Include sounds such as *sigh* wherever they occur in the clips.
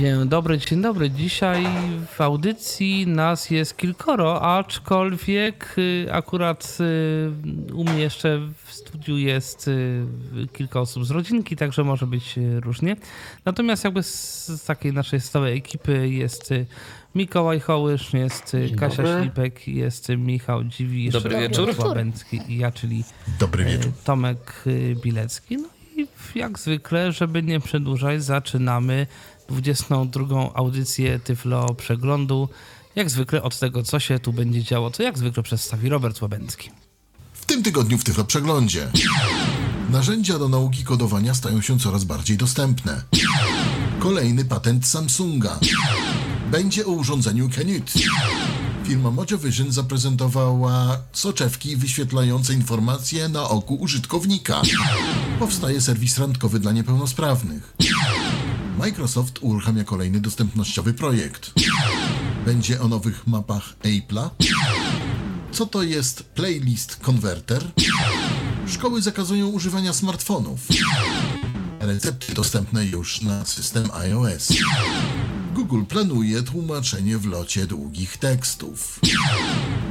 Dzień dobry, dzień dobry. Dzisiaj w audycji nas jest kilkoro, aczkolwiek y, akurat y, u mnie jeszcze w studiu jest y, kilka osób z rodzinki, także może być różnie. Natomiast jakby z takiej naszej stałej ekipy jest Mikołaj Hołysz, jest dzień Kasia dobry. Ślipek, jest Michał Dziwi, dobry wieczór. Łabęcki i ja, czyli dobry wieczór. Tomek Bilecki. No i jak zwykle, żeby nie przedłużać, zaczynamy 22. audycję Tyflo Przeglądu. Jak zwykle od tego, co się tu będzie działo, to jak zwykle przedstawi Robert Łabęcki. W tym tygodniu w Tyflo Przeglądzie. Narzędzia do nauki kodowania stają się coraz bardziej dostępne. Kolejny patent Samsunga. Będzie o urządzeniu Canute. Firma Mojovision zaprezentowała soczewki wyświetlające informacje na oku użytkownika. Powstaje serwis randkowy dla niepełnosprawnych. Microsoft uruchamia kolejny dostępnościowy projekt. Będzie o nowych mapach Apple'a. Co to jest Playlist Converter? Szkoły zakazują używania smartfonów. Recepty dostępne już na system iOS. Google planuje tłumaczenie w locie długich tekstów.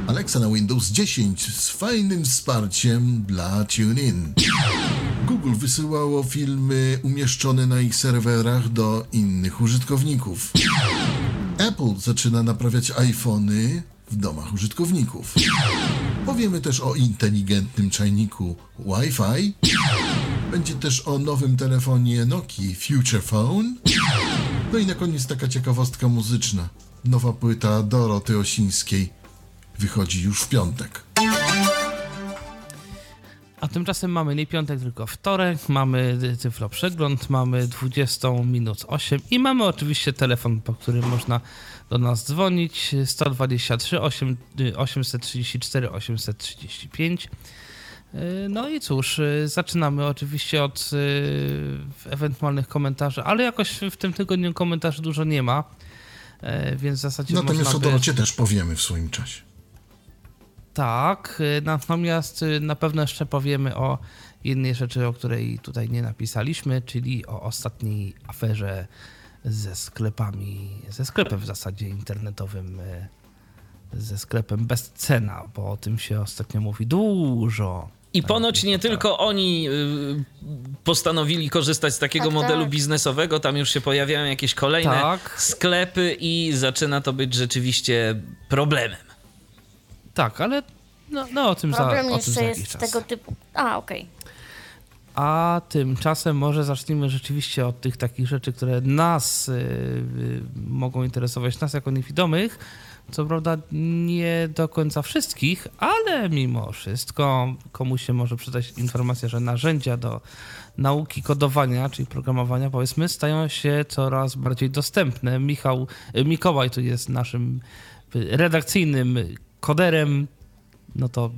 Alexa na Windows 10 z fajnym wsparciem dla TuneIn. Google wysyłało filmy umieszczone na ich serwerach do innych użytkowników. Apple zaczyna naprawiać iPhony w domach użytkowników. Powiemy też o inteligentnym czajniku Wi-Fi. Będzie też o nowym telefonie Nokia Future Phone. No i na koniec taka ciekawostka muzyczna. Nowa płyta Doroty Osińskiej wychodzi już w piątek. A tymczasem mamy nie piątek, tylko wtorek, mamy cyfro przegląd, mamy 20 minut 8 i mamy oczywiście telefon, po którym można do nas dzwonić 123 8, 834 835. No i cóż, y, zaczynamy oczywiście od y, ewentualnych komentarzy, ale jakoś w tym tygodniu komentarzy dużo nie ma, y, więc w zasadzie Natomiast można o Dorocie by... też powiemy w swoim czasie. Tak, y, natomiast y, na pewno jeszcze powiemy o jednej rzeczy, o której tutaj nie napisaliśmy, czyli o ostatniej aferze ze sklepami, ze sklepem w zasadzie internetowym, y, ze sklepem bez cena, bo o tym się ostatnio mówi dużo. I ponoć nie tylko oni postanowili korzystać z takiego tak, modelu tak. biznesowego, tam już się pojawiają jakieś kolejne tak. sklepy i zaczyna to być rzeczywiście problemem. Tak, ale no, no o tym Problem za, o tym za jest czas. tego typu. A, okej. Okay. A tymczasem może zacznijmy rzeczywiście od tych takich rzeczy, które nas y, y, mogą interesować, nas jako niewidomych. Co prawda nie do końca wszystkich, ale mimo wszystko komuś się może przydać informacja, że narzędzia do nauki kodowania, czyli programowania, powiedzmy, stają się coraz bardziej dostępne. Michał, y, Mikołaj tu jest naszym redakcyjnym koderem, no to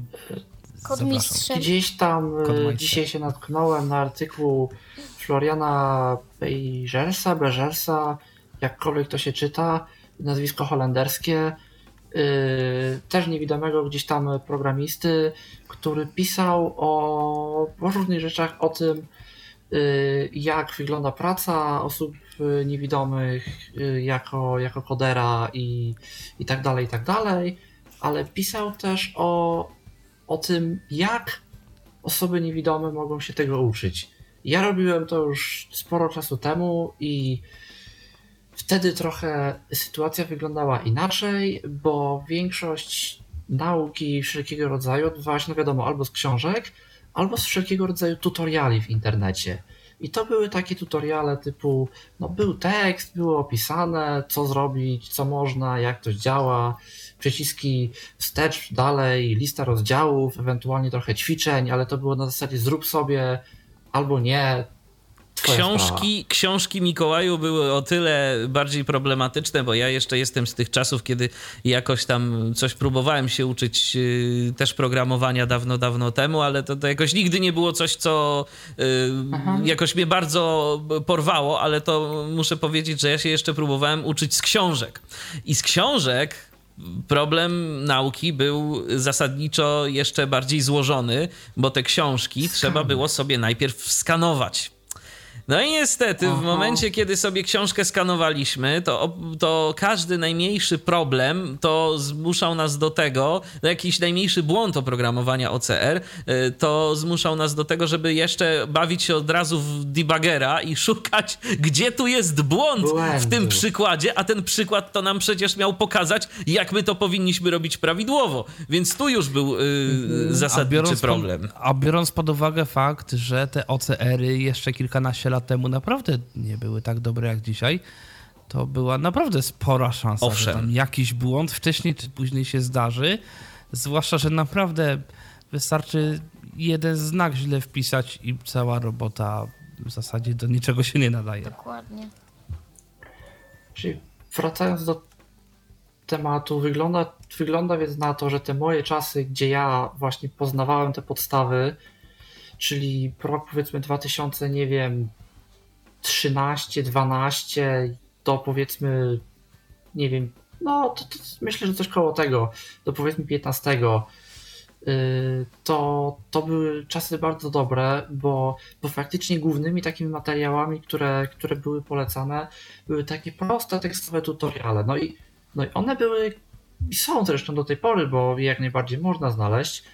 Kodmistrzem. Gdzieś tam e, dzisiaj się natknąłem na artykuł Floriana Beigersa, Begersa, jakkolwiek to się czyta, nazwisko holenderskie, yy, też niewidomego gdzieś tam programisty, który pisał o, różnych rzeczach, o tym, yy, jak wygląda praca osób niewidomych yy, jako, jako kodera i, i tak dalej, i tak dalej ale pisał też o, o tym, jak osoby niewidome mogą się tego uczyć. Ja robiłem to już sporo czasu temu i wtedy trochę sytuacja wyglądała inaczej, bo większość nauki wszelkiego rodzaju odbywała się, no wiadomo, albo z książek, albo z wszelkiego rodzaju tutoriali w internecie. I to były takie tutoriale typu, no był tekst, było opisane, co zrobić, co można, jak to działa, przyciski wstecz, dalej, lista rozdziałów, ewentualnie trochę ćwiczeń, ale to było na zasadzie zrób sobie albo nie, książki, książki Mikołaju były o tyle bardziej problematyczne, bo ja jeszcze jestem z tych czasów, kiedy jakoś tam coś próbowałem się uczyć yy, też programowania dawno, dawno temu, ale to, to jakoś nigdy nie było coś, co yy, jakoś mnie bardzo porwało, ale to muszę powiedzieć, że ja się jeszcze próbowałem uczyć z książek. I z książek problem nauki był zasadniczo jeszcze bardziej złożony, bo te książki trzeba było sobie najpierw skanować. No i niestety, Aha. w momencie, kiedy sobie książkę skanowaliśmy, to, to każdy najmniejszy problem to zmuszał nas do tego, no jakiś najmniejszy błąd oprogramowania OCR, y, to zmuszał nas do tego, żeby jeszcze bawić się od razu w debuggera i *laughs* szukać, gdzie tu jest błąd w tym przykładzie, a ten przykład to nam przecież miał pokazać, jak my to powinniśmy robić prawidłowo. Więc tu już był yy, zasadniczy a problem. Po, a biorąc pod uwagę fakt, że te OCR-y jeszcze kilkanaście lat temu naprawdę nie były tak dobre jak dzisiaj, to była naprawdę spora szansa, Owszem. że tam jakiś błąd wcześniej czy później się zdarzy. Zwłaszcza, że naprawdę wystarczy jeden znak źle wpisać i cała robota w zasadzie do niczego się nie nadaje. Dokładnie. Czyli wracając do tematu, wygląda, wygląda więc na to, że te moje czasy, gdzie ja właśnie poznawałem te podstawy, czyli rok powiedzmy 2000, nie wiem, 13, 12 do powiedzmy, nie wiem, no to, to myślę, że coś koło tego, do powiedzmy 15, y, to, to były czasy bardzo dobre, bo, bo faktycznie głównymi takimi materiałami, które, które były polecane, były takie proste tekstowe tutoriale. No i, no i one były i są zresztą do tej pory, bo jak najbardziej można znaleźć,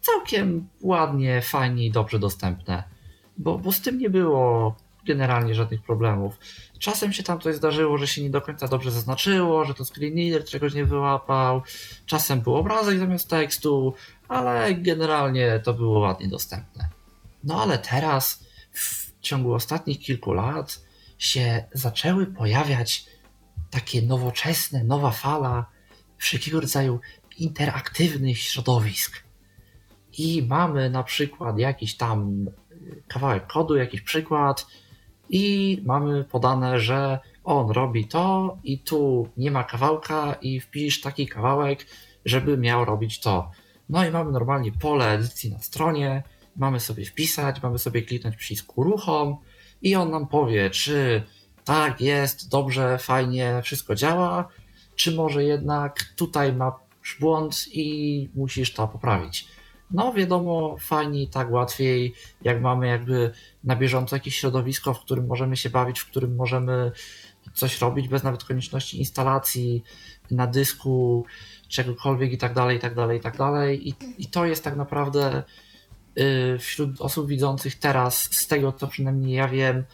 całkiem ładnie, fajnie i dobrze dostępne. Bo, bo z tym nie było generalnie żadnych problemów. Czasem się tam coś zdarzyło, że się nie do końca dobrze zaznaczyło, że to screen reader czegoś nie wyłapał, czasem był obrazek zamiast tekstu, ale generalnie to było ładnie dostępne. No ale teraz, w ciągu ostatnich kilku lat, się zaczęły pojawiać takie nowoczesne, nowa fala wszelkiego rodzaju interaktywnych środowisk. I mamy na przykład jakiś tam kawałek kodu, jakiś przykład, i mamy podane, że on robi to i tu nie ma kawałka i wpisz taki kawałek, żeby miał robić to. No i mamy normalnie pole edycji na stronie, mamy sobie wpisać, mamy sobie kliknąć przycisk uruchom i on nam powie, czy tak jest, dobrze, fajnie, wszystko działa, czy może jednak tutaj masz błąd i musisz to poprawić. No wiadomo, fajniej, tak łatwiej, jak mamy jakby na bieżąco jakieś środowisko, w którym możemy się bawić, w którym możemy coś robić bez nawet konieczności instalacji na dysku, czegokolwiek i tak dalej, i tak dalej, i tak dalej. I, i to jest tak naprawdę y, wśród osób widzących teraz, z tego co przynajmniej ja wiem,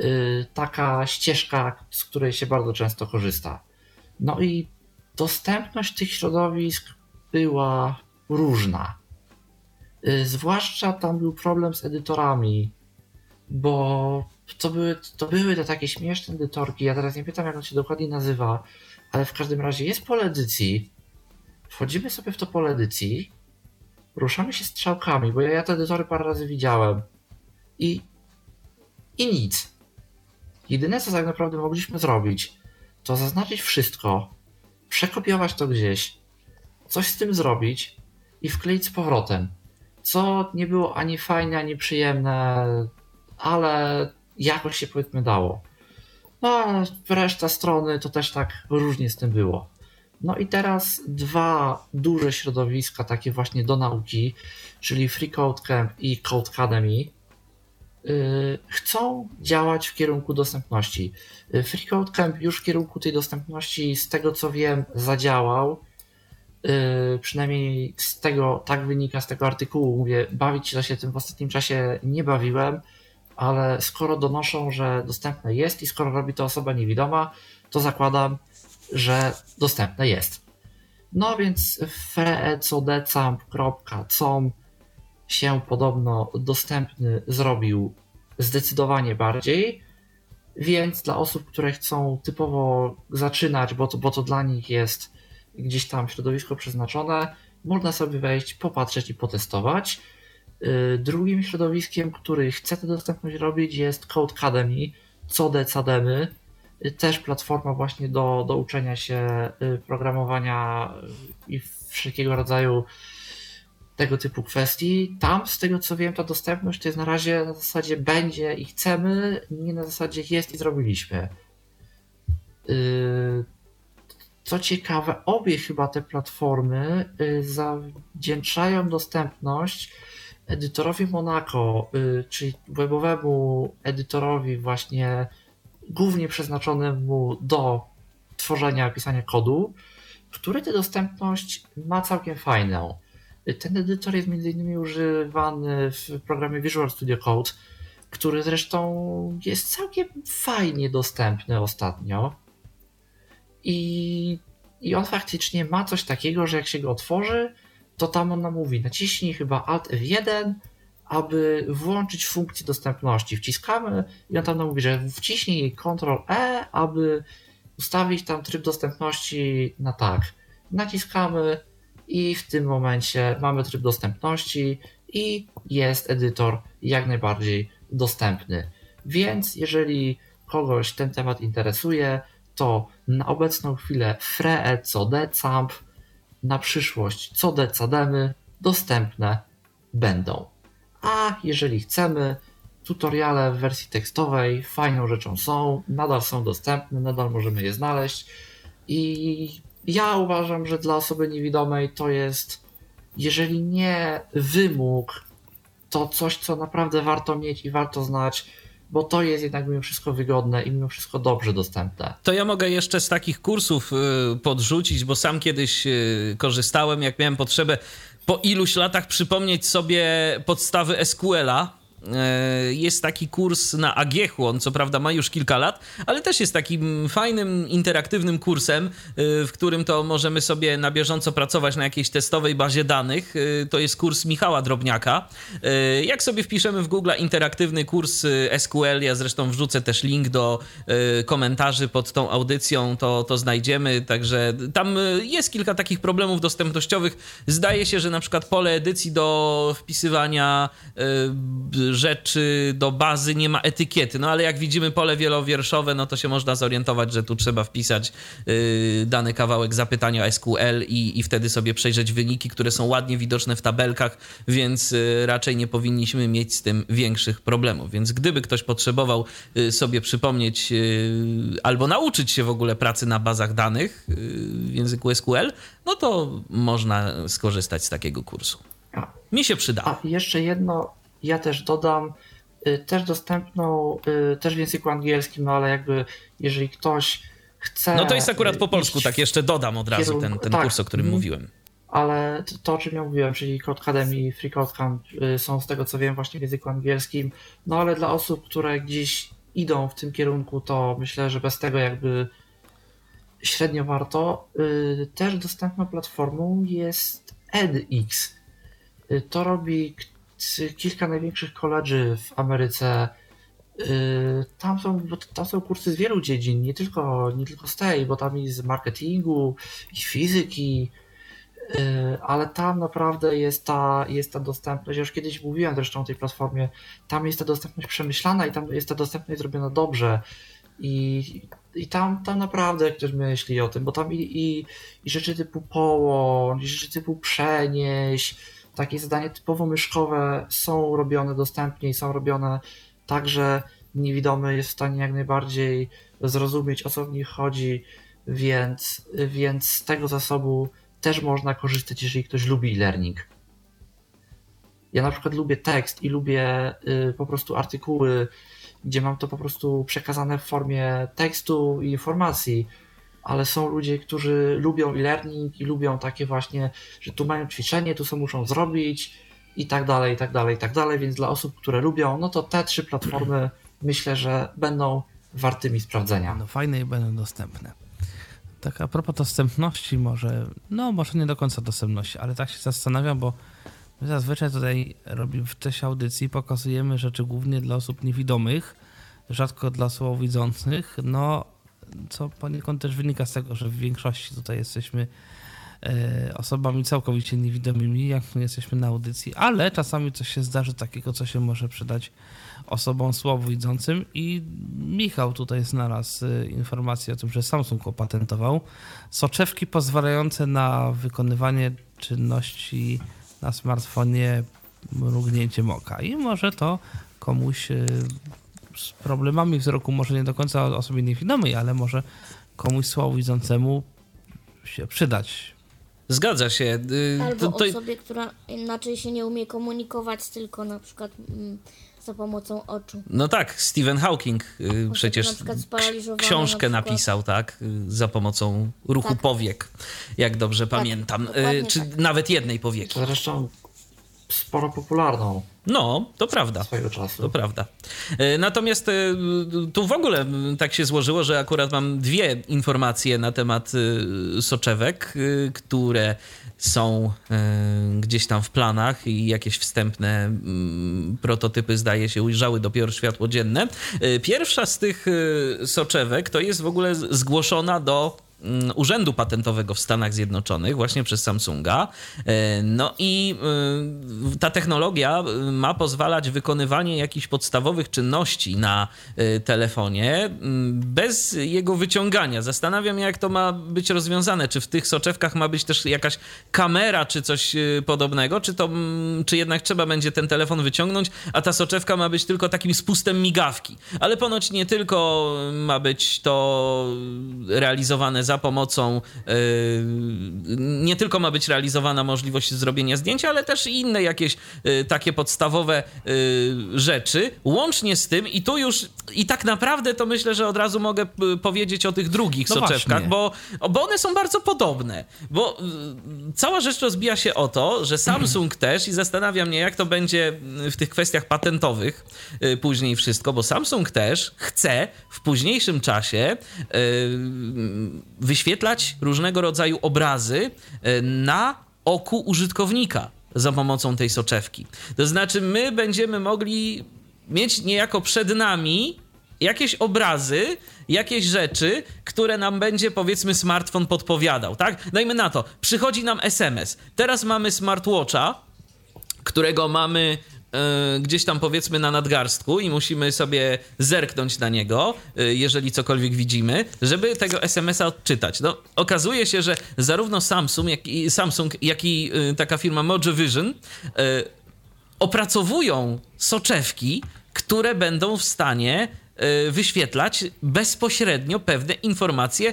y, taka ścieżka, z której się bardzo często korzysta. No i dostępność tych środowisk była różna. Y, zwłaszcza tam był problem z edytorami, bo to były, to były te takie śmieszne edytorki. Ja teraz nie pytam, jak on się dokładnie nazywa, ale w każdym razie jest pole edycji. Wchodzimy sobie w to pole edycji, ruszamy się strzałkami, bo ja, ja te edytory parę razy widziałem. I, I nic. Jedyne, co tak naprawdę mogliśmy zrobić, to zaznaczyć wszystko, przekopiować to gdzieś, coś z tym zrobić i wkleić z powrotem co nie było ani fajne, ani przyjemne, ale jakoś się powiedzmy dało. No a reszta strony to też tak różnie z tym było. No i teraz dwa duże środowiska, takie właśnie do nauki, czyli Free Code Camp i Code Academy, yy, chcą działać w kierunku dostępności. Yy, Free Code Camp już w kierunku tej dostępności, z tego co wiem, zadziałał przynajmniej z tego, tak wynika z tego artykułu, mówię, bawić się tym w ostatnim czasie nie bawiłem, ale skoro donoszą, że dostępne jest i skoro robi to osoba niewidoma, to zakładam, że dostępne jest. No więc freecodecamp.com się podobno dostępny zrobił zdecydowanie bardziej, więc dla osób, które chcą typowo zaczynać, bo to, bo to dla nich jest gdzieś tam środowisko przeznaczone, można sobie wejść, popatrzeć i potestować. Drugim środowiskiem, który chce tę dostępność robić jest Code Academy, Code Cademy, też platforma właśnie do, do uczenia się programowania i wszelkiego rodzaju tego typu kwestii. Tam, z tego co wiem, ta dostępność to jest na razie na zasadzie będzie i chcemy, nie na zasadzie jest i zrobiliśmy. Co ciekawe, obie chyba te platformy yy, zawdzięczają dostępność edytorowi Monaco, yy, czyli webowemu edytorowi właśnie głównie przeznaczonemu do tworzenia, pisania kodu, który tę dostępność ma całkiem fajną. Ten edytor jest m.in. używany w programie Visual Studio Code, który zresztą jest całkiem fajnie dostępny ostatnio. I, I on faktycznie ma coś takiego, że jak się go otworzy, to tam on nam mówi: naciśnij chyba Alt F1, aby włączyć funkcję dostępności. Wciskamy i on tam mówi, że wciśnij Ctrl E, aby ustawić tam tryb dostępności na tak. Naciskamy i w tym momencie mamy tryb dostępności i jest edytor jak najbardziej dostępny. Więc jeżeli kogoś ten temat interesuje, to na obecną chwilę FRE co decamp, na przyszłość co decademy dostępne będą. A jeżeli chcemy, tutoriale w wersji tekstowej fajną rzeczą są, nadal są dostępne, nadal możemy je znaleźć i ja uważam, że dla osoby niewidomej to jest, jeżeli nie wymóg, to coś, co naprawdę warto mieć i warto znać, bo to jest jednak mimo wszystko wygodne i mimo wszystko dobrze dostępne. To ja mogę jeszcze z takich kursów y, podrzucić, bo sam kiedyś y, korzystałem, jak miałem potrzebę po iluś latach przypomnieć sobie podstawy SQL-a jest taki kurs na Agiechu, on co prawda ma już kilka lat, ale też jest takim fajnym, interaktywnym kursem, e, w którym to możemy sobie na bieżąco pracować na jakiejś testowej bazie danych. E, to jest kurs Michała Drobniaka. Jak sobie wpiszemy w Google interaktywny kurs SQL, ja zresztą wrzucę też link do komentarzy pod tą audycją, to, to znajdziemy, także tam jest kilka takich problemów dostępnościowych. Zdaje się, że na przykład pole edycji do wpisywania rzeczy do bazy nie ma etykiety. No ale jak widzimy pole wielowierszowe, no to się można zorientować, że tu trzeba wpisać yy, dany kawałek zapytania SQL i, i wtedy sobie przejrzeć wyniki, które są ładnie widoczne w tabelkach, więc yy, raczej nie powinniśmy mieć z tym większych problemów. Więc gdyby ktoś potrzebował yy, sobie przypomnieć albo nauczyć się w ogóle pracy na bazach danych w języku SQL, no to można skorzystać z takiego kursu. Mi się przyda. A jeszcze jedno, ja też dodam y, też dostępną, y, też w języku angielskim, no ale jakby jeżeli ktoś chce. No to jest akurat po polsku, tak jeszcze dodam od razu kierunku, ten, ten tak, kurs, o którym mm, mówiłem. Ale to, o czym ja mówiłem, czyli Code Academy i Free Code Camp y, są z tego co wiem właśnie w języku angielskim. No ale dla osób, które gdzieś idą w tym kierunku, to myślę, że bez tego jakby średnio warto. Też dostępną platformą jest edX. To robi kilka największych koledży w Ameryce. Y, tam są, tam są kursy z wielu dziedzin, nie tylko, nie tylko z tej, bo tam i z marketingu, i fizyki, y, ale tam naprawdę jest ta, jest ta dostępność. Ja już kiedyś mówiłem zresztą o tej platformie. Tam jest ta dostępność przemyślana i tam jest ta dostępność zrobiona dobrze. I, i tam, tam naprawdę ktoś myśli o tym, bo tam i, i, i rzeczy typu połącz, i rzeczy typu przenieść, takie zadania typowo myszkowe są robione dostępnie i są robione tak, że niewidomy jest w stanie jak najbardziej zrozumieć o co w nich chodzi, więc, więc z tego zasobu też można korzystać, jeżeli ktoś lubi e-learning. Ja na przykład lubię tekst i lubię y, po prostu artykuły, gdzie mam to po prostu przekazane w formie tekstu i informacji ale są ludzie, którzy lubią e-learning i lubią takie właśnie, że tu mają ćwiczenie, tu co muszą zrobić i tak dalej, i tak dalej, i tak dalej, więc dla osób, które lubią, no to te trzy platformy *clears throat* myślę, że będą wartymi sprawdzenia. No fajne i będą dostępne. Tak a propos dostępności może, no może nie do końca dostępności, ale tak się zastanawiam, bo my zazwyczaj tutaj robimy w tej audycji pokazujemy rzeczy głównie dla osób niewidomych, rzadko dla słabowidzących, no co poniekąd też wynika z tego, że w większości tutaj jesteśmy e, osobami całkowicie niewidomymi, jak my jesteśmy na audycji, ale czasami coś się zdarzy takiego, co się może przydać osobom słabowidzącym. I Michał tutaj znalazł e, informację o tym, że Samsung opatentował soczewki pozwalające na wykonywanie czynności na smartfonie mrugnięciem oka. I może to komuś e, z problemami wzroku, może nie do końca osobie niewidomej, ale może komuś słabowidzącemu się przydać. Zgadza się. Y, Albo to, to... osobie, która inaczej się nie umie komunikować, tylko na przykład mm, za pomocą oczu. No tak, Stephen Hawking y, przecież książkę na napisał, tak, y, za pomocą ruchu tak. powiek, jak dobrze tak, pamiętam, czy tak. nawet jednej powieki. Zresztą sporo popularną. No, to prawda. Swojego czasu. To prawda. E, natomiast e, tu w ogóle tak się złożyło, że akurat mam dwie informacje na temat e, soczewek, które są gdzieś tam w planach i jakieś wstępne prototypy, zdaje się, ujrzały dopiero światło dzienne. Pierwsza z tych soczewek to jest w ogóle zgłoszona do Mm, Urzędu Patentowego w Stanach Zjednoczonych, właśnie przez Samsunga. E, no i e, ta technologia e, ma pozwalać wykonywanie jakichś podstawowych czynności na telefonie mm, bez jego wyciągania. Zastanawiam się, jak to ma być rozwiązane. Czy w tych soczewkach ma być też jakaś kamera, czy coś podobnego, czy to, mm, czy jednak trzeba będzie ten telefon wyciągnąć, a ta soczewka ma być tylko takim spustem migawki. Ale ponoć nie tylko ma być to realizowane za pomocą e, nie tylko ma być realizowana możliwość zrobienia zdjęcia, ale też inne jakieś e, takie podstawowe e, rzeczy. Łącznie z tym, i tu już, i tak naprawdę to myślę, że od razu mogę powiedzieć o tych drugich no soczewkach, bo, bo one są bardzo podobne. Bo cała rzecz rozbija się o to, że Samsung *clears throat* też, i zastanawia mnie, jak to będzie w tych kwestiach patentowych później wszystko, bo Samsung też chce w późniejszym czasie wyświetlać różnego rodzaju obrazy e, na oku użytkownika za pomocą tej soczewki. To znaczy, my będziemy mogli mieć niejako przed nami jakieś obrazy, jakieś rzeczy, które nam będzie powiedzmy smartfon podpowiadał, tak? Dajmy na to, przychodzi nam SMS. Teraz mamy smartwatcha, którego mamy gdzieś tam powiedzmy na nadgarstku i musimy sobie zerknąć na niego, e, jeżeli cokolwiek widzimy, żeby tego SMS-a odczytać. No, okazuje się, że zarówno Samsung, jak i, Samsung, jak i e, taka firma Mojo Vision opracowują soczewki, które będą w stanie wyświetlać bezpośrednio pewne informacje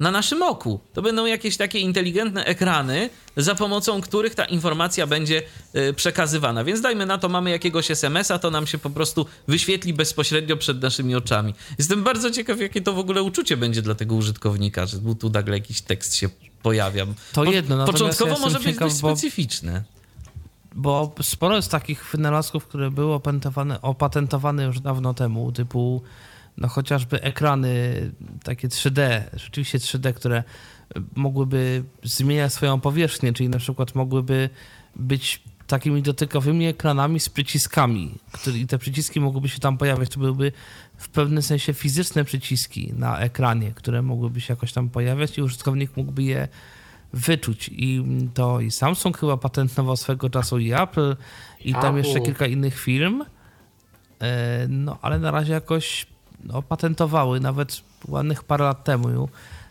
na naszym oku. To będą jakieś takie inteligentne ekrany, za pomocą których ta informacja będzie y, przekazywana. Więc dajmy na to, mamy jakiegoś SMS-a, to nam się po prostu wyświetli bezpośrednio przed naszymi oczami. Jestem bardzo ciekaw, jakie to w ogóle uczucie będzie dla tego użytkownika, że tu nagle jakiś tekst się pojawia. To jedno, po, Początkowo ja może być dość specyficzne. Bo sporo jest takich wynalazków, które były opatentowane, opatentowane już dawno temu, typu no chociażby ekrany takie 3D, rzeczywiście 3D, które mogłyby zmieniać swoją powierzchnię, czyli na przykład mogłyby być takimi dotykowymi ekranami z przyciskami, które, i te przyciski mogłyby się tam pojawiać. To byłyby w pewnym sensie fizyczne przyciski na ekranie, które mogłyby się jakoś tam pojawiać i użytkownik mógłby je wyczuć. I to i Samsung chyba patentował swego czasu i Apple i tam jeszcze kilka innych firm. E, no ale na razie jakoś no, patentowały nawet ładnych parę lat temu.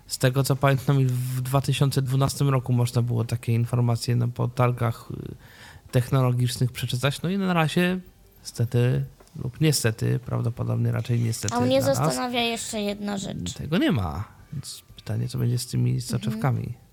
Z tego co pamiętam, w 2012 roku można było takie informacje na portalach y, technologicznych przeczytać. No i na razie niestety lub niestety, prawdopodobnie raczej niestety. A mnie zastanawia nas, jeszcze jedna rzecz. Tego nie ma. Więc pytanie, co będzie z tymi soczewkami. Mhm.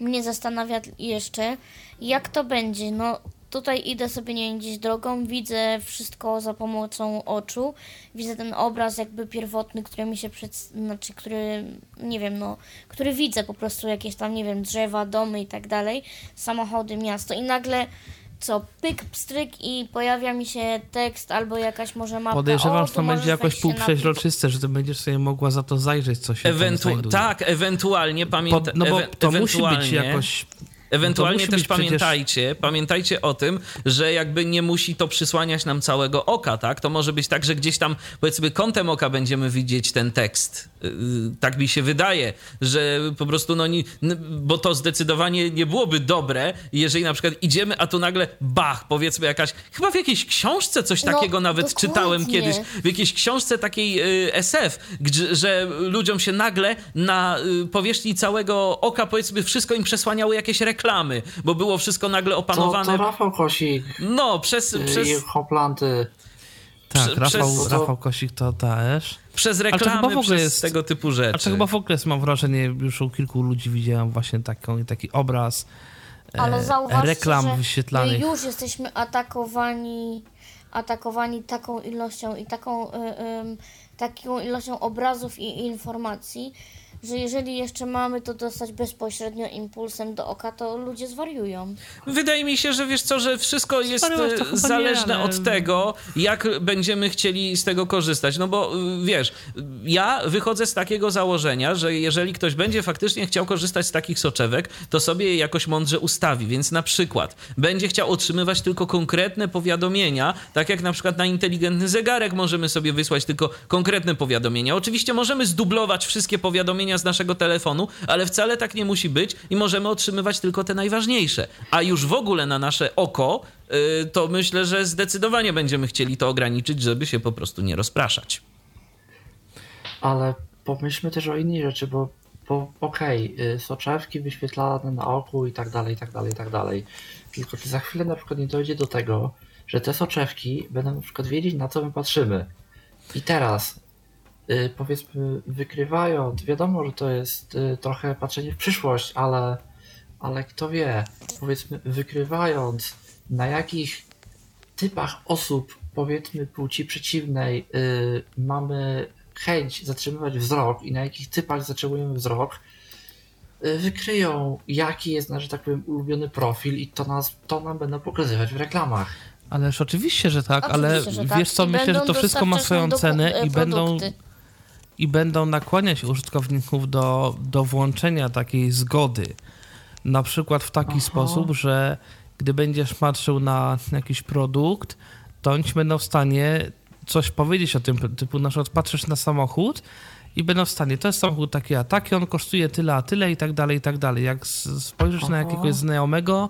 Mnie zastanawia jeszcze, jak to będzie. No, tutaj idę sobie, nie wiem, gdzieś drogą, widzę wszystko za pomocą oczu, widzę ten obraz jakby pierwotny, który mi się przed, znaczy, który, nie wiem, no, który widzę po prostu, jakieś tam, nie wiem, drzewa, domy i tak dalej, samochody, miasto i nagle co, pyk, pstryk i pojawia mi się tekst albo jakaś może mapa. Podejrzewam, że to będzie jakoś półprzeźroczyste, że ty będziesz sobie mogła za to zajrzeć, co się Ewentu- Tak, ewentualnie pamiętam. No bo to musi być jakoś Ewentualnie no też pamiętajcie, przecież... pamiętajcie o tym, że jakby nie musi to przysłaniać nam całego oka, tak? To może być tak, że gdzieś tam powiedzmy kątem oka będziemy widzieć ten tekst Y, tak mi się wydaje, że po prostu, no, nie, bo to zdecydowanie nie byłoby dobre, jeżeli na przykład idziemy, a tu nagle bach, powiedzmy jakaś, chyba w jakiejś książce coś no, takiego nawet dokładnie. czytałem kiedyś, w jakiejś książce takiej y, SF, gdzie, że ludziom się nagle na y, powierzchni całego oka, powiedzmy, wszystko im przesłaniały jakieś reklamy, bo było wszystko nagle opanowane. To, to Rafał Kosik. No, przez... przez... I Hoplanty. Tak, Prze Rafał, przez... Rafał Kosik to też. Przez reklamy, to przez jest, tego typu rzeczy. A to chyba w ogóle jest, mam wrażenie, już u kilku ludzi widziałem właśnie taką, taki obraz e, Ale zauważcie, reklam że wyświetlanych. Już jesteśmy atakowani, atakowani taką ilością i taką, y, y, taką ilością obrazów i informacji, że jeżeli jeszcze mamy to dostać bezpośrednio impulsem do oka, to ludzie zwariują. Wydaje mi się, że wiesz co, że wszystko jest e, zależne nie, ale... od tego, jak będziemy chcieli z tego korzystać. No bo y, wiesz, ja wychodzę z takiego założenia, że jeżeli ktoś będzie faktycznie chciał korzystać z takich soczewek, to sobie je jakoś mądrze ustawi. Więc na przykład będzie chciał otrzymywać tylko konkretne powiadomienia, tak jak na przykład na inteligentny zegarek możemy sobie wysłać tylko konkretne powiadomienia. Oczywiście możemy zdublować wszystkie powiadomienia z naszego telefonu, ale wcale tak nie musi być i możemy otrzymywać tylko te najważniejsze. A już w ogóle na nasze oko, yy, to myślę, że zdecydowanie będziemy chcieli to ograniczyć, żeby się po prostu nie rozpraszać. Ale pomyślmy też o innej rzeczy, bo, bo okej, okay, soczewki wyświetlane na oku i tak dalej, i tak dalej, i tak dalej. Tylko czy za chwilę na przykład nie dojdzie do tego, że te soczewki będą na przykład wiedzieć, na co my patrzymy. I teraz Y, powiedzmy wykrywając, wiadomo, że to jest y, trochę patrzenie w przyszłość, ale, ale kto wie, powiedzmy wykrywając na jakich typach osób, powiedzmy płci przeciwnej, yy, mamy chęć zatrzymywać wzrok i na jakich typach zatrzymujemy wzrok, yy, wykryją jaki jest nasz, tak powiem, ulubiony profil i to, nas, to nam będą pokazywać w reklamach. Ależ oczywiście, że tak, oczywiście, ale że tak. wiesz co, I myślę, że to wszystko ma swoją cenę i będą i będą nakłaniać użytkowników do, do włączenia takiej zgody. Na przykład w taki Aha. sposób, że gdy będziesz patrzył na jakiś produkt, to oni będą w stanie coś powiedzieć o tym, typu na przykład patrzysz na samochód i będą w stanie, to jest samochód taki a taki, on kosztuje tyle a tyle i tak dalej, i tak dalej. Jak spojrzysz Aha. na jakiegoś znajomego,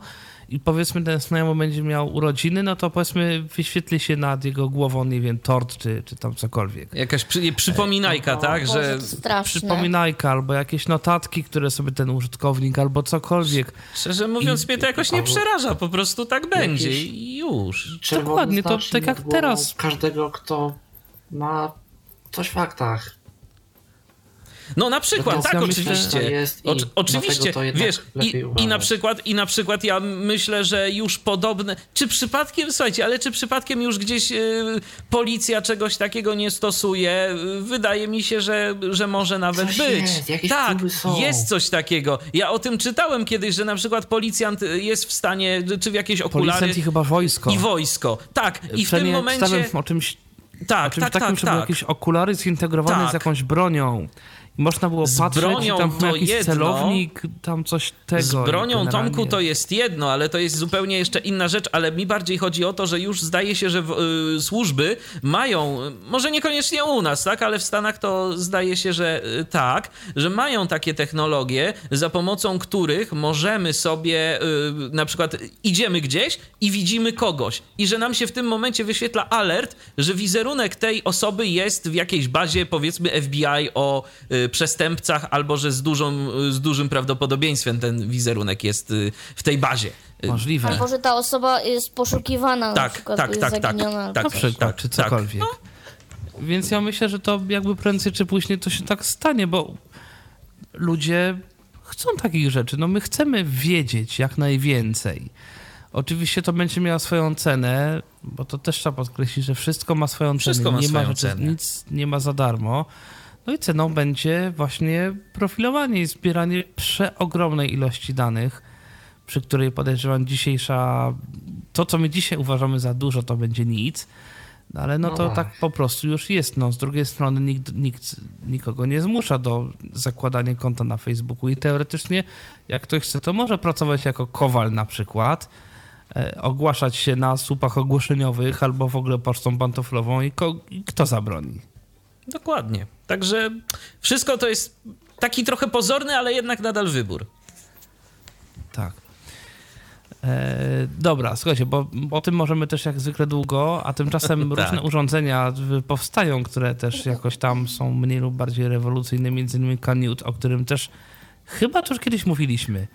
i powiedzmy ten znajomy będzie miał urodziny, no to powiedzmy wyświetli się nad jego głową, nie wiem, tort czy, czy tam cokolwiek. Jakaś przy, przypominajka, e, tak? że Przypominajka albo jakieś notatki, które sobie ten użytkownik albo cokolwiek. Szczerze mówiąc, I, mnie to jakoś nie przeraża, po prostu tak będzie i już. Dokładnie, to tak jak teraz. Każdego, kto ma coś w faktach. No na przykład, no tak, ja oczywiście. Myślę, oczywiście, wiesz, i, i, na przykład, i na przykład ja myślę, że już podobne, czy przypadkiem, słuchajcie, ale czy przypadkiem już gdzieś y, policja czegoś takiego nie stosuje? Wydaje mi się, że, że może nawet coś być. Jest, tak, jest coś takiego. Ja o tym czytałem kiedyś, że na przykład policjant jest w stanie, czy w jakieś okulary... Policjant i chyba wojsko. I wojsko, tak. I w tym momencie... o czymś tak, o czymś tak, takim, tak, tak. jakieś okulary zintegrowane tak. z jakąś bronią. Można było z patrzeć, bronią tam to jakiś jedno, celownik, tam coś tego. Z bronią, generalnie. Tomku, to jest jedno, ale to jest zupełnie jeszcze inna rzecz, ale mi bardziej chodzi o to, że już zdaje się, że w, y, służby mają, może niekoniecznie u nas, tak, ale w Stanach to zdaje się, że y, tak, że mają takie technologie, za pomocą których możemy sobie, y, na przykład idziemy gdzieś i widzimy kogoś i że nam się w tym momencie wyświetla alert, że wizerunek tej osoby jest w jakiejś bazie, powiedzmy FBI o y, przestępcach, albo że z, dużą, z dużym prawdopodobieństwem ten wizerunek jest y, w tej bazie. Możliwe. Albo że ta osoba jest poszukiwana, tak, na przykład tak, tak, tak, tak, przykład, tak, czy cokolwiek. Tak. No. Więc ja myślę, że to jakby prędzej czy później to się tak stanie, bo ludzie chcą takich rzeczy. No my chcemy wiedzieć jak najwięcej. Oczywiście to będzie miało swoją cenę, bo to też trzeba podkreślić, że wszystko ma swoją wszystko cenę. Ma nie swoją ma rzeczy, cenę. nic nie ma za darmo. No i ceną będzie właśnie profilowanie i zbieranie przeogromnej ilości danych, przy której podejrzewam dzisiejsza, to co my dzisiaj uważamy za dużo, to będzie nic. No ale no, no to tak. tak po prostu już jest. No, z drugiej strony nikt, nikt nikogo nie zmusza do zakładania konta na Facebooku i teoretycznie jak ktoś chce, to może pracować jako kowal na przykład, e, ogłaszać się na słupach ogłoszeniowych albo w ogóle pocztą pantoflową i, ko, i kto zabroni? Dokładnie. Także wszystko to jest taki trochę pozorny, ale jednak nadal wybór. Tak. E, dobra, słuchajcie, bo o tym możemy też jak zwykle długo, a tymczasem *laughs* tak. różne urządzenia powstają, które też jakoś tam są mniej lub bardziej rewolucyjne, między innymi Canute, o którym też chyba już kiedyś mówiliśmy.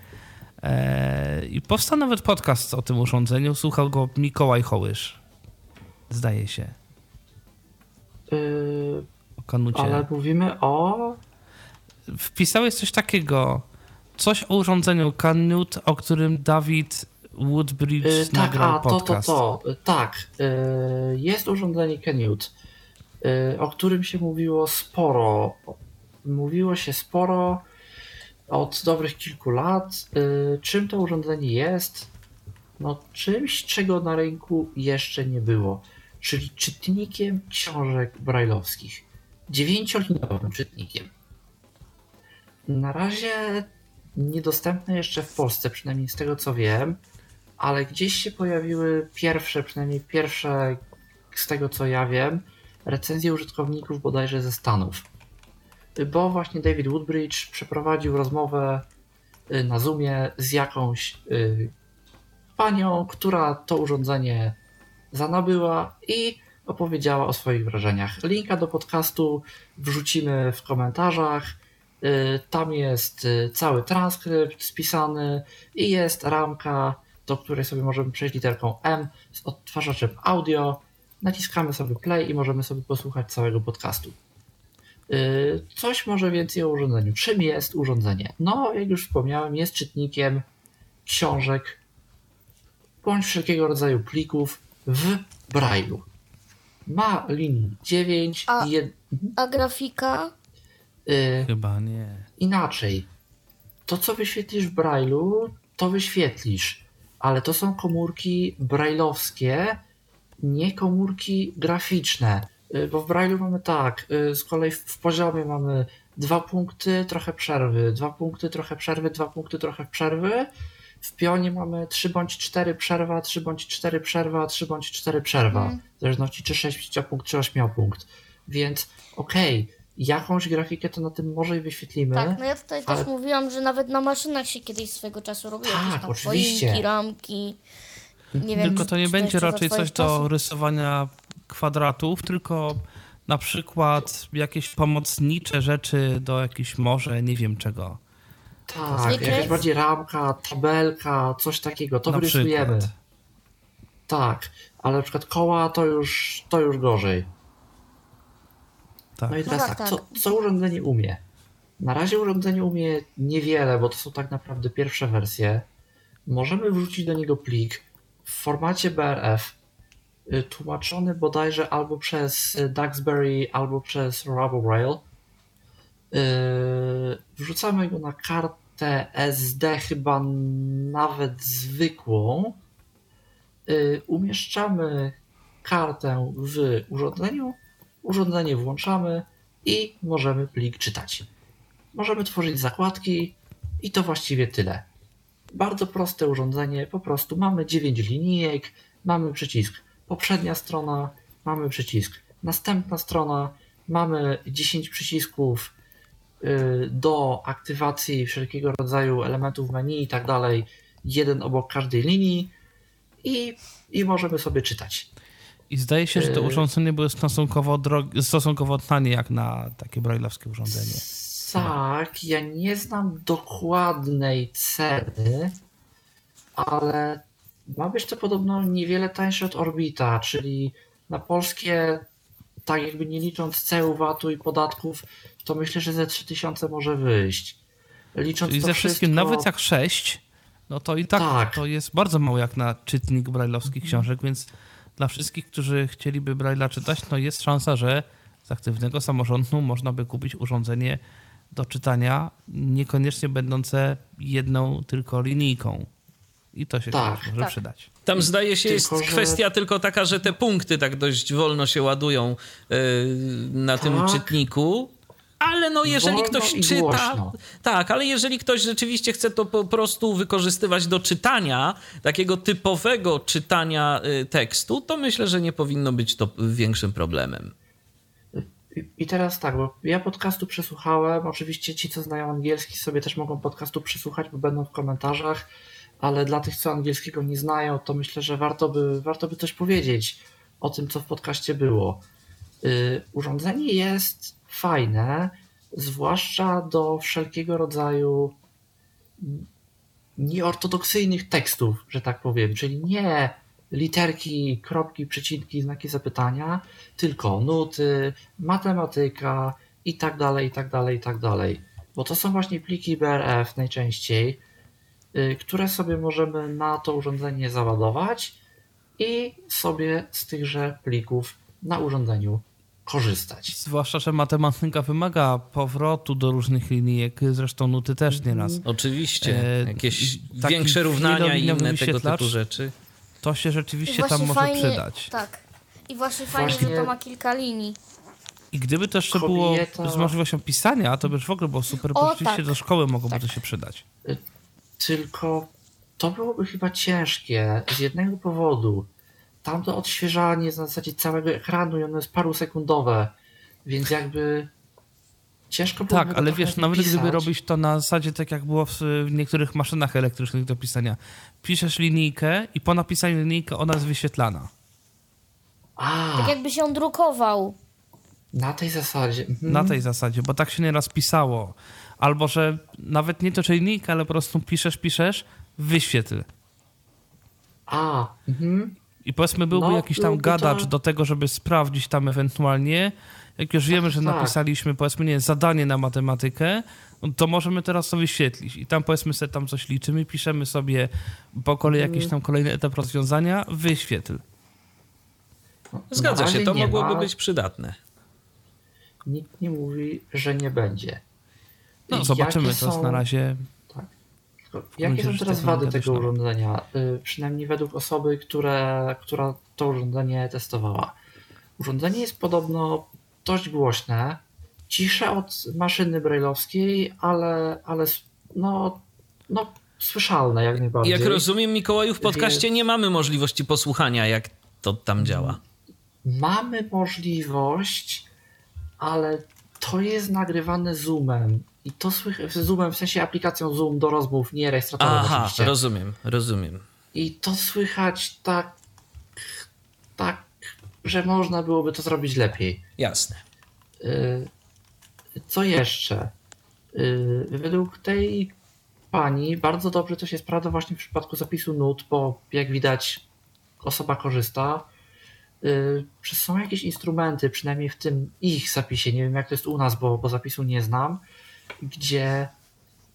E, I powstał nawet podcast o tym urządzeniu, słuchał go Mikołaj Hołysz. Zdaje się. Kanucie. Ale mówimy o... Wpisałeś coś takiego, coś o urządzeniu Canute, o którym Dawid Woodbridge yy, tak, nagrał a, podcast. To, to, to. Tak, yy, jest urządzenie Canute, yy, o którym się mówiło sporo. Mówiło się sporo od dobrych kilku lat. Yy, czym to urządzenie jest? No czymś, czego na rynku jeszcze nie było, czyli czytnikiem książek brajlowskich. Dziewięciolinowym czytnikiem. Na razie niedostępne jeszcze w Polsce, przynajmniej z tego co wiem ale gdzieś się pojawiły pierwsze, przynajmniej pierwsze, z tego co ja wiem, recenzje użytkowników bodajże ze Stanów. Bo właśnie David Woodbridge przeprowadził rozmowę y, na Zoomie z jakąś y, panią, która to urządzenie zanabyła i opowiedziała o swoich wrażeniach. Linka do podcastu wrzucimy w komentarzach. Y, tam jest cały transkrypt spisany i jest ramka do której sobie możemy przejść literką M z odtwarzaczem audio. Naciskamy sobie play i możemy sobie posłuchać całego podcastu. Yy, coś może więcej o urządzeniu. Czym jest urządzenie? No, jak już wspomniałem, jest czytnikiem książek bądź wszelkiego rodzaju plików w Braille'u. Ma linii 9 a, jed... a grafika? Yy, Chyba nie. Inaczej. To, co wyświetlisz w Braille'u, to wyświetlisz ale to są komórki brailleowskie, nie komórki graficzne. Y, bo w Braille'u mamy tak, y, z kolei w poziomie mamy dwa punkty, trochę przerwy, dwa punkty, trochę przerwy, dwa punkty, trochę przerwy. W pionie mamy 3 bądź 4 przerwa, 3 bądź 4 przerwa, 3 bądź 4 przerwa. Mm. W zależności czy 6 punkt, czy 8 punkt. Więc okej, okay, jakąś grafikę to na tym może i wyświetlimy. Tak, no ja tutaj ale... też mówiłam, że nawet na maszynach się kiedyś swego czasu robiło tak, jakieś tam oczywiście. Poinki, ramki. Nie wiem, tylko to nie będzie raczej coś do rysowania kwadratów, tylko na przykład jakieś pomocnicze rzeczy do jakichś może, nie wiem czego. Tak, jakaś bardziej ramka, tabelka, coś takiego, to na wyrysujemy. Przykład. Tak, ale na przykład koła to już, to już gorzej. Tak. No i teraz no tak, tak, Co, co urządzenie umie? Na razie urządzenie umie niewiele, bo to są tak naprawdę pierwsze wersje. Możemy wrzucić do niego plik w formacie BRF, y, tłumaczony bodajże albo przez Duxbury, albo przez Rubble Rail. Y, wrzucamy go na kartę SD, chyba nawet zwykłą. Y, umieszczamy kartę w urządzeniu urządzenie włączamy i możemy plik czytać. Możemy tworzyć zakładki i to właściwie tyle. Bardzo proste urządzenie, po prostu mamy 9 linijek, mamy przycisk poprzednia strona, mamy przycisk następna strona, mamy 10 przycisków do aktywacji wszelkiego rodzaju elementów menu i tak dalej, jeden obok każdej linii i, i możemy sobie czytać. I zdaje się, że to y- urządzenie było stosunkowo, drogie, stosunkowo tanie jak na takie brajlowskie urządzenie. Tak, ja nie znam dokładnej ceny, ale ma być to podobno niewiele tańsze od Orbita, czyli na polskie, tak jakby nie licząc ceł, VAT-u i podatków, to myślę, że ze 3000 może wyjść. Licząc czyli ze wszystkim, wszystko... nawet jak 6, no to i tak, tak, to jest bardzo mało jak na czytnik brajlowskich książek, więc dla wszystkich, którzy chcieliby Braille'a czytać, no jest szansa, że z aktywnego samorządu można by kupić urządzenie do czytania, niekoniecznie będące jedną tylko linijką. I to się tak, może tak. przydać. Tam zdaje się tylko, jest że... kwestia tylko taka, że te punkty tak dość wolno się ładują yy, na tak. tym czytniku ale no jeżeli Wolno ktoś czyta. Głośno. Tak, ale jeżeli ktoś rzeczywiście chce to po prostu wykorzystywać do czytania, takiego typowego czytania y, tekstu, to myślę, że nie powinno być to większym problemem. I teraz tak, bo ja podcastu przesłuchałem. Oczywiście ci, co znają angielski, sobie też mogą podcastu przesłuchać, bo będą w komentarzach, ale dla tych, co angielskiego nie znają, to myślę, że warto by, warto by coś powiedzieć o tym, co w podcaście było. Yy, urządzenie jest fajne, zwłaszcza do wszelkiego rodzaju nieortodoksyjnych tekstów, że tak powiem, czyli nie literki, kropki, przecinki, znaki zapytania, tylko nuty, matematyka i tak dalej, i tak dalej, i tak dalej. Bo to są właśnie pliki BRF najczęściej, które sobie możemy na to urządzenie załadować i sobie z tychże plików na urządzeniu korzystać. Zwłaszcza, że matematyka wymaga powrotu do różnych linijek, zresztą nuty też nieraz. Oczywiście, e, jakieś większe równania i inne tego typu rzeczy. To się rzeczywiście tam może fajnie, przydać. Tak. I właśnie fajnie, właśnie... że to ma kilka linii. I gdyby to jeszcze Kobieta... było z możliwością pisania, to by już w ogóle było super, bo rzeczywiście tak. do szkoły mogłoby tak. to się przydać. Tylko to byłoby chyba ciężkie z jednego powodu tamto odświeżanie w zasadzie całego ekranu i ono jest parusekundowe, więc jakby ciężko było Tak, ale wiesz, nawet pisać. gdyby robić to na zasadzie tak jak było w, niektórych maszynach elektrycznych do pisania. Piszesz linijkę i po napisaniu linijki ona jest wyświetlana. A. Tak jakby się on drukował. Na tej zasadzie. Mhm. Na tej zasadzie, bo tak się nieraz pisało. Albo, że nawet nie to, czy linijkę, ale po prostu piszesz, piszesz, wyświetl. A, mhm. I powiedzmy, byłby no, jakiś tam gadacz to... do tego, żeby sprawdzić tam ewentualnie. Jak już wiemy, że tak. napisaliśmy, powiedzmy, nie, zadanie na matematykę, no to możemy teraz to wyświetlić. I tam powiedzmy sobie tam coś liczymy, piszemy sobie po kolei mhm. jakiś tam kolejny etap rozwiązania, wyświetl. Zgadza się, to mogłoby ma... być przydatne. Nikt nie mówi, że nie będzie. No, zobaczymy, to jest na razie Jakie są teraz wady tego urządzenia? Y, przynajmniej według osoby, które, która to urządzenie testowała. Urządzenie jest podobno dość głośne, cisze od maszyny brajlowskiej, ale, ale no, no, słyszalne jak najbardziej. Jak rozumiem, Mikołaju, w podcaście Więc... nie mamy możliwości posłuchania, jak to tam działa. Mamy możliwość, ale to jest nagrywane zoomem i to słychać, Zoomem, w sensie aplikacją Zoom do rozmów, nie rejestratorem Aha, oczywiście. rozumiem, rozumiem. I to słychać tak, tak, że można byłoby to zrobić lepiej. Jasne. Y, co jeszcze? Y, według tej pani bardzo dobrze to się sprawdza właśnie w przypadku zapisu nut, bo jak widać osoba korzysta. Y, są jakieś instrumenty, przynajmniej w tym ich zapisie, nie wiem jak to jest u nas, bo, bo zapisu nie znam, gdzie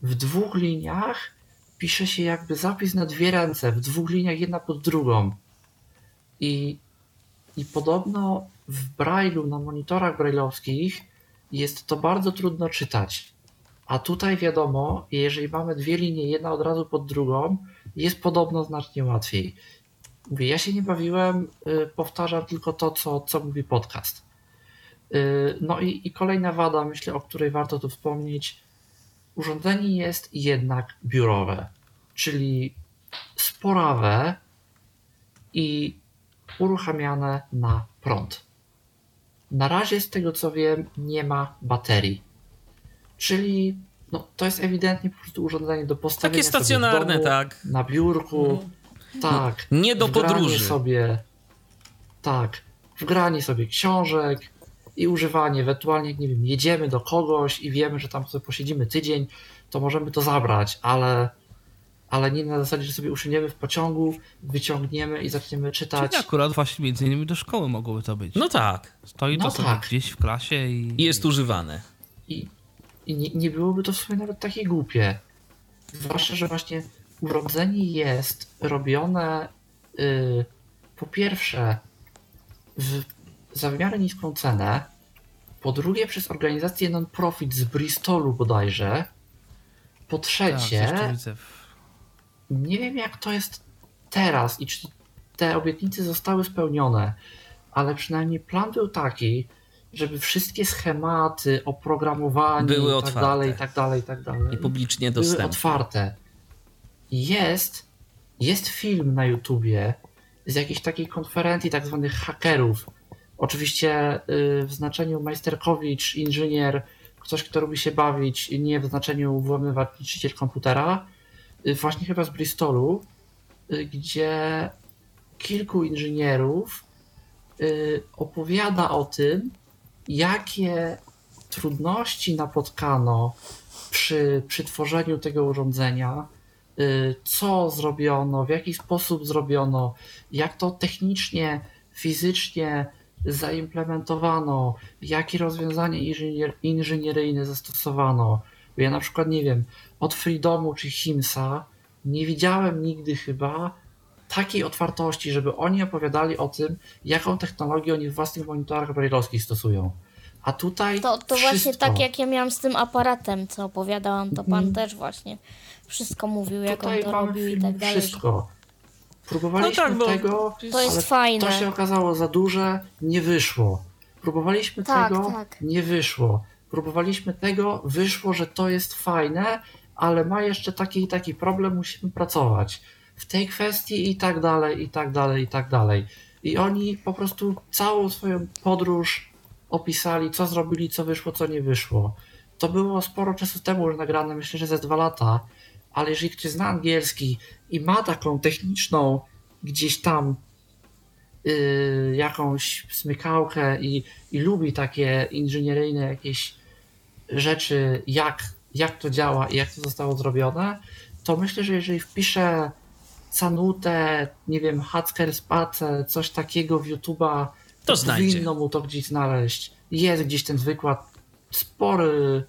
w dwóch liniach pisze się jakby zapis na dwie ręce, w dwóch liniach jedna pod drugą. I, i podobno w Braille'u na monitorach brailleowskich jest to bardzo trudno czytać. A tutaj wiadomo, jeżeli mamy dwie linie, jedna od razu pod drugą, jest podobno znacznie łatwiej. Mówię, ja się nie bawiłem, y, powtarzam tylko to, co, co mówi podcast. Y, no i, i kolejna wada, myślę, o której warto tu wspomnieć. Urządzenie jest jednak biurowe, czyli sporawe i uruchamiane na prąd. Na razie, z tego co wiem, nie ma baterii. Czyli no, to jest ewidentnie po prostu urządzenie do postawienia Takie stacjonarne, domu, tak. Na biurku. No. Tak. Nie do podróży. sobie. Tak. Wgranie sobie książek, i używanie. Ewentualnie, nie wiem, jedziemy do kogoś i wiemy, że tam sobie posiedzimy tydzień, to możemy to zabrać, ale, ale nie na zasadzie, że sobie usiądziemy w pociągu, wyciągniemy i zaczniemy czytać. Czyli akurat właśnie między innymi do szkoły mogłoby to być. No tak. Stoi no to tak. gdzieś w klasie i... I jest używane. I, i nie, nie byłoby to w sumie nawet takie głupie. Zwłaszcza, że właśnie urządzenie jest robione yy, po pierwsze w za w miarę niską cenę, po drugie przez organizację non-profit z Bristolu bodajże, po trzecie, tak, nie wiem jak to jest teraz i czy te obietnice zostały spełnione, ale przynajmniej plan był taki, żeby wszystkie schematy, oprogramowanie były i tak otwarte. dalej, i tak dalej, i tak dalej. I publicznie dostępne. Były otwarte. Jest, jest film na YouTubie z jakiejś takiej konferencji tak zwanych hakerów, Oczywiście w znaczeniu majsterkowicz, inżynier, ktoś, kto lubi się bawić, nie w znaczeniu włamywacz, niszczyciel komputera, właśnie chyba z Bristolu, gdzie kilku inżynierów opowiada o tym, jakie trudności napotkano przy, przy tworzeniu tego urządzenia, y, co zrobiono, w jaki sposób zrobiono, jak to technicznie, fizycznie zaimplementowano, jakie rozwiązanie inżynier, inżynieryjne zastosowano. Ja na przykład nie wiem, od Freedomu czy Himsa nie widziałem nigdy chyba takiej otwartości, żeby oni opowiadali o tym, jaką technologię oni w własnych monitorach brailleowskich stosują. A tutaj. To, to wszystko. właśnie tak jak ja miałam z tym aparatem, co opowiadałam, to pan mm. też właśnie wszystko mówił, jak tutaj on to robił i tak dalej. Wszystko. Próbowaliśmy no tak, tego, to jest fajne. To się okazało za duże, nie wyszło. Próbowaliśmy tak, tego, tak. nie wyszło. Próbowaliśmy tego, wyszło, że to jest fajne, ale ma jeszcze taki i taki problem, musimy pracować w tej kwestii i tak dalej, i tak dalej, i tak dalej. I oni po prostu całą swoją podróż opisali, co zrobili, co wyszło, co nie wyszło. To było sporo czasu temu już nagrane, myślę, że ze dwa lata, ale jeżeli ktoś zna angielski i ma taką techniczną gdzieś tam yy, jakąś smykałkę i, i lubi takie inżynieryjne jakieś rzeczy, jak, jak to działa i jak to zostało zrobione, to myślę, że jeżeli wpiszę Canutę, nie wiem, Hacker Space, coś takiego w YouTube'a, to znajdzie. Powinno mu to gdzieś znaleźć. Jest gdzieś ten wykład spory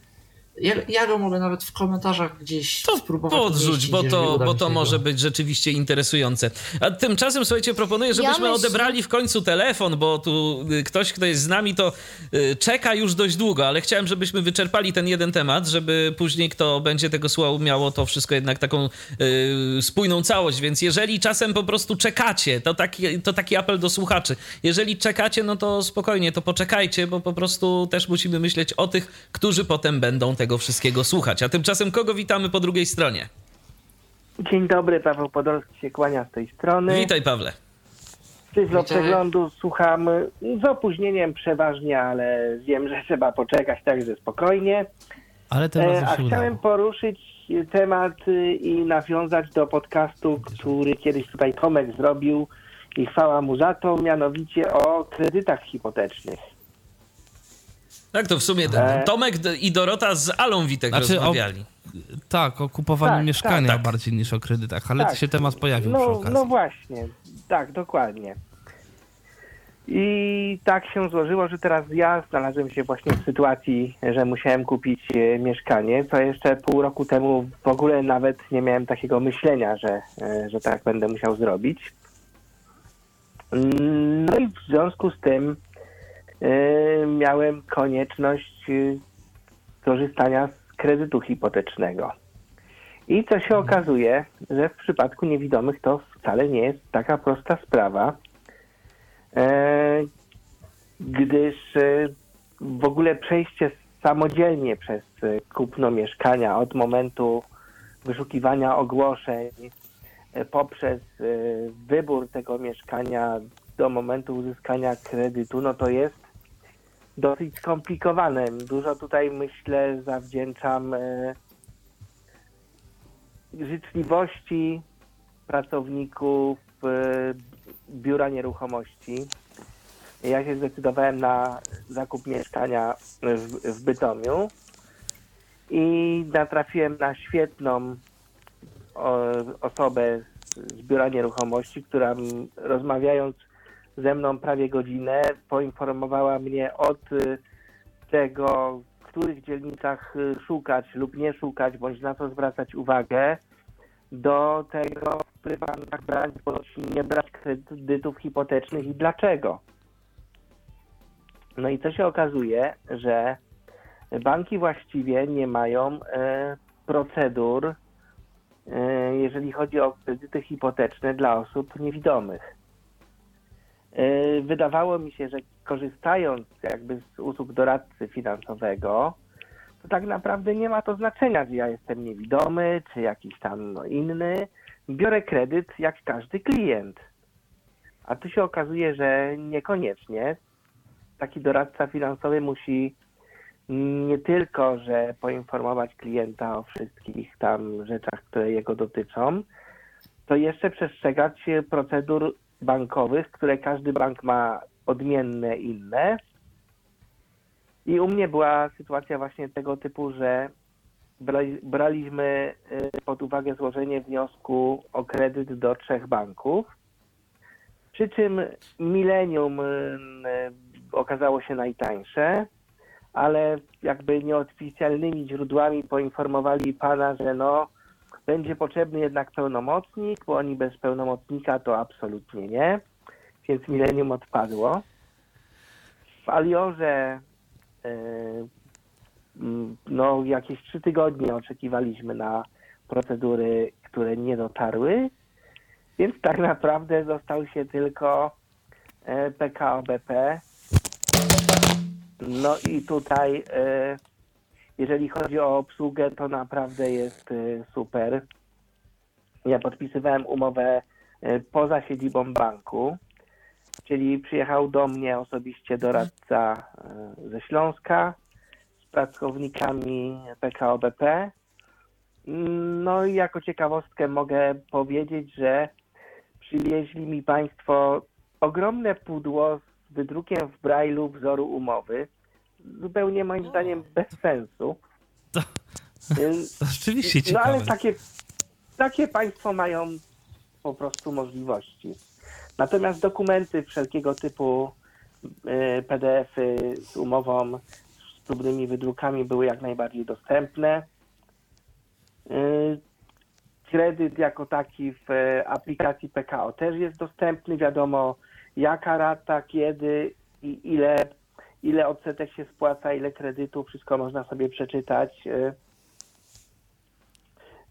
ja, ja go mogę nawet w komentarzach gdzieś to spróbować podrzuć, bo to, bo to może być rzeczywiście interesujące. A tymczasem, słuchajcie, proponuję, żebyśmy ja odebrali w końcu telefon, bo tu y, ktoś, kto jest z nami, to y, czeka już dość długo, ale chciałem, żebyśmy wyczerpali ten jeden temat, żeby później kto będzie tego słuchał, miało to wszystko jednak taką y, spójną całość, więc jeżeli czasem po prostu czekacie, to taki, to taki apel do słuchaczy. Jeżeli czekacie, no to spokojnie, to poczekajcie, bo po prostu też musimy myśleć o tych, którzy potem będą tego tego wszystkiego słuchać. A tymczasem kogo witamy po drugiej stronie? Dzień dobry, Paweł Podolski się kłania z tej strony. Witaj Pawle. Tyflo Przeglądu słucham z opóźnieniem przeważnie, ale wiem, że trzeba poczekać, także spokojnie. Ale teraz e, A chciałem poruszyć temat y, i nawiązać do podcastu, który kiedyś tutaj Tomek zrobił i chwała mu za to, mianowicie o kredytach hipotecznych. Tak, to w sumie e... Tomek i Dorota z Alą Witek znaczy, rozmawiali. O, tak, o kupowaniu tak, mieszkania tak, tak. bardziej niż o kredytach, ale tak. się temat pojawił no, przy okazji. No właśnie, tak, dokładnie. I tak się złożyło, że teraz ja znalazłem się właśnie w sytuacji, że musiałem kupić e, mieszkanie, co jeszcze pół roku temu w ogóle nawet nie miałem takiego myślenia, że, e, że tak będę musiał zrobić. No i w związku z tym miałem konieczność y, korzystania z kredytu hipotecznego. I co się okazuje, że w przypadku niewidomych to wcale nie jest taka prosta sprawa, e, gdyż e, w ogóle przejście samodzielnie przez kupno mieszkania od momentu wyszukiwania ogłoszeń e, poprzez wybór tego mieszkania do momentu uzyskania kredytu, no to jest dosyć skomplikowane. Dużo tutaj myślę zawdzięczam e, życzliwości pracowników e, biura nieruchomości. Ja się zdecydowałem na zakup mieszkania w, w Bytomiu i natrafiłem na świetną osobę z biura nieruchomości, która rozmawiając ze mną prawie godzinę. Poinformowała mnie od y, tego, w których dzielnicach y, szukać lub nie szukać, bądź na co zwracać uwagę, do tego, w których bankach brać bądź nie brać kredytów hipotecznych i dlaczego. No i co się okazuje, że banki właściwie nie mają e, procedur, jeżeli chodzi o kredyty hipoteczne dla osób niewidomych. E, wydawało mi się, że korzystając jakby z usług doradcy finansowego, to tak naprawdę nie ma to znaczenia, czy ja jestem niewidomy, czy jakiś tam no, inny. Biorę kredyt jak każdy klient. A tu się okazuje, że niekoniecznie. taki doradca finansowy musi nie tylko, że poinformować klienta o wszystkich tam rzeczach, które jego dotyczą, to jeszcze przestrzegać procedur bankowych, które każdy bank ma odmienne, inne. I u mnie była sytuacja właśnie tego typu, że braliśmy y, pod uwagę złożenie wniosku o kredyt do trzech banków, przy czym Millennium y, okazało się najtańsze, ale jakby nieoficjalnymi źródłami poinformowali pana, że no będzie potrzebny jednak pełnomocnik, bo oni bez pełnomocnika to absolutnie nie, więc Millennium odpadło. W Aliorze y, no, jakieś trzy tygodnie oczekiwaliśmy na procedury, które nie dotarły, więc tak naprawdę został się tylko e, PKO BP. No i tutaj, e, jeżeli chodzi o obsługę, to naprawdę jest e, super. Ja podpisywałem umowę poza siedzibą banku, czyli przyjechał do mnie osobiście doradca ze Śląska, pracownikami PKO BP. No i jako ciekawostkę mogę powiedzieć, że przywieźli mi Państwo ogromne pudło z wydrukiem w Braille'u wzoru umowy. Zupełnie moim zdaniem bez sensu. To, to rzeczywiście ciekawe. No ale takie, takie Państwo mają po prostu możliwości. Natomiast dokumenty wszelkiego typu y, PDF-y z umową próbnymi wydrukami były jak najbardziej dostępne. Y, kredyt jako taki w e, aplikacji PKO też jest dostępny. Wiadomo, jaka rata, kiedy i ile, ile odsetek się spłaca, ile kredytu, wszystko można sobie przeczytać. Y,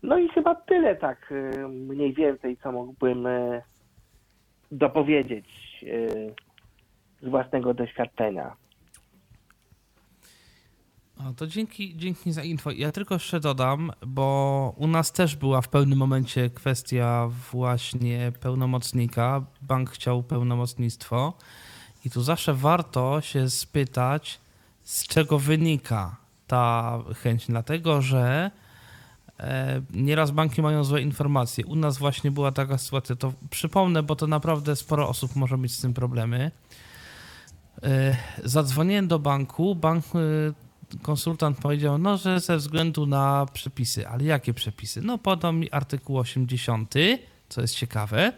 no i chyba tyle tak y, mniej więcej, co mógłbym dopowiedzieć z własnego doświadczenia. O, to dzięki, dzięki za info. Ja tylko jeszcze dodam, bo u nas też była w pewnym momencie kwestia właśnie pełnomocnika. Bank chciał pełnomocnictwo i tu zawsze warto się spytać, z czego wynika ta chęć, dlatego że e, nieraz banki mają złe informacje. U nas właśnie była taka sytuacja, to przypomnę, bo to naprawdę sporo osób może mieć z tym problemy. E, zadzwoniłem do banku, bank e, konsultant powiedział, no, że ze względu na przepisy. Ale jakie przepisy? No, podał mi artykuł 80, co jest ciekawe.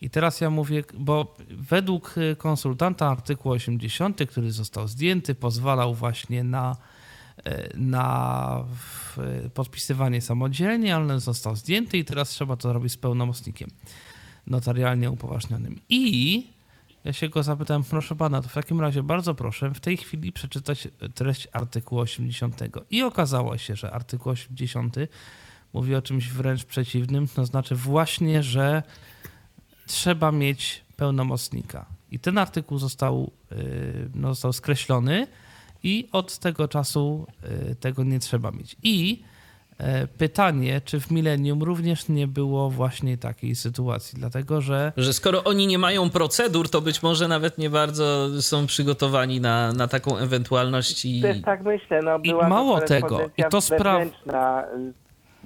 I teraz ja mówię, bo według konsultanta artykuł 80, który został zdjęty, pozwalał właśnie na, e, na podpisywanie samodzielnie, ale został zdjęty i teraz trzeba to robić z pełnomocnikiem notarialnie upoważnionym. I ja się go zapytałem, proszę pana, to w takim razie bardzo proszę w tej chwili przeczytać treść artykułu 80. I okazało się, że artykuł 80 mówi o czymś wręcz przeciwnym, to znaczy właśnie, że trzeba mieć pełnomocnika. I ten artykuł został, y, no, został skreślony i od tego czasu y, tego nie trzeba mieć. I E, pytanie, czy w Millennium również nie było właśnie takiej sytuacji, dlatego że... Że skoro oni nie mają procedur, to być może nawet nie bardzo są przygotowani na, na taką ewentualność i... Też tak myślę, no była I mało tego, i to sprawia...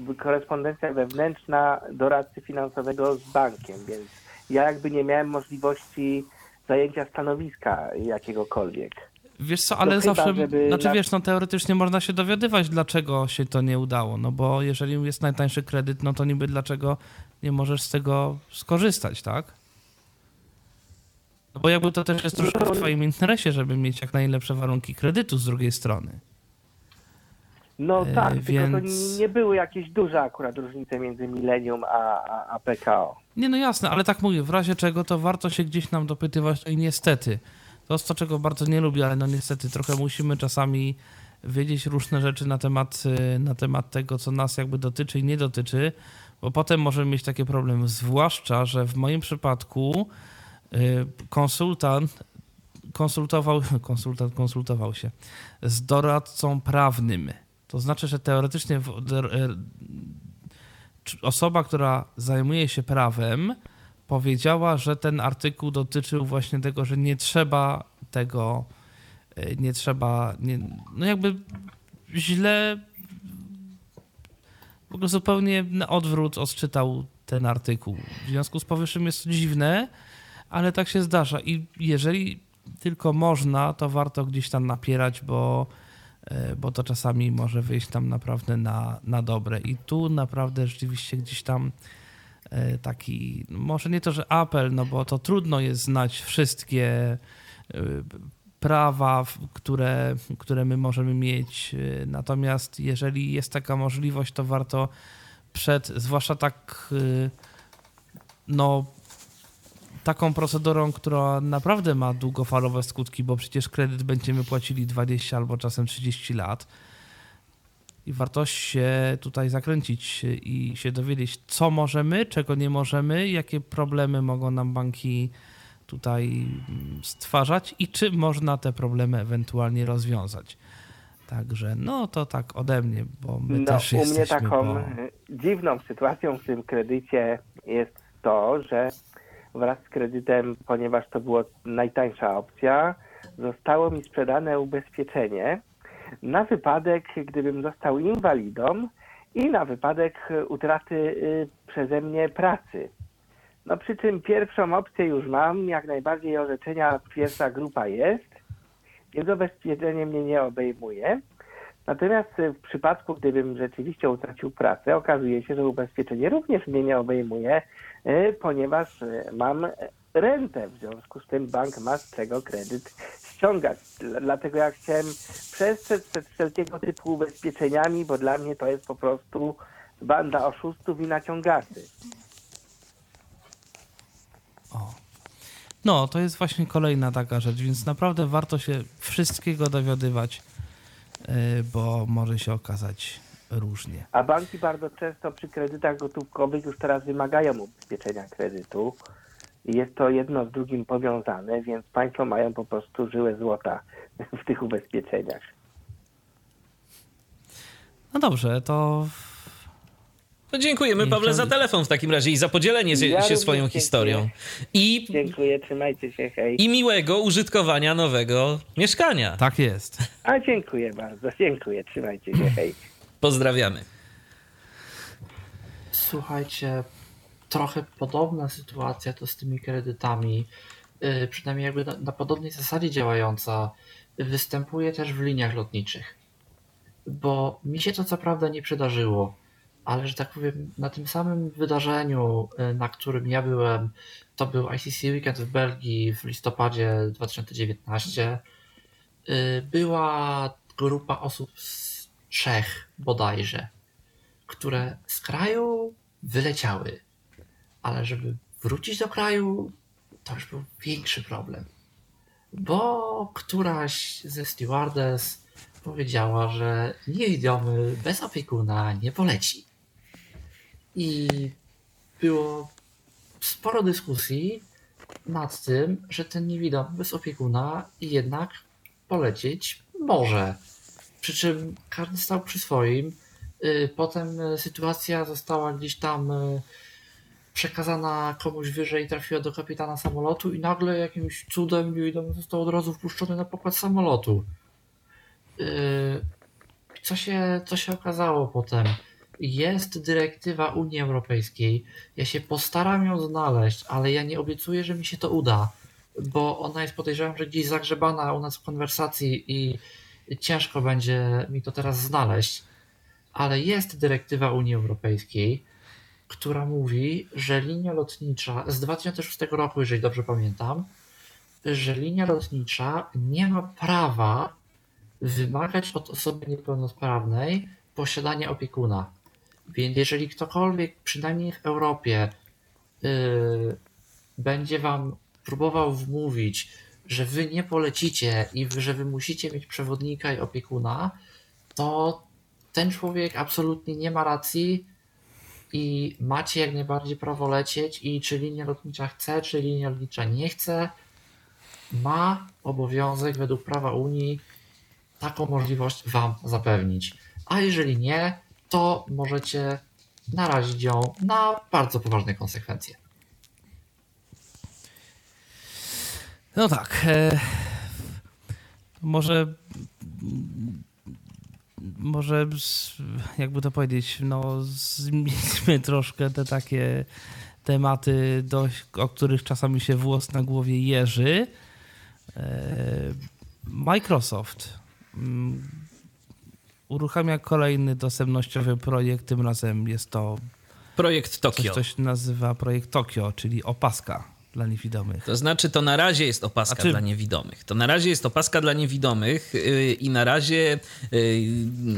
Y, korespondencja wewnętrzna doradcy finansowego z bankiem, więc ja jakby nie miałem możliwości zajęcia stanowiska jakiegokolwiek. Wiesz co, ale zawsze, chyba, znaczy na... wiesz, no teoretycznie można się dowiadywać, dlaczego się to nie udało, no bo jeżeli jest najtańszy kredyt, no to niby dlaczego nie możesz z tego skorzystać, tak? No bo jakby to też jest troszkę w twoim interesie, żeby mieć jak najlepsze warunki kredytu z drugiej strony. No e, tak, więc... tylko to nie były jakieś duże akurat różnice między Millennium a, a, a PKO. Nie, no jasne, ale tak mówię, w razie czego to warto się gdzieś nam dopytywać, no i niestety to jest to, czego bardzo nie lubię, ale no niestety trochę musimy czasami wiedzieć różne rzeczy na temat, y, na temat tego, co nas jakby dotyczy i nie dotyczy, bo potem możemy mieć takie problemy. Zwłaszcza, że w moim przypadku y, konsultant konsultował, *laughs* konsultant konsultował się z doradcą prawnym. To znaczy, że teoretycznie osoba, która zajmuje się prawem, powiedziała, że ten artykuł dotyczył właśnie tego, że nie trzeba tego nie trzeba, nie, no jakby źle w ogóle zupełnie na odwrót odczytał ten artykuł. W związku z powyższym jest to dziwne, ale tak się zdarza. I jeżeli tylko można, to warto gdzieś tam napierać, bo, e, bo to czasami może wyjść tam naprawdę na, na dobre. I tu naprawdę rzeczywiście gdzieś tam e, taki, może nie to, że apel, no bo to trudno jest znać wszystkie e, prawa, które, które my możemy mieć. Natomiast jeżeli jest taka możliwość, to warto przed, zwłaszcza tak, no, taką procedurą, która naprawdę ma długofalowe skutki, bo przecież kredyt będziemy płacili 20 albo czasem 30 lat. I warto się tutaj zakręcić i się dowiedzieć, co możemy, czego nie możemy, jakie problemy mogą nam banki tutaj stwarzać i czy można te problemy ewentualnie rozwiązać. Także no to tak ode mnie, bo my no, też u mnie taką dziwną sytuacją w tym kredycie jest to, że wraz z kredytem, ponieważ to była najtańsza opcja, zostało mi sprzedane ubezpieczenie na wypadek, gdybym został inwalidą i na wypadek utraty y, przeze mnie pracy. No przy czym pierwszą opcję już mam, jak najbardziej orzeczenia pierwsza grupa jest, więc ubezpieczenie mnie nie obejmuje. Natomiast w przypadku, gdybym rzeczywiście utracił pracę, okazuje się, że ubezpieczenie również mnie nie obejmuje, ponieważ y, mam rentę. W związku z tym bank ma z czego kredyt ściągać. Dlatego ja chciałem przestrzec przed wszelkiego typu ubezpieczeniami, bo dla mnie to jest po prostu banda oszustów i naciągaczy. O. No, to jest właśnie kolejna taka rzecz, więc naprawdę warto się wszystkiego dowiadywać, y, bo może się okazać różnie. A banki bardzo często przy kredytach gotówkowych już teraz wymagają ubezpieczenia kredytu. Jest to jedno z drugim powiązane, więc państwo mają po prostu żyłę złota *laughs* w tych ubezpieczeniach. No dobrze, to no dziękujemy Pawle za telefon w takim razie i za podzielenie ja się swoją dziękuję. historią. I, dziękuję, trzymajcie się, hej. I miłego użytkowania nowego mieszkania. Tak jest. A dziękuję bardzo, dziękuję, trzymajcie się, hej. Pozdrawiamy. Słuchajcie, trochę podobna sytuacja to z tymi kredytami, yy, przynajmniej jakby na, na podobnej zasadzie działająca, występuje też w liniach lotniczych. Bo mi się to co prawda nie przydarzyło, ale że tak powiem, na tym samym wydarzeniu, y, na którym ja byłem, to był ICC Weekend w Belgii w listopadzie 2019, y, była grupa osób z Czech bodajże, które z kraju wyleciały, ale żeby wrócić do kraju, to już był większy problem, bo któraś ze stewardess powiedziała, że niewidomy bez opiekuna nie poleci. I było sporo dyskusji nad tym, że ten niewidomy bez opiekuna jednak polecieć może. Przy czym każdy stał przy swoim. Y, potem sytuacja została gdzieś tam y, przekazana komuś wyżej, trafiła do kapitana samolotu i nagle jakimś cudem niewidomy został od razu wpuszczony na pokład samolotu. Y, co się, co się okazało potem? jest dyrektywa Unii Europejskiej. Ja się postaram ją znaleźć, ale ja nie obiecuję, że mi się to uda, bo ona jest podejrzewam, że gdzieś zagrzebana u nas w konwersacji i ciężko będzie mi to teraz znaleźć. Ale jest dyrektywa Unii Europejskiej, która mówi, że linia lotnicza z 2006 roku, jeżeli dobrze pamiętam, że linia lotnicza nie ma prawa wymagać od osoby niepełnosprawnej posiadania opiekuna. Więc jeżeli ktokolwiek, przynajmniej w Europie, yy, będzie wam próbował wmówić, że wy nie polecicie i że wy musicie mieć przewodnika i opiekuna, to ten człowiek absolutnie nie ma racji i macie jak najbardziej prawo lecieć i czy linia lotnicza chce, czy linia lotnicza nie chce, ma obowiązek według prawa Unii taką możliwość wam zapewnić. A jeżeli nie, to możecie narazić ją na bardzo poważne konsekwencje. No tak. E, może może jakby to powiedzieć, no zmieńmy *laughs* troszkę te takie tematy, dość, o których czasami się włos na głowie jeży. E, Microsoft mm, uruchamia kolejny dostępnościowy projekt, tym razem jest to projekt Tokio. Coś, coś nazywa projekt Tokio, czyli opaska dla niewidomych. To znaczy, to na razie jest opaska czy... dla niewidomych. To na razie jest opaska dla niewidomych yy, i na razie yy,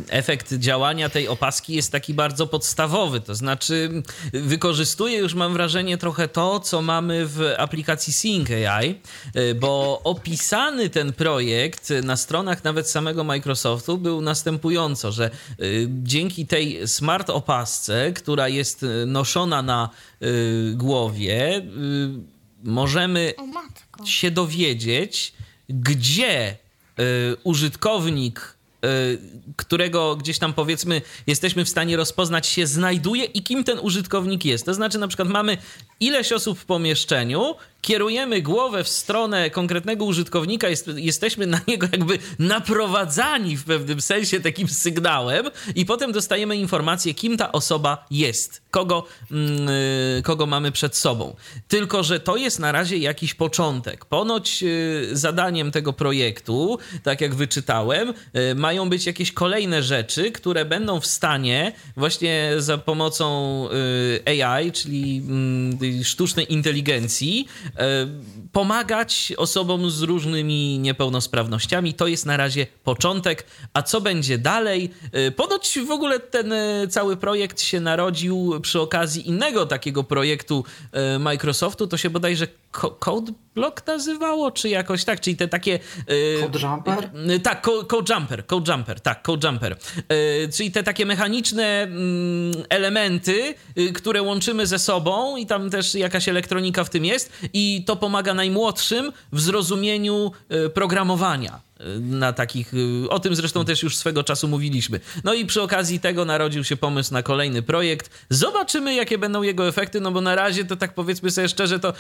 efekt działania tej opaski jest taki bardzo podstawowy. To znaczy, wykorzystuje już, mam wrażenie, trochę to, co mamy w aplikacji Sync AI, yy, bo *laughs* opisany ten projekt na stronach nawet samego Microsoftu był następująco, że y, dzięki tej smart opasce, która jest noszona na y, głowie, y, możemy się dowiedzieć, gdzie y, użytkownik, którego gdzieś tam powiedzmy jesteśmy w stanie rozpoznać, się znajduje i kim ten użytkownik jest. To znaczy, na przykład mamy ileś osób w pomieszczeniu kierujemy głowę w stronę konkretnego użytkownika, jest, jesteśmy na niego jakby naprowadzani w pewnym sensie takim sygnałem i potem dostajemy informację, kim ta osoba jest, kogo, yy, kogo mamy przed sobą. Tylko, że to jest na razie jakiś początek. Ponoć yy, zadaniem tego projektu, tak jak wyczytałem, yy, mają być jakieś kolejne rzeczy, które będą w stanie właśnie za pomocą y, AI, czyli mm, sztucznej inteligencji, E, pomagać osobom z różnymi niepełnosprawnościami. To jest na razie początek. A co będzie dalej? E, ponoć w ogóle ten cały projekt się narodził przy okazji innego takiego projektu Microsoftu. To się bodajże Code Block nazywało, czy jakoś tak, czyli te takie... Code Jumper? Tak, Code Jumper, Code Jumper, tak, Code Jumper. Czyli te takie mechaniczne mm, elementy, które łączymy ze sobą i tam też jakaś elektronika w tym jest i to pomaga najmłodszym w zrozumieniu programowania na takich, o tym zresztą też już swego czasu mówiliśmy. No i przy okazji tego narodził się pomysł na kolejny projekt. Zobaczymy, jakie będą jego efekty, no bo na razie to tak powiedzmy sobie szczerze, to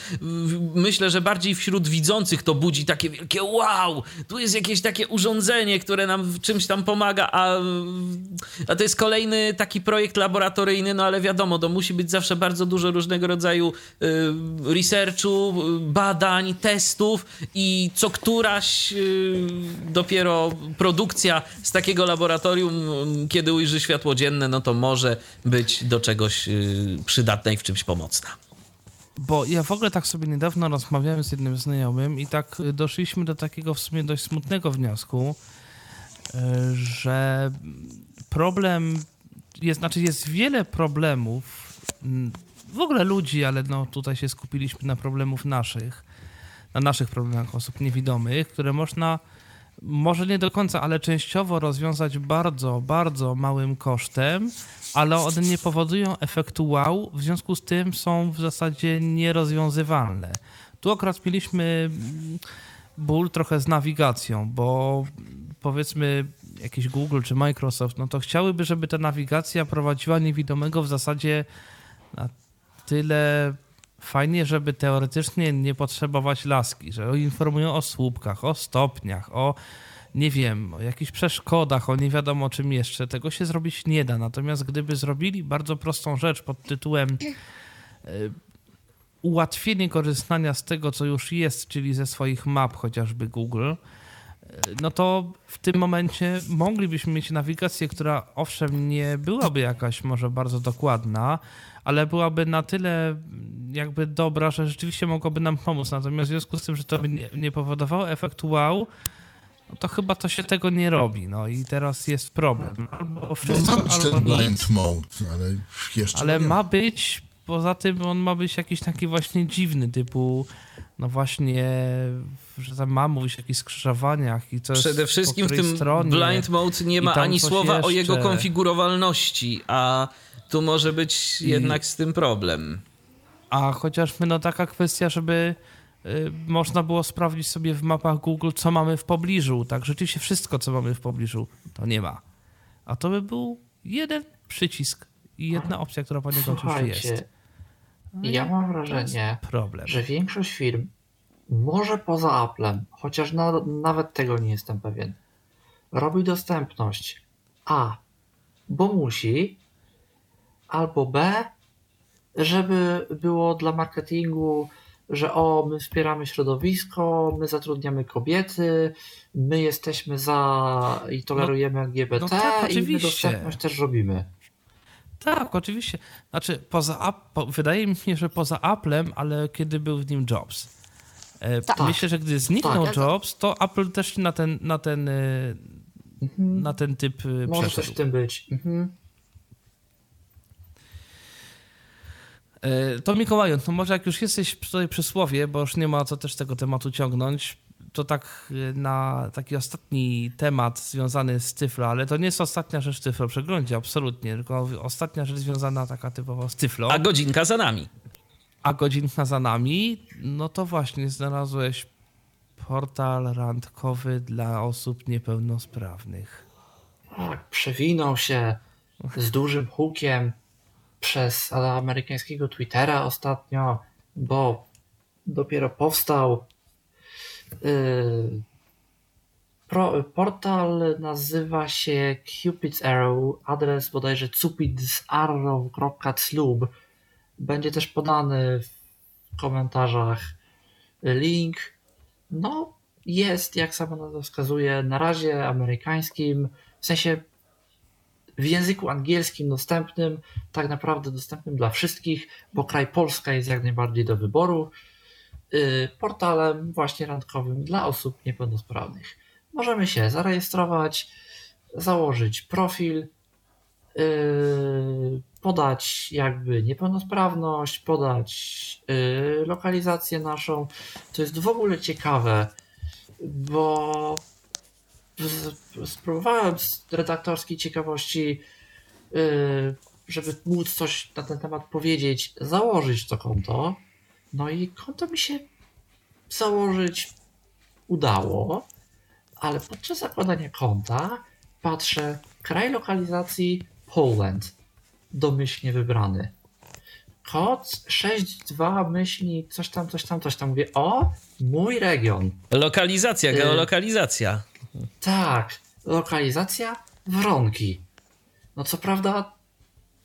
myślę, że bardziej wśród widzących to budzi takie wielkie wow, tu jest jakieś takie urządzenie, które nam w czymś tam pomaga, a, a to jest kolejny taki projekt laboratoryjny, no ale wiadomo, to musi być zawsze bardzo dużo różnego rodzaju y, researchu, badań, testów i co któraś y, dopiero produkcja z takiego laboratorium, kiedy ujrzy światło dzienne, no to może być do czegoś y, przydatna i w czymś pomocna. Bo ja w ogóle tak sobie niedawno rozmawiałem z jednym znajomym i tak doszliśmy do takiego w sumie dość smutnego wniosku, y, że problem jest, znaczy jest wiele problemów mm, w ogóle ludzi, ale no tutaj się skupiliśmy na problemów naszych, na naszych problemach osób niewidomych, które można może nie do końca, ale częściowo rozwiązać bardzo, bardzo małym kosztem, ale one nie powodują efektu wow, w związku z tym są w zasadzie nierozwiązywalne. Tu akurat mieliśmy ból trochę z nawigacją, bo powiedzmy jakiś Google czy Microsoft, no to chciałyby, żeby ta nawigacja prowadziła niewidomego w zasadzie na tyle fajnie, żeby teoretycznie nie potrzebować laski, że informują o słupkach, o stopniach, o nie wiem, o jakichś przeszkodach, o nie wiadomo czym jeszcze. Tego się zrobić nie da. Natomiast gdyby zrobili bardzo prostą rzecz pod tytułem e, ułatwienie korzystania z tego, co już jest, czyli ze swoich map, chociażby Google, e, no to w tym momencie moglibyśmy mieć nawigację, która owszem nie byłaby jakaś może bardzo dokładna, ale byłaby na tyle jakby dobra, że rzeczywiście mogłoby nam pomóc. Natomiast w związku z tym, że to by nie, nie powodowało efektu wow, no to chyba to się tego nie robi. No i teraz jest problem. Albo wszystko, ma być albo ten blind mode, ale jeszcze Ale ma być, poza tym on ma być jakiś taki właśnie dziwny, typu no właśnie, że tam ma mówić o jakichś skrzyżowaniach i co Przede wszystkim w tym stronie, blind mode nie ma ani słowa jeszcze. o jego konfigurowalności, a tu może być jednak z tym problem. A chociażby no taka kwestia, żeby y, można było sprawdzić sobie w mapach Google, co mamy w pobliżu. Tak, rzeczywiście wszystko, co mamy w pobliżu, to nie ma. A to by był jeden przycisk i jedna opcja, która poniekąd już jest. No ja mam wrażenie, problem. że większość firm może poza Applem, chociaż na, nawet tego nie jestem pewien, robi dostępność A, bo musi, albo B, żeby było dla marketingu, że o, my wspieramy środowisko, my zatrudniamy kobiety, my jesteśmy za i tolerujemy no, LGBT no tak, i my dostępność też robimy. Tak, oczywiście. Znaczy, poza, po, wydaje mi się, że poza Applem, ale kiedy był w nim Jobs. E, tak. Myślę, że gdy zniknął tak. Jobs, to Apple też na ten, na ten, mhm. na ten typ e, Może przeszedł. coś w tym być. Mhm. To Mikołaju, no może jak już jesteś tutaj przy słowie, bo już nie ma co też tego tematu ciągnąć, to tak na taki ostatni temat związany z Tyflo, ale to nie jest ostatnia rzecz w Tyflo przeglądzie, absolutnie, tylko ostatnia rzecz związana taka typowo z Tyflo. A godzinka za nami. A godzinka za nami, no to właśnie znalazłeś portal randkowy dla osób niepełnosprawnych. Tak, przewinął się z dużym hukiem przez amerykańskiego Twittera ostatnio, bo dopiero powstał yy, portal nazywa się Cupid's Arrow, adres bodajże cupidsarrow.club. Będzie też podany w komentarzach link. No, jest, jak sama nazwa wskazuje, na razie amerykańskim, w sensie w języku angielskim dostępnym, tak naprawdę dostępnym dla wszystkich, bo kraj Polska jest jak najbardziej do wyboru, y, portalem właśnie randkowym dla osób niepełnosprawnych. Możemy się zarejestrować, założyć profil, y, podać jakby niepełnosprawność, podać y, lokalizację naszą. To jest w ogóle ciekawe, bo spróbowałem z redaktorskiej ciekawości, y, żeby móc coś na ten temat powiedzieć, założyć to konto. No i konto mi się założyć udało, ale podczas zakładania konta patrzę kraj lokalizacji Poland, domyślnie wybrany. Kod 62 myśli coś tam, coś tam, coś tam. Mówię, o, mój region. Lokalizacja, y, geolokalizacja. Tak, lokalizacja Wronki. No co prawda,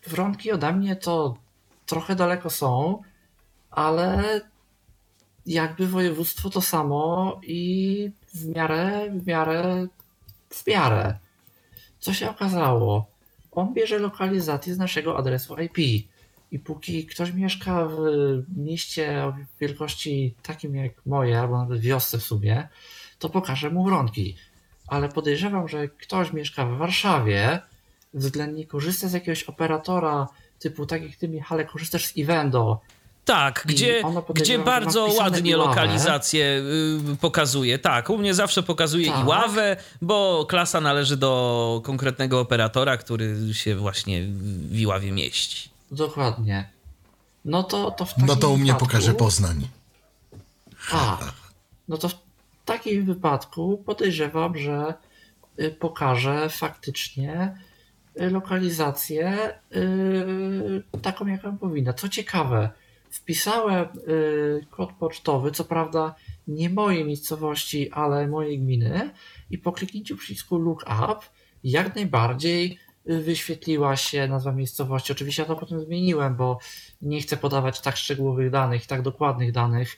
Wronki ode mnie to trochę daleko są, ale jakby województwo to samo i w miarę, w miarę, w miarę. Co się okazało? On bierze lokalizację z naszego adresu IP. I póki ktoś mieszka w mieście o wielkości takim jak moje, albo nawet wiosce w sumie, to pokaże mu wronki ale podejrzewam, że ktoś mieszka w Warszawie, względnie korzysta z jakiegoś operatora typu tak jak ty Michale korzystasz z Evendo. Tak, gdzie, gdzie bardzo ładnie lokalizację y, pokazuje. Tak, u mnie zawsze pokazuje tak. i ławę, bo klasa należy do konkretnego operatora, który się właśnie w Iławie mieści. Dokładnie. No to, to w takim No to u mnie wypadku... pokaże Poznań. A, no to w takim wypadku podejrzewam, że y, pokaże faktycznie y, lokalizację y, taką, jaką powinna. Co ciekawe, wpisałem kod pocztowy, co prawda nie mojej miejscowości, ale mojej gminy i po kliknięciu przycisku Look Up jak najbardziej wyświetliła się nazwa miejscowości. Oczywiście ja to potem zmieniłem, bo nie chcę podawać tak szczegółowych danych, tak dokładnych danych,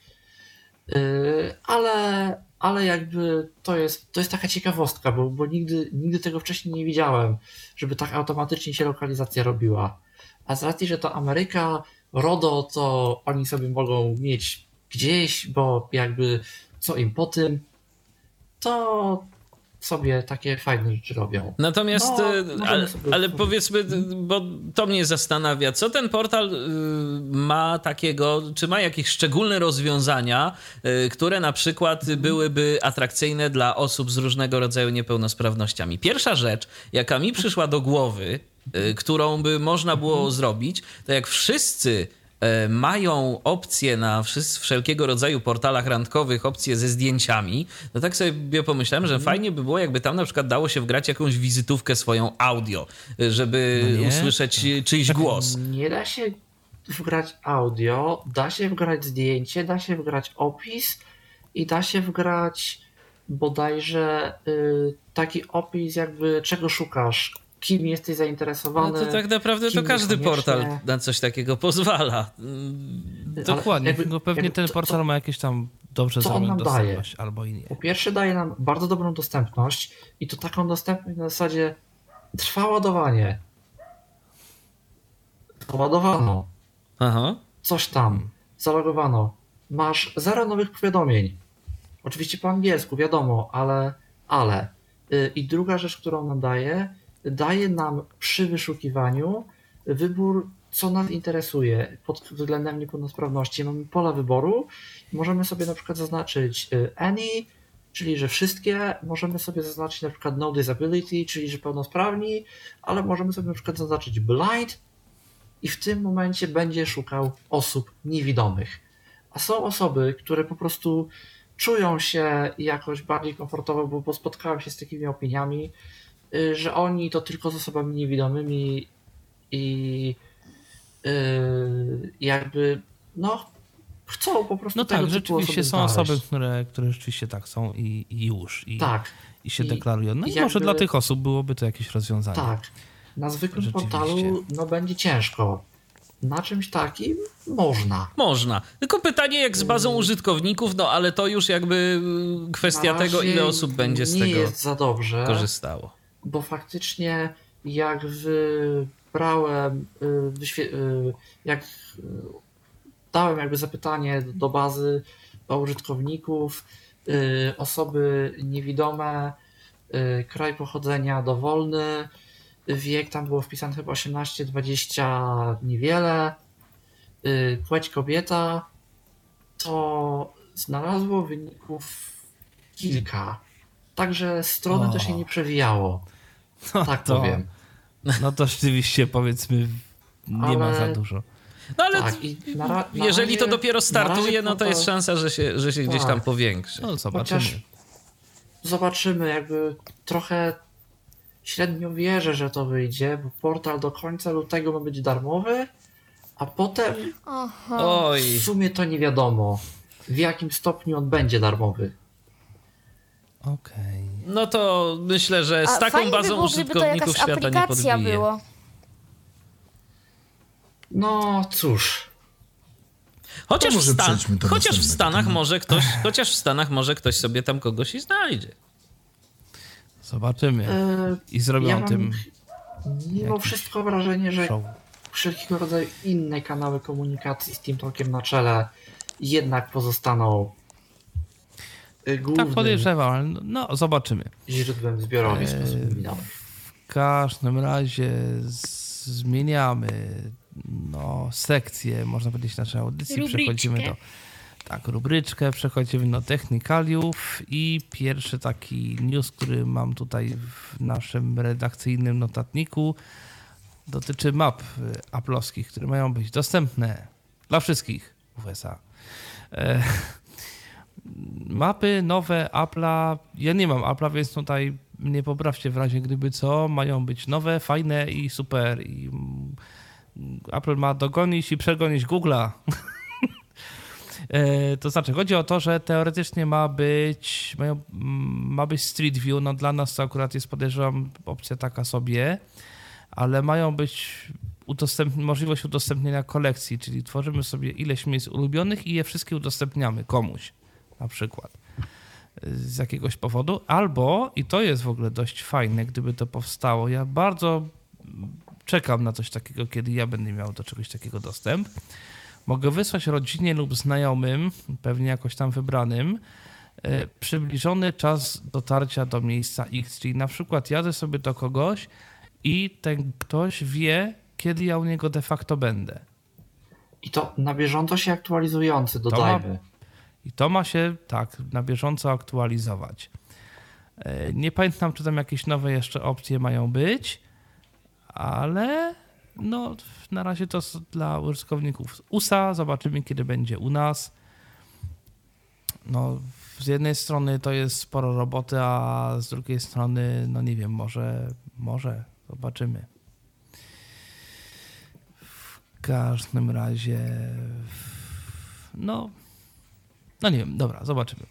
ale, ale jakby to jest, to jest taka ciekawostka, bo, bo nigdy, nigdy tego wcześniej nie widziałem, żeby tak automatycznie się lokalizacja robiła. A z racji, że to Ameryka, RODO, to oni sobie mogą mieć gdzieś, bo jakby co im po tym, to sobie takie fajne rzeczy robią. Natomiast, no, e, ale, ale, powiedzmy, bo to mnie zastanawia, co ten portal y, ma takiego, czy ma jakieś szczególne rozwiązania, y, które na przykład byłyby atrakcyjne dla osób z różnego rodzaju niepełnosprawnościami. Pierwsza rzecz, jaka mi przyszła do głowy, y, którą by można było zrobić, to jak wszyscy mają opcje na wszelkiego rodzaju portalach randkowych, opcje ze zdjęciami, no tak sobie pomyślałem, że mm. fajnie by było, jakby tam na przykład dało się wgrać jakąś wizytówkę swoją audio, e, żeby no usłyszeć czyjś tak głos. Nie da się wgrać audio, da się wgrać zdjęcie, da się wgrać opis, i da się wgrać bodajże y, taki opis jakby czego szukasz, kim jesteś zainteresowany. No to tak naprawdę to każdy portal na coś takiego pozwala. Dokładnie, jakby, no pewnie ten portal to, ma jakieś tam dobrze on nam daje? albo i nie. Po pierwsze daje nam bardzo dobrą dostępność i to taką dostępność na zasadzie trwa ładowanie. Ładowano. Aha. Coś tam. Zalogowano. Masz zero nowych powiadomień. Oczywiście po angielsku, wiadomo, ale. ale. Y, I druga rzecz, którą nam daje, daje nam przy wyszukiwaniu wybór, co nas interesuje pod względem niepełnosprawności. Mamy pola wyboru możemy sobie na przykład zaznaczyć y, any, czyli że wszystkie, możemy sobie zaznaczyć na przykład no disability, czyli że pełnosprawni, ale możemy sobie na przykład zaznaczyć blind i w tym momencie będzie szukał osób niewidomych. A są osoby, które po prostu czują się jakoś bardziej komfortowo, bo spotkałem się z takimi opiniami, że oni to tylko z osobami niewidomymi i yy, jakby no chcą po prostu No tak, rzeczywiście są znaleźć. osoby, które, które rzeczywiście tak są i, i już. I, tak. I się I deklarują. No i jakby, może dla tych osób byłoby to jakieś rozwiązanie. Tak. Na zwykłym portalu no, będzie ciężko na czymś takim można. Można. Tylko pytanie jak z bazą mm. użytkowników, no ale to już jakby y, kwestia tego, ile osób będzie z nie tego jest za dobrze, korzystało. Bo faktycznie jak wybrałem, y, y, jak dałem jakby zapytanie do bazy do użytkowników, osoby niewidome, kraj pochodzenia dowolny, wiek tam było wpisane chyba 18, 20 niewiele, y, płeć kobieta, to znalazło wyników kilka. Także strony o. to się nie przewijało. No tak to, powiem. No to rzeczywiście powiedzmy nie ale, ma za dużo. No ale tak, na, na jeżeli razie, to dopiero startuje, no to jest szansa, że się, że się tak. gdzieś tam tak. powiększy. No zobaczymy. Chociaż zobaczymy, jakby trochę średnio wierzę, że to wyjdzie, bo portal do końca lutego ma być darmowy, a potem Oj. w sumie to nie wiadomo, w jakim stopniu on będzie darmowy. Okej. Okay. No to myślę, że z a taką bazą by użytkowników świata nie podbije. Było. No cóż. Chociaż, w, Stan chociaż w Stanach może ktoś, *laughs* chociaż w Stanach może ktoś sobie tam kogoś i znajdzie. Zobaczymy. E, I zrobią ja tym. Mimo wszystko wrażenie, że show. wszelkiego rodzaju inne kanały komunikacji z Team Talkiem na czele jednak pozostaną głównym tak podejrzewam, ale no, no zobaczymy. Źródłem zbiorowym e, W każdym razie zmieniamy no, sekcję, można powiedzieć, naszej audycji. Rubriczkę. Przechodzimy do tak, rubryczkę, przechodzimy do technikaliów i pierwszy taki news, który mam tutaj w naszym redakcyjnym notatniku dotyczy map aplowskich, które mają być dostępne dla wszystkich w USA. E, mapy nowe Apple'a, ja nie mam Apple'a, więc tutaj nie poprawcie w razie gdyby co, mają być nowe, fajne i super. I Apple ma dogonić i przegonić Google'a. *laughs* E, to znaczy, chodzi o to, że teoretycznie ma być, mają, ma być Street View. No dla nas to akurat jest, podejrzewam, opcja taka sobie, ale mają być udostęp możliwość udostępnienia kolekcji, czyli tworzymy sobie ileś miejsc ulubionych i je wszystkie udostępniamy komuś, na przykład z jakiegoś powodu, albo, i to jest w ogóle dość fajne, gdyby to powstało, ja bardzo czekam na coś takiego, kiedy ja będę miał do czegoś takiego dostęp, Mogę wysłać rodzinie lub znajomym, pewnie jakoś tam wybranym, e, przybliżony czas dotarcia do miejsca X, czyli na przykład jadę sobie do kogoś i ten ktoś wie, kiedy ja u niego de facto będę. I to na bieżąco się aktualizujący, dodajmy. To ma, I to ma się tak na bieżąco aktualizować. E, nie pamiętam, czy tam jakieś nowe jeszcze opcje mają być, ale no, na razie to dla użytkowników USA. Zobaczymy, kiedy będzie u nas. No, z jednej strony to jest sporo roboty, a z drugiej strony, no nie wiem, może, może zobaczymy. W każdym razie, no, no nie wiem, dobra, zobaczymy.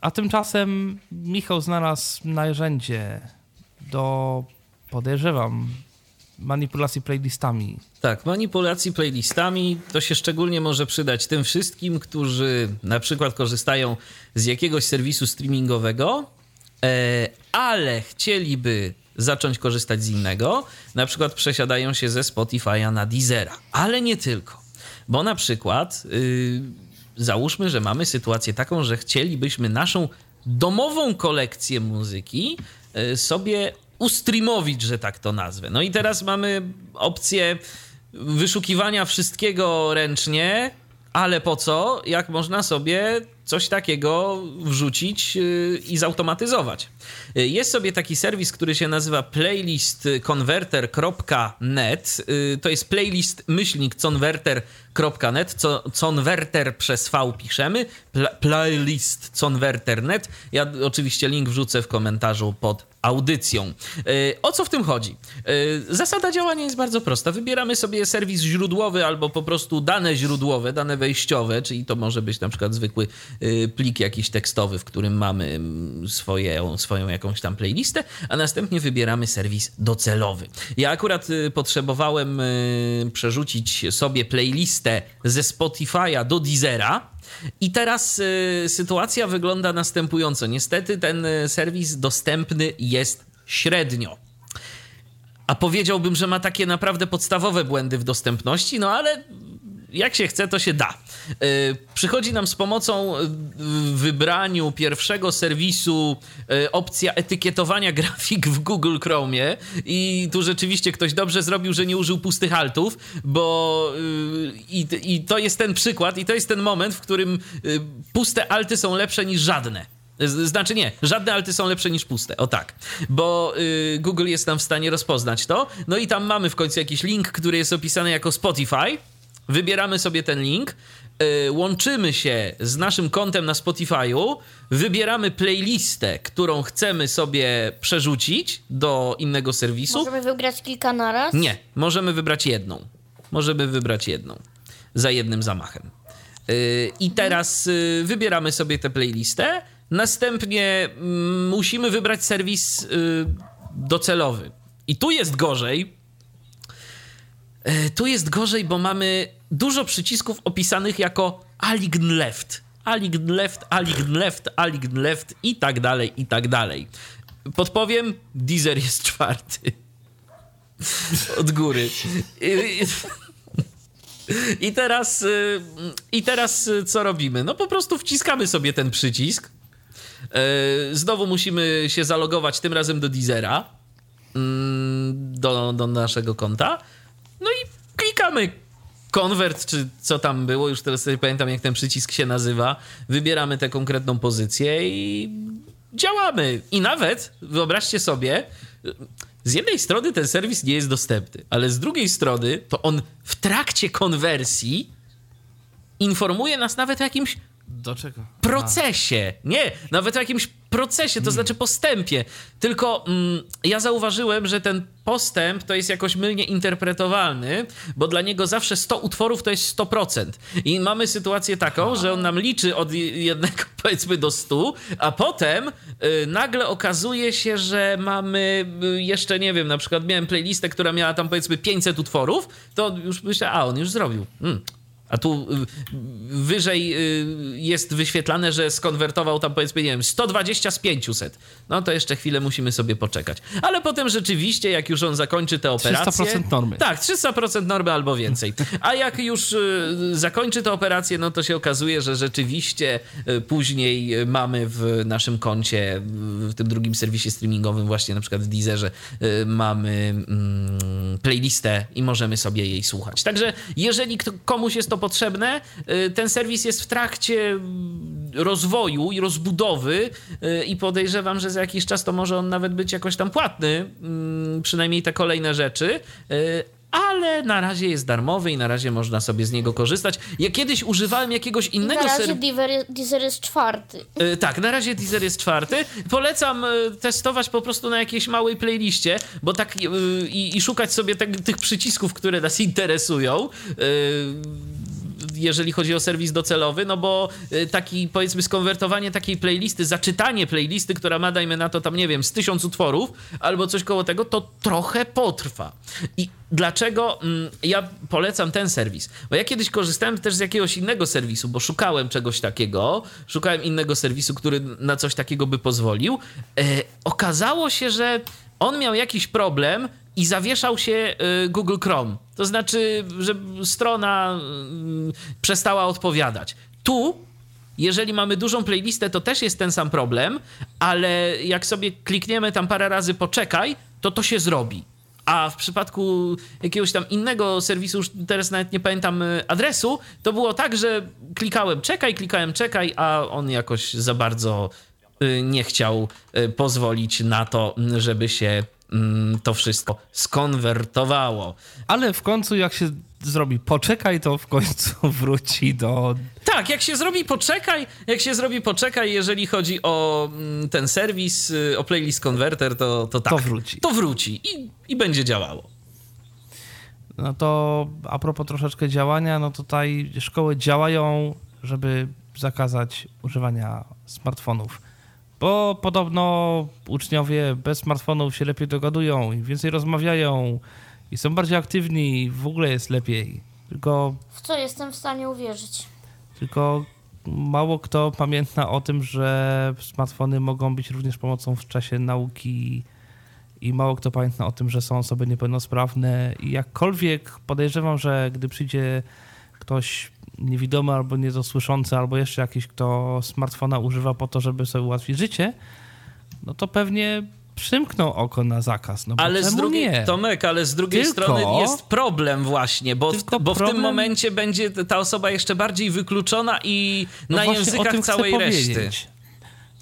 A tymczasem Michał znalazł narzędzie do, podejrzewam, manipulacji playlistami. Tak, manipulacji playlistami to się szczególnie może przydać tym wszystkim, którzy na przykład korzystają z jakiegoś serwisu streamingowego, e, ale chcieliby zacząć korzystać z innego, na przykład przesiadają się ze Spotify'a na Deezera, ale nie tylko, bo na przykład yy, załóżmy, że mamy sytuację taką, że chcielibyśmy naszą domową kolekcję muzyki yy, sobie ustreamowić, że tak to nazwę. No i teraz mamy opcję wyszukiwania wszystkiego ręcznie, ale po co, jak można sobie coś takiego wrzucić y, i zautomatyzować. Y, jest sobie taki serwis, który się nazywa playlistconverter.net. Y, to jest playlist myślnik converter.net, co converter przez V piszemy, playlist converter.net. Ja oczywiście link wrzucę w komentarzu pod audycją. O co w tym chodzi? Zasada działania jest bardzo prosta. Wybieramy sobie serwis źródłowy albo po prostu dane źródłowe, dane wejściowe, czyli to może być na przykład zwykły Y, plik jakiś tekstowy, w którym mamy mm, swoje, swoją jakąś tam playlistę, a następnie wybieramy serwis docelowy. Ja akurat potrzebowałem przerzucić sobie playlistę ze Spotify'a do Deezera, i teraz sytuacja wygląda następująco. Niestety ten serwis dostępny jest średnio. A powiedziałbym, że ma takie naprawdę podstawowe błędy w dostępności, no ale jak się chce, to się da. E, przychodzi nam z pomocą w wybraniu pierwszego serwisu e, opcja etykietowania *laughs* grafik w Google Chromie i tu rzeczywiście ktoś dobrze zrobił, że nie użył pustych altów, bo e, i, to jest ten przykład i to jest ten moment, w którym puste alty są lepsze niż żadne. Znaczy nie, żadne alty są lepsze niż puste, o tak. Bo y, Google jest nam w stanie rozpoznać to. No i tam mamy w końcu jakiś link, który jest opisany jako Spotify wybieramy sobie ten link, yy, łączymy się z naszym kontem na Spotify'u, wybieramy playlistę, którą chcemy sobie przerzucić do innego serwisu. Możemy wybrać kilka naraz? Nie, możemy wybrać jedną. Możemy wybrać jedną. Za jednym zamachem. Yy, I teraz yy, wybieramy sobie tę playlistę. Następnie mm, musimy wybrać serwis docelowy. I tu jest gorzej, E, tu jest gorzej, bo mamy dużo przycisków opisanych jako Align Left. Align Left, Align Left, Align Left i tak dalej, i tak dalej. Podpowiem, Deezer jest czwarty. Od góry. I teraz, I teraz co robimy? No po prostu wciskamy sobie ten przycisk. Znowu musimy się zalogować, tym razem do Deezera, mm, do, do naszego konta. No i klikamy konwert, czy co tam było, już teraz sobie pamiętam, jak ten przycisk się nazywa. Wybieramy tę konkretną pozycję i działamy. I nawet, wyobraźcie sobie, z jednej strony ten serwis nie jest dostępny, ale z drugiej strony to on w trakcie konwersji informuje nas nawet o jakimś do czego? Procesie. Nie, nawet w jakimś procesie, to hmm. znaczy postępie. Tylko mm, ja zauważyłem, że ten postęp to jest jakoś mylnie interpretowalny, bo dla niego zawsze 100 utworów to jest 100%. I mamy sytuację taką, że on nam liczy od jednego *laughs* powiedzmy do 100, a potem y, nagle okazuje się, że mamy y, jeszcze, nie wiem, na przykład miałem playlistę, która miała tam powiedzmy 500 utworów, to już myślę, a on już zrobił. Hmm a tu y, wyżej y, jest wyświetlane, że skonwertował tam powiedzmy, nie wiem, 120 z 500. No to jeszcze chwilę musimy sobie poczekać. Ale potem rzeczywiście, jak już on zakończy tę operację... 300% normy. Tak, 300% normy albo więcej. A jak już y, zakończy tę operację, no to się okazuje, że rzeczywiście później mamy w naszym koncie, w tym drugim serwisie streamingowym, właśnie na przykład w Deezerze, mamy mm, playlistę i możemy sobie jej słuchać. Także jeżeli komuś jest to potrzebne. Y, ten serwis jest w trakcie rozwoju i rozbudowy y, i podejrzewam, że za jakiś czas to może on nawet być jakoś tam płatny, mm, przynajmniej te kolejne rzeczy y, ale na razie jest darmowy i na razie można sobie z niego korzystać. Ja kiedyś używałem jakiegoś innego... Na razie ser... Deezer jest czwarty. Yy, tak, na razie Deezer jest czwarty. Polecam yy, testować po prostu na jakiejś małej playliście, bo tak yy, i szukać sobie te, tych przycisków, które nas interesują jeżeli chodzi o serwis docelowy, no bo y, taki powiedzmy skonwertowanie takiej playlisty, zaczytanie playlisty, która ma dajmy na to tam nie wiem, z tysiąc utworów albo coś koło tego, to trochę potrwa. I dlaczego mm, ja polecam ten serwis? Bo ja kiedyś korzystałem też z jakiegoś innego serwisu, bo szukałem czegoś takiego, szukałem innego serwisu, który na coś takiego by pozwolił. E, okazało się, że on miał jakiś problem i zawieszał się y, Google Chrome. To znaczy, że strona y, przestała odpowiadać. Tu, jeżeli mamy dużą playlistę, to też jest ten sam problem, ale jak sobie klikniemy tam parę razy poczekaj, to to się zrobi. A w przypadku jakiegoś tam innego serwisu, już teraz nawet nie pamiętam y, adresu, to było tak, że klikałem czekaj, klikałem czekaj, a on jakoś za bardzo nie chciał pozwolić na to, żeby się to wszystko skonwertowało. Ale w końcu jak się zrobi poczekaj, to w końcu *laughs* wróci do... Tak, jak się zrobi poczekaj, jak się zrobi poczekaj, jeżeli chodzi o mm, ten serwis, y, o playlist converter, to, to tak. To wróci. To wróci i, i będzie działało. No to a propos troszeczkę działania, no tutaj szkoły działają, żeby zakazać używania smartfonów bo podobno uczniowie bez smartfonów się lepiej dogadują i więcej rozmawiają i są bardziej aktywni i w ogóle jest lepiej. Tylko. W co jestem w stanie uwierzyć? Tylko mało kto pamięta o tym, że smartfony mogą być również pomocą w czasie nauki i mało kto pamięta o tym, że są osoby niepełnosprawne i jakkolwiek podejrzewam, że gdy przyjdzie ktoś niewidomy albo niedosłyszący, albo jeszcze jakiś, kto smartfona używa po to, żeby sobie ułatwić życie, no to pewnie przymknął oko na zakaz. No ale z drugiej, nie? Tomek, ale z drugiej Tylko, strony jest problem właśnie, bo, w, bo problem... w tym momencie będzie ta osoba jeszcze bardziej wykluczona i no na językach całej reszty. Powiedzieć.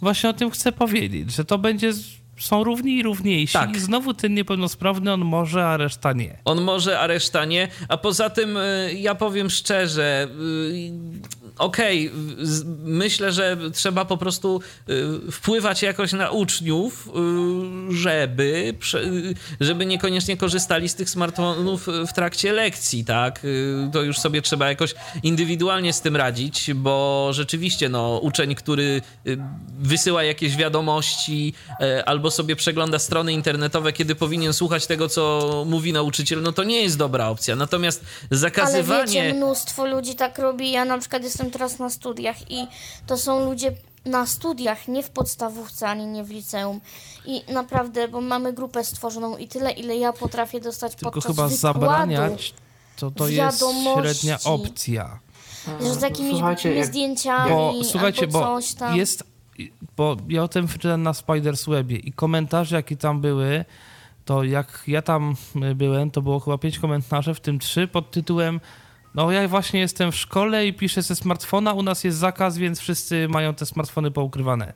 Właśnie o tym chcę powiedzieć, że to będzie są równi i równiejsi. Tak. I znowu ten niepełnosprawny on może, a reszta nie. On może, a reszta nie. A poza tym y, ja powiem szczerze, y, okej, okay, myślę, że trzeba po prostu y, wpływać jakoś na uczniów, żeby, żeby niekoniecznie korzystali z tych smartfonów w trakcie lekcji, tak? To już sobie trzeba jakoś indywidualnie z tym radzić, bo rzeczywiście, no, uczeń, który wysyła jakieś wiadomości albo albo sobie przegląda strony internetowe, kiedy powinien słuchać tego, co mówi nauczyciel, no to nie jest dobra opcja. Natomiast zakazywanie... Ale wiecie, mnóstwo ludzi tak robi. Ja na przykład jestem teraz na studiach i to są ludzie na studiach, nie w podstawówce ani nie w liceum. I naprawdę, bo mamy grupę stworzoną i tyle, ile ja potrafię dostać Tylko podczas chyba zabraniać, to to jest średnia opcja. Że z jakimiś zdjęciami bo, słuchajcie, bo coś tam. jest bo ja o tym wyczytałem na Spiders Webie i komentarze, jakie tam były, to jak ja tam byłem, to było chyba pięć komentarzy, w tym trzy pod tytułem no ja właśnie jestem w szkole i piszę ze smartfona, u nas jest zakaz, więc wszyscy mają te smartfony poukrywane.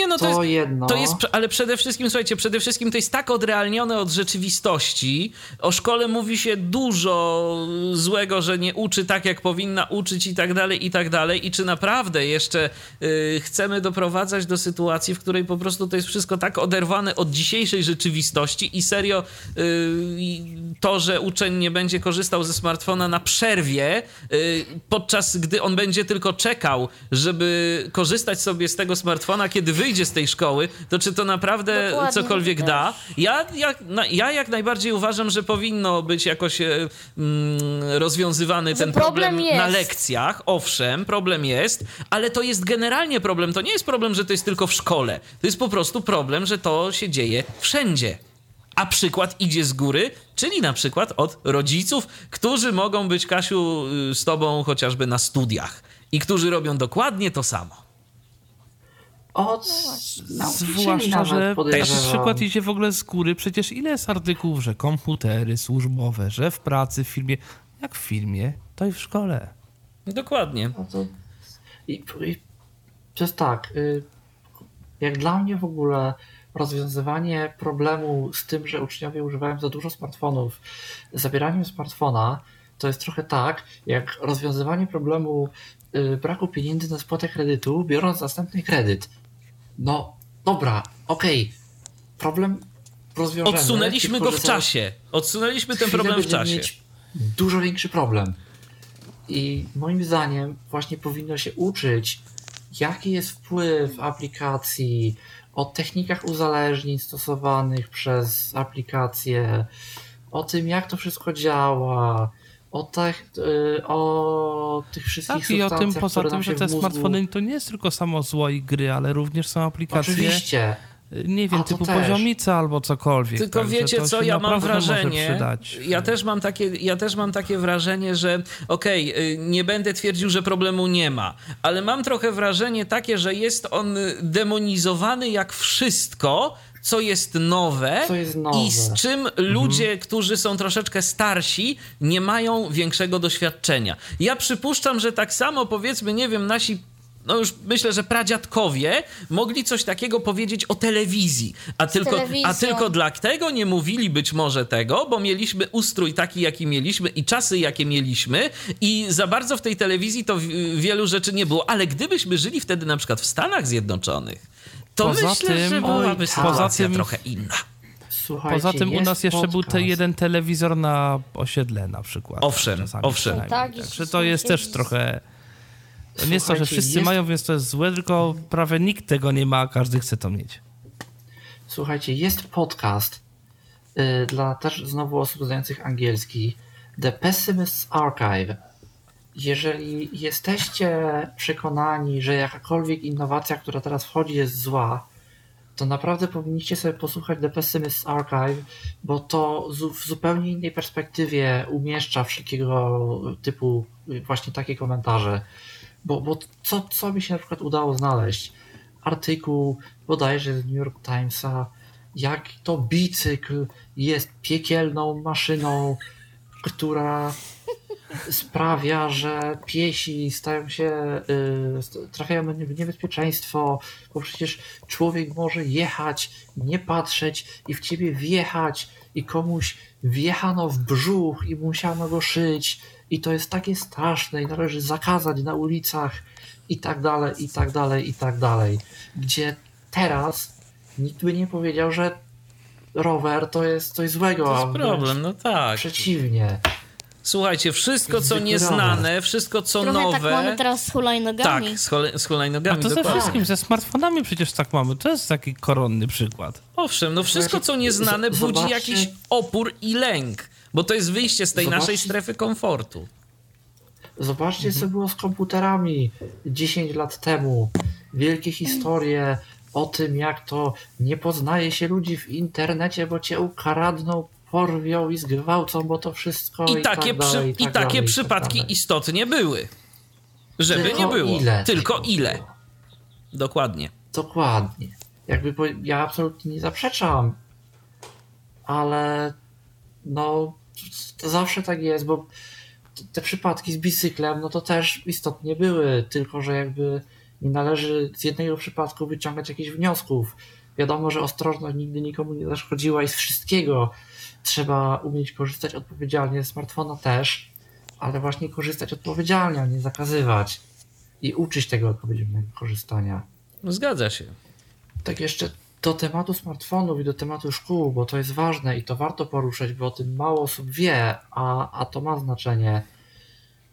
Nie, no to, to jest, jedno. To jest, ale przede wszystkim, słuchajcie, przede wszystkim to jest tak odrealnione od rzeczywistości. O szkole mówi się dużo złego, że nie uczy tak, jak powinna uczyć i tak dalej, i tak dalej. I czy naprawdę jeszcze y, chcemy doprowadzać do sytuacji, w której po prostu to jest wszystko tak oderwane od dzisiejszej rzeczywistości i serio y, to, że uczeń nie będzie korzystał ze smartfona na przerwie, y, podczas gdy on będzie tylko czekał, żeby korzystać sobie z tego smartfona, kiedy wyjdzie z tej szkoły, to czy to naprawdę Dokładnie, cokolwiek da? Ja jak, ja jak najbardziej uważam, że powinno być jakoś e, mm, rozwiązywany ten problem, problem na lekcjach. Owszem, problem jest, ale to jest generalnie problem. To nie jest problem, że to jest tylko w szkole. To jest po prostu problem, że to się dzieje wszędzie a przykład idzie z góry, czyli na przykład od rodziców, którzy mogą być, Kasiu, y, z tobą chociażby na studiach i którzy robią dokładnie to samo. Od no Zwłaszcza, że ten przykład idzie w ogóle z góry. Przecież ile jest artykułów, że komputery służbowe, że w pracy, w filmie. Jak w filmie, to i w szkole. Dokładnie. No to, i, i, to jest tak. Y, jak dla mnie w ogóle rozwiązywanie problemu z tym, że uczniowie używają za dużo smartfonów, zabieraniem smartfona, to jest trochę tak, jak rozwiązywanie problemu y, braku pieniędzy na spłatę kredytu, biorąc następny kredyt. No, dobra, okej. Okay. Problem rozwiążemy. Odsunęliśmy go w czasie. Odsunęliśmy ten problem w czasie. Mieć dużo większy problem. I moim zdaniem właśnie powinno się uczyć, jaki jest wpływ aplikacji, o technikach uzależnień stosowanych przez aplikacje, o tym, jak to wszystko działa, o, tych, y, o tych wszystkich tak, i o tym poza tym, że te mózgu... smartfony to nie jest tylko samo zło i gry, ale również są aplikacje. Oczywiście nie wiem, typu poziomica albo cokolwiek. Tylko wiecie co, ja mam wrażenie, ja też mam, takie, ja też mam takie wrażenie, że okej, okay, nie będę twierdził, że problemu nie ma, ale mam trochę wrażenie takie, że jest on demonizowany jak wszystko, co jest nowe, co jest nowe. i z czym ludzie, mhm. którzy są troszeczkę starsi, nie mają większego doświadczenia. Ja przypuszczam, że tak samo powiedzmy, nie wiem, nasi no już myślę, że pradziadkowie mogli coś takiego powiedzieć o telewizji, a tylko, a tylko dlatego nie mówili być może tego, bo mieliśmy ustrój taki, jaki mieliśmy i czasy, jakie mieliśmy i za bardzo w tej telewizji to wielu rzeczy nie było, ale gdybyśmy żyli wtedy na przykład w Stanach Zjednoczonych, to poza myślę, tym, że byłaby sytuacja tym, trochę inna. Słuchajcie, Poza tym u nas jeszcze podcast. był ten jeden telewizor na osiedle na przykład. Owszem, owszem. Tak, Także to jest też trochę to nie jest to, że wszyscy jest... mają, więc to jest złe, tylko prawie nikt tego nie ma, a każdy chce to mieć. Słuchajcie, jest podcast yy, dla też znowu osób znających angielski The Pessimist's Archive. Jeżeli jesteście przekonani, że jakakolwiek innowacja, która teraz wchodzi, jest zła, to naprawdę powinniście sobie posłuchać The Pessimist Archive, bo to w zupełnie innej perspektywie umieszcza wszelkiego typu właśnie takie komentarze. Bo, bo co, co mi się na przykład udało znaleźć? Artykuł bodajże z New York Timesa, jak to bicykl jest piekielną maszyną, która sprawia, że piesi stają się, y, trafiają w niebezpieczeństwo, bo przecież człowiek może jechać, nie patrzeć i w ciebie wjechać i komuś wjechano w brzuch i musiano go szyć i to jest takie straszne i należy zakazać na ulicach i tak dalej, i tak dalej, i tak dalej. Gdzie teraz nikt by nie powiedział, że rower to jest coś złego. To jest problem, no tak. Przeciwnie. Słuchajcie, wszystko co nieznane, wszystko co Trochę nowe. tak mamy teraz z hulajnogami. Tak, z, hulajnogami. A to dokładnie. ze wszystkim, ze smartfonami przecież tak mamy. To jest taki koronny przykład. Owszem, no wszystko co nieznane budzi jakiś opór i lęk. Bo to jest wyjście z tej Zobaczcie. naszej strefy komfortu. Zobaczcie, mhm. co było z komputerami 10 lat temu. Wielkie historie o tym, jak to nie poznaje się ludzi w internecie, bo cię ukradną, porwią i zgwałcą, bo to wszystko. I, i takie, tak dalej, i, tak takie dalej, przypadki tak istotnie były. Żeby Tylko nie było. Ile Tylko ile. Było. Dokładnie. Dokładnie. Jakby ja absolutnie nie zaprzeczam, ale no zawsze tak jest, bo te przypadki z bicyklem, no to też istotnie były, tylko że jakby nie należy z jednego przypadku wyciągać jakichś wniosków. Wiadomo, że ostrożność nigdy nikomu nie zaszkodziła i z wszystkiego trzeba umieć korzystać odpowiedzialnie, z smartfona też, ale właśnie korzystać odpowiedzialnie, a nie zakazywać i uczyć tego odpowiedzialnego korzystania. Zgadza się. Tak jeszcze do tematu smartfonów i do tematu szkół, bo to jest ważne i to warto poruszać, bo o tym mało osób wie, a, a to ma znaczenie.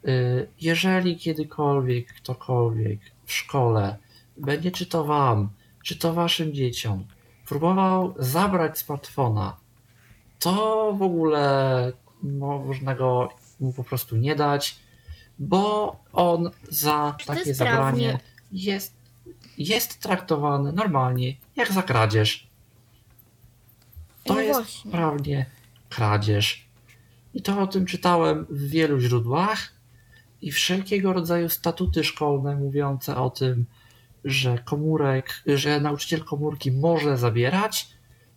Y, jeżeli kiedykolwiek ktokolwiek w szkole będzie czy to wam, czy to waszym dzieciom próbował zabrać smartfona, to w ogóle można go mu po prostu nie dać, bo on za takie zabranie jest jest traktowany normalnie jak za kradzież. To no jest właśnie. prawnie kradzież. I to o tym czytałem w wielu źródłach i wszelkiego rodzaju statuty szkolne mówiące o tym, że komórek, że nauczyciel komórki może zabierać,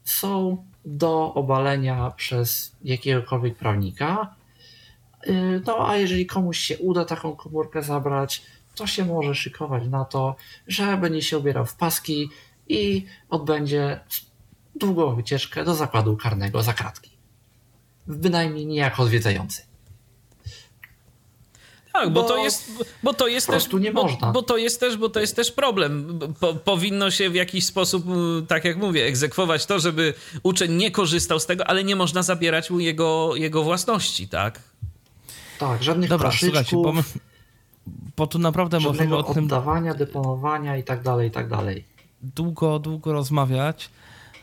są do obalenia przez jakiegokolwiek prawnika. Y, no a jeżeli komuś się uda taką komórkę zabrać, to się może szykować na to, że będzie się ubierał w paski i odbędzie długą wycieczkę do zakładu karnego za kratki. Bynajmniej nie jako odwiedzający. Tak, bo, bo, to jest, bo to jest też, nie bo, można. bo to jest też, bo to jest też problem. Po, powinno się w jakiś sposób, tak jak mówię, egzekwować to, żeby uczeń nie korzystał z tego, ale nie można zabierać mu jego, jego własności, tak? Tak, żadnych Dobra, słuchajcie, bo, my, bo tu naprawdę możemy o tym... oddawania, deponowania i tak dalej, i tak dalej. Długo, długo rozmawiać,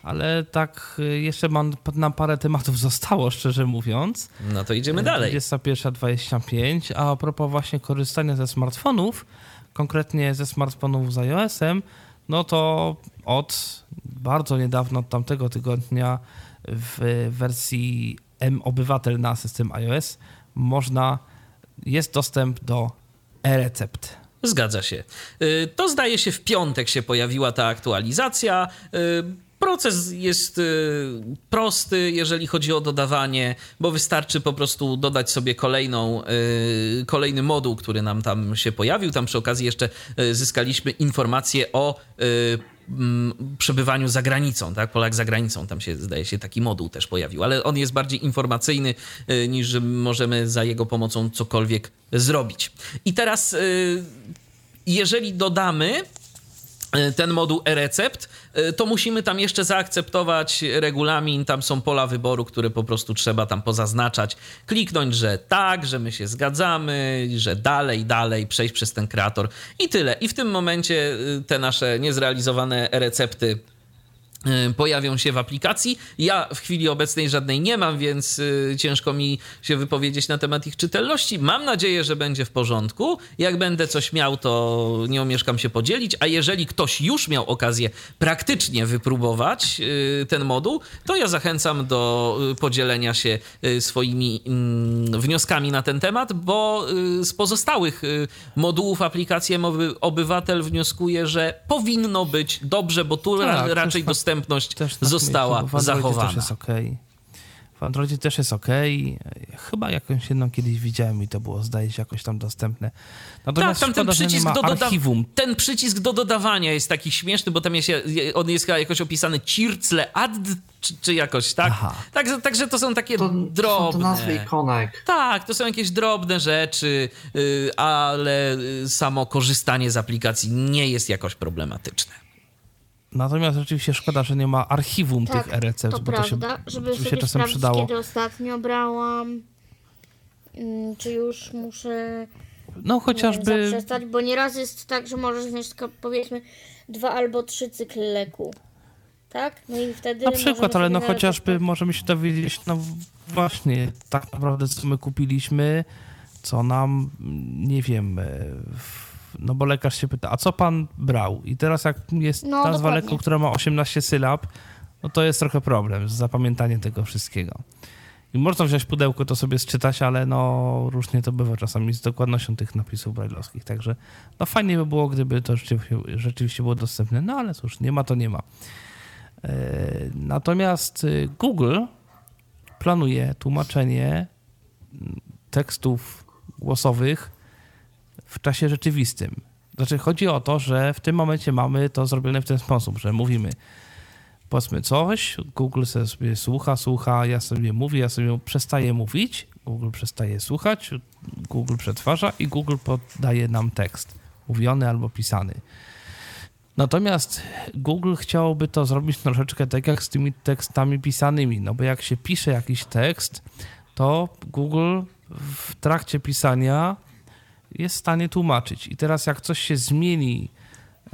ale tak y, jeszcze mam, nam parę tematów *laughs* zostało, szczerze mówiąc. No to idziemy dalej. 21.25, a a propos właśnie korzystania ze smartfonów, konkretnie ze smartfonów z iOS-em, no to od bardzo niedawno, od tamtego tygodnia w wersji M-Obywatel na system iOS można, jest dostęp do e-recept. Zgadza się. Y, to zdaje się w piątek się pojawiła ta aktualizacja. Proces jest y, prosty, jeżeli chodzi o dodawanie, bo wystarczy po prostu dodać sobie kolejną, y, kolejny moduł, który nam tam się pojawił. Tam przy okazji jeszcze y, zyskaliśmy informacje o mm, przebywaniu za granicą, tak? Polak za granicą, tam się zdaje się taki moduł też pojawił, ale on jest bardziej informacyjny niż że możemy za jego pomocą cokolwiek zrobić. I teraz jeżeli dodamy ten moduł e-recept, e, to musimy tam jeszcze zaakceptować regulamin, tam są pola wyboru, które po prostu trzeba tam pozaznaczać, kliknąć, że tak, że my się zgadzamy, że dalej, dalej, przejść przez ten kreator i tyle. I w tym momencie e, te nasze niezrealizowane e-recepty Y, pojawią się w aplikacji. Ja w chwili obecnej żadnej nie mam, więc y, ciężko mi się wypowiedzieć na temat ich czytelności. Mam nadzieję, że będzie w porządku. Jak będę coś miał, to nie omieszkam się podzielić, a jeżeli ktoś już miał okazję praktycznie wypróbować y, ten moduł, to ja zachęcam do podzielenia się swoimi mm, wnioskami na ten temat, bo z pozostałych modułów aplikacji Obywatel wnioskuje, że powinno być dobrze, bo tu tak, raczej dostępne dostępność tak została myślę, zachowana. Też jest okay. W Androidzie też jest ok. Chyba jakąś jedną kiedyś widziałem i to było, zdaje się, jakoś tam dostępne. Natomiast tak, tam ten przycisk, do archiwum. ten przycisk do dodawania jest taki śmieszny, bo tam jest, on jest jakoś opisany circle add, czy, czy jakoś, tak? Także, także to są takie to, drobne. To nazwy ikonek. Tak, to są jakieś drobne rzeczy, y, ale y, samo korzystanie z aplikacji nie jest jakoś problematyczne. Natomiast rzeczywiście szkoda, że nie ma archiwum tak, tych e-recept, to bo prawda, to się, żeby sobie się czasem przydało. kiedy ostatnio brałam, mm, czy już muszę no chociażby zaprzestać, bo nieraz jest tak, że możesz wziąć tylko powiedzmy dwa albo trzy cykly leku. Tak? No i wtedy. Na przykład, ale no chociażby możemy się dowiedzieć, no właśnie, tak naprawdę co my kupiliśmy, co nam, nie wiem, w no bo lekarz się pyta, a co pan brał? I teraz jak jest no, nazwa dokładnie. leku, która ma 18 sylab, no to jest trochę problem z zapamiętaniem tego wszystkiego. I można wziąć pudełko, to sobie sczytać, ale no różnie to bywa czasami z dokładnością tych napisów brajlowskich. Także no fajnie by było, gdyby to rzeczywiście, rzeczywiście było dostępne. No ale cóż, nie ma to nie ma. E, natomiast y, Google planuje tłumaczenie tekstów głosowych w czasie rzeczywistym. Znaczy, chodzi o to, że w tym momencie mamy to zrobione w ten sposób, że mówimy, powiedzmy coś, Google sobie słucha, słucha, ja sobie mówię, ja sobie przestaję mówić, Google przestaje słuchać, Google przetwarza i Google podaje nam tekst, mówiony albo pisany. Natomiast Google chciałoby to zrobić troszeczkę tak jak z tymi tekstami pisanymi, no bo jak się pisze jakiś tekst, to Google w trakcie pisania jest w stanie tłumaczyć. I teraz jak coś się zmieni,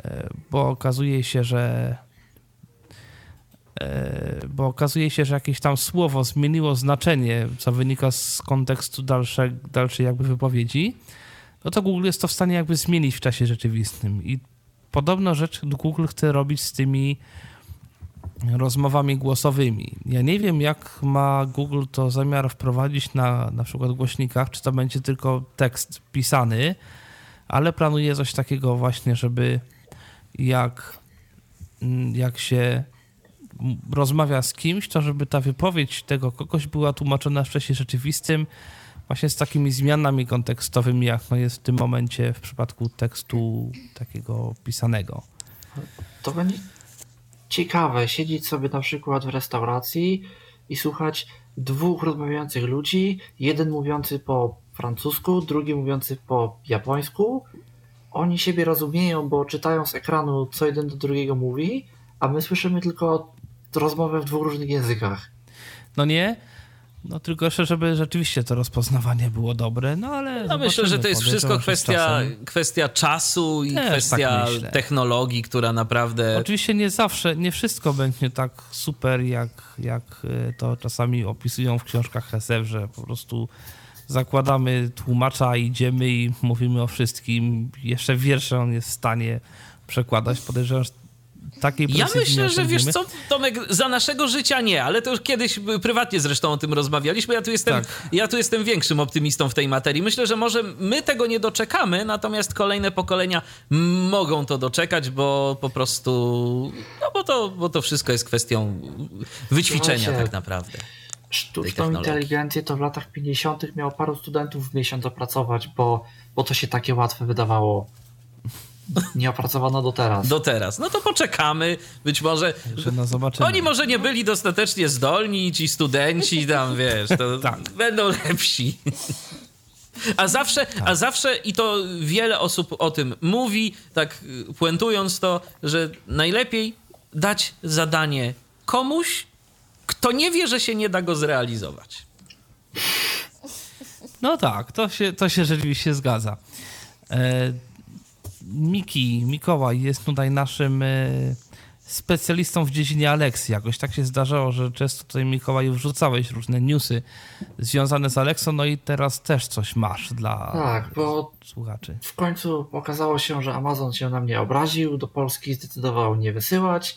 e, bo okazuje się, że e, bo okazuje się, że jakieś tam słowo zmieniło znaczenie, co wynika z kontekstu dalszej, dalszej jakby wypowiedzi, no to Google jest to w stanie jakby zmienić w czasie rzeczywistym. I podobno rzecz Google chce robić z tymi rozmowami głosowymi. Ja nie wiem, jak ma Google to zamiar wprowadzić na na przykład głośnikach, czy to będzie tylko tekst pisany, ale planuje coś takiego właśnie, żeby jak, jak się rozmawia z kimś, to żeby ta wypowiedź tego kogoś była tłumaczona w czasie rzeczywistym, właśnie z takimi zmianami kontekstowymi, jak no jest w tym momencie w przypadku tekstu takiego pisanego. To będzie ciekawe siedzieć sobie na przykład w restauracji i słuchać dwóch rozmawiających ludzi, jeden mówiący po francusku, drugi mówiący po japońsku. Oni siebie rozumieją, bo czytają z ekranu, co jeden do drugiego mówi, a my słyszymy tylko rozmowę w dwóch różnych językach. No nie? No tylko jeszcze, żeby rzeczywiście to rozpoznawanie było dobre, no ale... No myślę, że to jest wszystko kwestia, kwestia czasu i Też kwestia tak technologii, która naprawdę... Oczywiście nie zawsze, nie wszystko będzie tak super, jak, jak e, to czasami opisują w książkach SF, że po prostu zakładamy tłumacza, idziemy i mówimy o wszystkim. Jeszcze wiersze on jest w stanie przekładać. Podejrzewam, że takiej Ja myślę, że wiesz co, Tomek, za naszego życia nie, ale to już kiedyś prywatnie zresztą o tym rozmawialiśmy. Ja tu jestem, tak. ja tu jestem większym optymistą w tej materii. Myślę, że może my tego nie doczekamy, natomiast kolejne pokolenia mogą to doczekać, bo po prostu, no bo to, bo to wszystko jest kwestią wyćwiczenia tak naprawdę. Sztuczną inteligencję to w latach 50. miało paru studentów w miesiąc opracować, bo, bo to się takie łatwe wydawało nie opracowano do teraz. Do teraz. No to poczekamy. Być może. Oni może nie byli dostatecznie zdolni, ci studenci tam, wiesz, to *laughs* tak. będą lepsi. A zawsze, tak. a zawsze, i to wiele osób o tym mówi, tak puentując to, że najlepiej dać zadanie komuś, kto nie wie, że się nie da go zrealizować. No tak, to się, to się rzeczywiście zgadza. E Miki, Mikołaj jest tutaj naszym e, specjalistą w dziedzinie Aleksji. Jakoś tak się zdarzało, że często tutaj Mikołaj wrzucałeś różne newsy związane z Aleksą, no i teraz też coś masz dla tak, bo słuchaczy. W końcu okazało się, że Amazon się na mnie obraził, do Polski zdecydował nie wysyłać,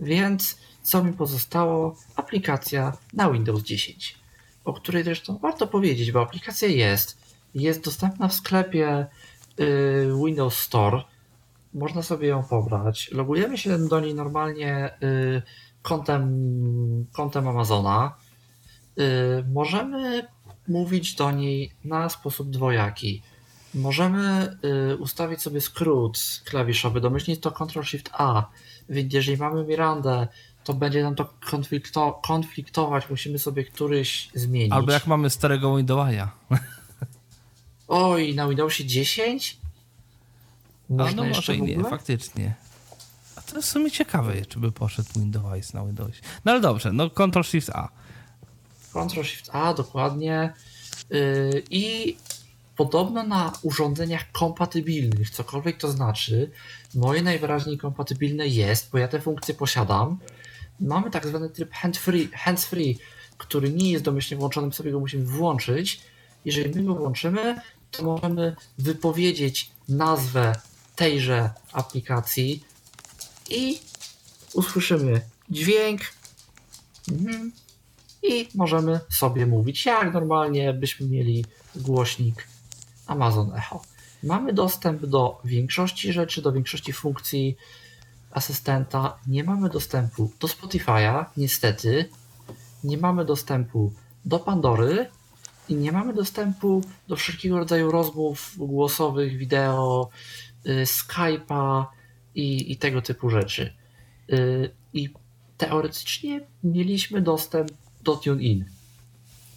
więc co mi pozostało? Aplikacja na Windows 10, o której zresztą warto powiedzieć, bo aplikacja jest. Jest dostępna w sklepie Windows Store. Można sobie ją pobrać. Logujemy się do niej normalnie y, kontem, kontem Amazona. Y, możemy mówić do niej na sposób dwojaki. Możemy ustawić sobie skrót klawiszowy, domyślnie to Ctrl-Shift-A, więc jeżeli mamy Mirandę, to będzie nam to konflikto konfliktować, musimy sobie któryś zmienić. Albo jak mamy starego Windowsa. *laughs* Oj, na Windowsie 10? Można A no może i nie, faktycznie. A to jest w sumie ciekawe, czy by poszedł Windows na Windowsie. No ale dobrze, no Ctrl Shift A. Ctrl Shift A, dokładnie. Yy, I podobno na urządzeniach kompatybilnych, cokolwiek to znaczy, moje najwyraźniej kompatybilne jest, bo ja te funkcje posiadam. Mamy tak zwany tryb hands-free, hands -free, który nie jest domyślnie włączony, sobie go musimy włączyć. Jeżeli my go włączymy, to możemy wypowiedzieć nazwę tejże aplikacji i usłyszymy dźwięk mhm. i możemy sobie mówić, jak normalnie byśmy mieli głośnik Amazon Echo. Mamy dostęp do większości rzeczy, do większości funkcji asystenta. Nie mamy dostępu do Spotify'a, niestety. Nie mamy dostępu do Pandory, i nie mamy dostępu do wszelkiego rodzaju rozmów głosowych, wideo, y, Skype'a i, i tego typu rzeczy. Y, I teoretycznie mieliśmy dostęp do TuneIn,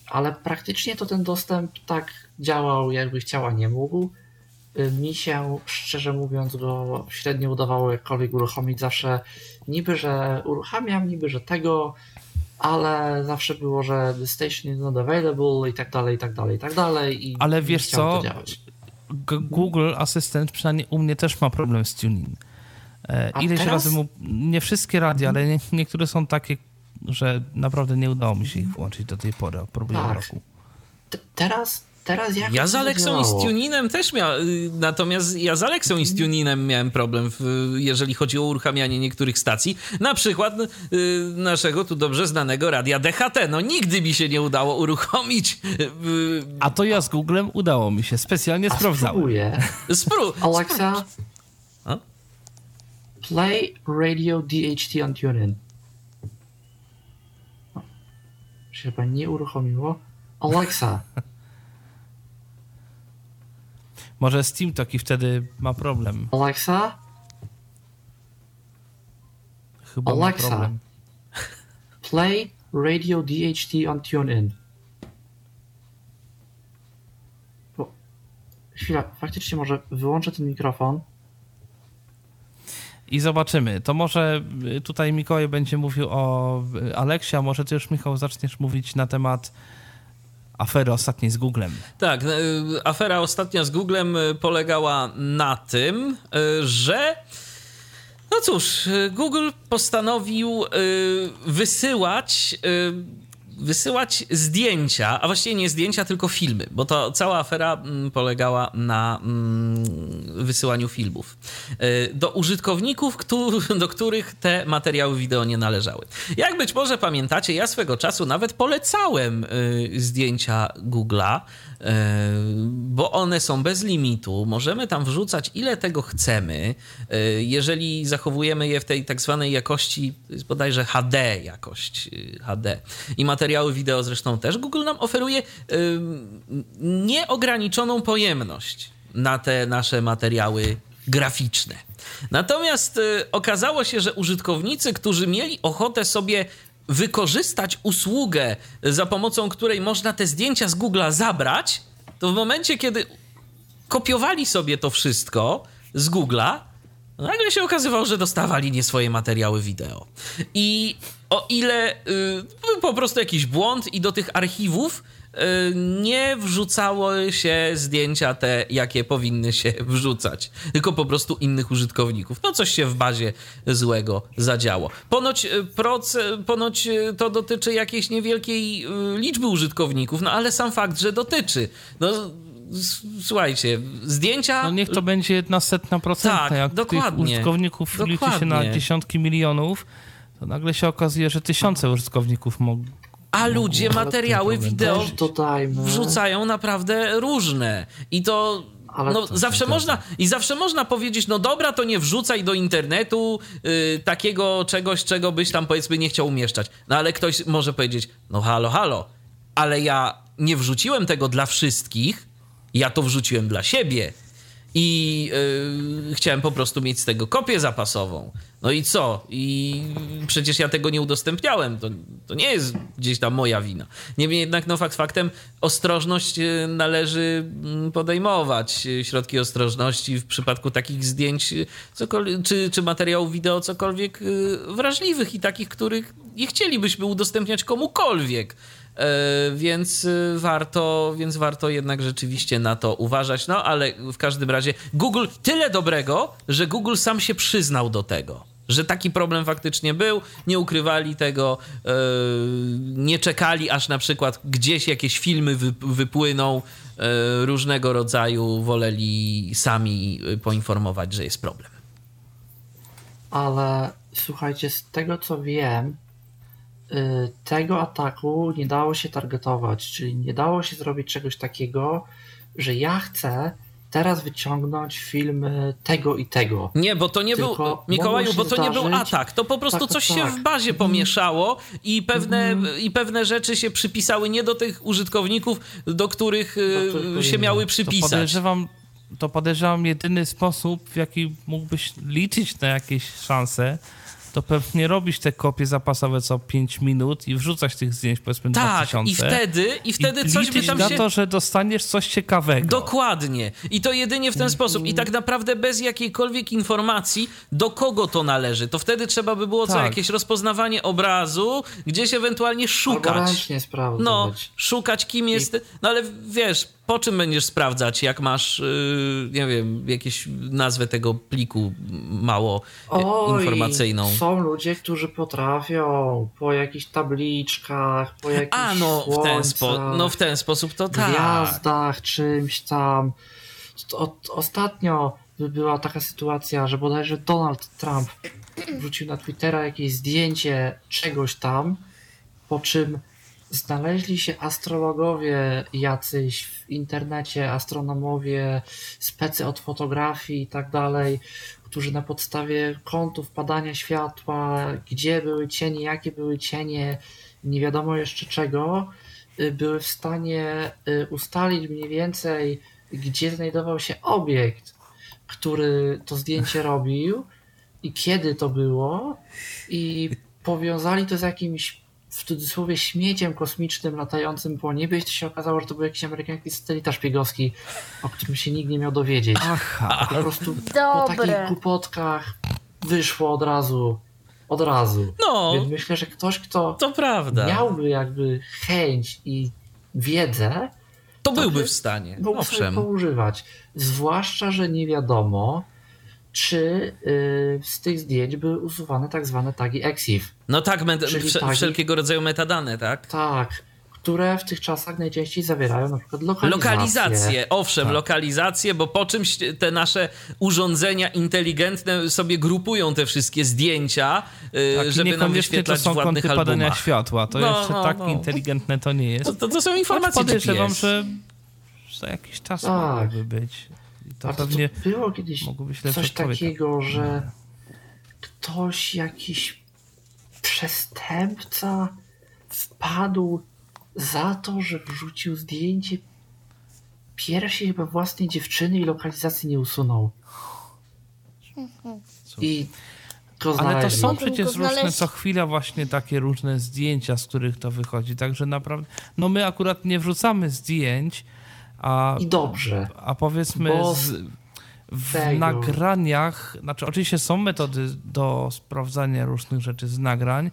ale praktycznie to ten dostęp tak działał, jakby chciała, nie mógł. Y, mi się, szczerze mówiąc, go średnio udawało jakkolwiek uruchomić. Zawsze niby, że uruchamiam, niby, że tego, ale zawsze było, że the station is not available i tak dalej, i tak dalej, i tak dalej. I ale wiesz co? Google Assistant przynajmniej u mnie też ma problem z tuning. E, ileś teraz? razy mu, nie wszystkie radia, ale nie, niektóre są takie, że naprawdę nie udało mi się ich włączyć do tej pory, próbuję tak. roku. teraz Teraz jak ja z Alexą i z Tuninem też miałem, natomiast ja z Alexą i z Tuninem miałem problem, jeżeli chodzi o uruchamianie niektórych stacji, na przykład y, naszego tu dobrze znanego radia DHT. No nigdy mi się nie udało uruchomić. Y, A to ja z Googlem udało mi się, specjalnie A sprawdzałem. Spróbuję. Spró Alexa, play radio DHT on TuneIn. Się chyba nie uruchomiło. Alexa, Może Steam taki wtedy ma problem. Alexa? Chyba Alexa, problem. play Radio DHT on TuneIn. Bo, chwila, faktycznie może wyłączę ten mikrofon. I zobaczymy. To może tutaj Mikołaj będzie mówił o Aleksie, a może ty już, Michał, zaczniesz mówić na temat afery ostatniej z Googlem. Tak, afera ostatnia z Googlem polegała na tym, że no cóż, Google postanowił wysyłać wysyłać zdjęcia, a właściwie nie zdjęcia, tylko filmy, bo to cała afera mm, polegała na mm, wysyłaniu filmów e, do użytkowników, *laughs* do których te materiały wideo nie należały. Jak być może pamiętacie, ja swego czasu nawet polecałem y, zdjęcia Google'a, bo one są bez limitu. Możemy tam wrzucać ile tego chcemy. E, jeżeli zachowujemy je w tej tak zwanej jakości, bodajże HD jakość y, HD. I materiały wideo zresztą też. Google nam oferuje nieograniczoną pojemność na te nasze materiały graficzne. Natomiast y, okazało się, że użytkownicy, którzy mieli ochotę sobie wykorzystać usługę, za pomocą której można te zdjęcia z Google'a zabrać, to w momencie, kiedy kopiowali sobie to wszystko z Google'a, nagle się okazywało, że dostawali nie swoje materiały wideo. I o ile y, po prostu jakiś błąd i do tych archiwów Y, nie wrzucało się zdjęcia te, jakie powinny się *laughs* wrzucać, tylko po prostu innych użytkowników. No coś się w bazie złego zadziało. Ponoć, y, proce, ponoć y, to dotyczy jakiejś niewielkiej liczby użytkowników, no ale sam fakt, że dotyczy. No, słuchajcie, zdjęcia... No niech to będzie jedna setna procenta, tak, jak dokładnie, tych użytkowników dokładnie. liczy się na dziesiątki milionów, to nagle się okazuje, że tysiące użytkowników mogą a ludzie materiały wideo wrzucają naprawdę różne. I to no, zawsze można i zawsze można powiedzieć, no dobra, to nie wrzucaj do internetu yy, takiego czegoś, czego byś tam powiedzmy nie chciał umieszczać. No ale ktoś może powiedzieć, no halo, halo, ale ja nie wrzuciłem tego dla wszystkich, ja to wrzuciłem dla siebie i yy, chciałem po prostu mieć z tego kopię zapasową. No i co? I przecież ja tego nie udostępniałem. To, to nie jest gdzieś tam moja wina. Niemniej jednak, no fakt faktem, ostrożność y, należy mm, podejmować. Środki ostrożności w przypadku takich zdjęć czy, czy materiałów wideo cokolwiek y, wrażliwych i takich, których nie chcielibyśmy udostępniać komukolwiek. E, więc y, warto, więc warto jednak rzeczywiście na to uważać. No ale w każdym razie Google tyle dobrego, że Google sam się przyznał do tego. Że taki problem faktycznie był, nie ukrywali tego, e, nie czekali, aż na przykład gdzieś jakieś filmy wypłyną e, różnego rodzaju, woleli sami poinformować, że jest problem. Ale słuchajcie, z tego co wiem, tego ataku nie dało się targetować, czyli nie dało się zrobić czegoś takiego, że ja chcę teraz wyciągnąć film tego i tego. Nie, bo to nie Tylko był, Mikołaju, bo to zdarzyć... nie był atak, to po prostu tak, coś tak, się w bazie mhm. pomieszało i pewne, mm. i pewne rzeczy się przypisały nie do tych użytkowników, do których, y, do których się miały przypisać. To podejrzewam, to podejrzewam jedyny sposób, w jaki mógłbyś liczyć na jakieś szanse, to pewnie robić te kopie zapasowe co 5 minut i wrzucać tych zdjęć powiedzmy tak, 2000. i wtedy, i wtedy I coś by tam na to, że dostaniesz coś ciekawego. Dokładnie. I to jedynie w ten sposób. I tak naprawdę bez jakiejkolwiek informacji, do kogo to należy. To wtedy trzeba by było tak. co jakieś rozpoznawanie obrazu, gdzieś ewentualnie szukać. Albo ręcznie sprawdzać. No, szukać kim jest... No ale wiesz, po czym będziesz sprawdzać, jak masz, yy, nie wiem, jakieś nazwę tego pliku mało Oj, informacyjną? Są ludzie, którzy potrafią po jakichś tabliczkach, po jakichś A, no, słońcach, w ten spo- no w ten sposób to tak. gwiazdach, czymś tam. O, ostatnio była taka sytuacja, że bodajże Donald Trump wrzucił na Twittera jakieś zdjęcie czegoś tam, po czym znaleźli się astrologowie jacyś w internecie, astronomowie, specy od fotografii i tak dalej, którzy na podstawie kątów padania światła, gdzie były cienie, jakie były cienie, nie wiadomo jeszcze czego, y, były w stanie y, ustalić mniej więcej, gdzie znajdował się obiekt, który to zdjęcie robił i kiedy to było i powiązali to z jakimś w cudzysłowie śmieciem kosmicznym latającym po niebie to się okazało, że to był jakiś amerykański satelita szpiegowski, o którym się nikt nie miał dowiedzieć. Aha. Po prostu Dobre. po takich głupotkach wyszło od razu. Od razu. No. Więc myślę, że ktoś, kto to prawda. miałby jakby chęć i wiedzę, to byłby w stanie. Mógł Owszem. poużywać. Zwłaszcza, że nie wiadomo, czy y, z tych zdjęć były usuwane tak zwane tagi EXIF. No tak, tagi, wszelkiego rodzaju metadane, tak? Tak, które w tych czasach najczęściej zawierają na przykład lokalizację. Lokalizację, owszem, tak. lokalizację, bo po czymś te nasze urządzenia inteligentne sobie grupują te wszystkie zdjęcia, y, tak, żeby nam wyświetlać to są kąty padania światła. To no, jeszcze no, tak no. inteligentne to nie jest. To, to, są informacje Podejrzewam, że za jakiś czas tak. mogłyby być. To, pewnie to było kiedyś coś takiego, że ktoś, jakiś przestępca wpadł za to, że wrzucił zdjęcie piersi chyba własnej dziewczyny i lokalizacji nie usunął. I to Ale to są przecież różne co chwila właśnie takie różne zdjęcia, z których to wychodzi. Także naprawdę, no my akurat nie wrzucamy zdjęć, a, I dobrze. A powiedzmy z, w tego. nagraniach, znaczy oczywiście są metody do sprawdzania różnych rzeczy z nagrań,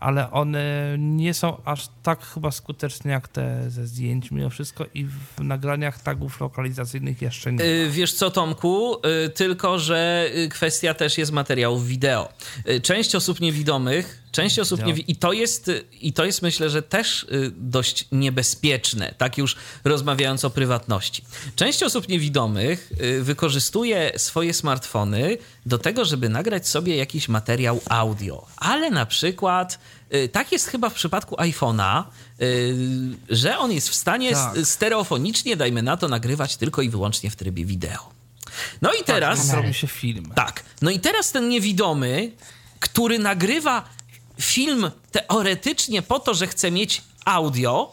ale one nie są aż tak chyba skuteczne jak te ze zdjęć mimo wszystko i w nagraniach tagów lokalizacyjnych jeszcze nie. Y, wiesz co Tomku, y, tylko że y, kwestia też jest materiałów wideo. Część osób niewidomych Część osób nie I to, jest, I to jest, myślę, że też dość niebezpieczne, tak już rozmawiając o prywatności. Część osób niewidomych wykorzystuje swoje smartfony do tego, żeby nagrać sobie jakiś materiał audio, ale na przykład Y, tak jest chyba w przypadku iPhone'a, y, że on jest w stanie tak. stereofonicznie, dajmy na to, nagrywać tylko i wyłącznie w trybie wideo. No i tak, teraz. Tak, robi się film. Tak. No i teraz ten niewidomy, który nagrywa film teoretycznie po to, że chce mieć audio,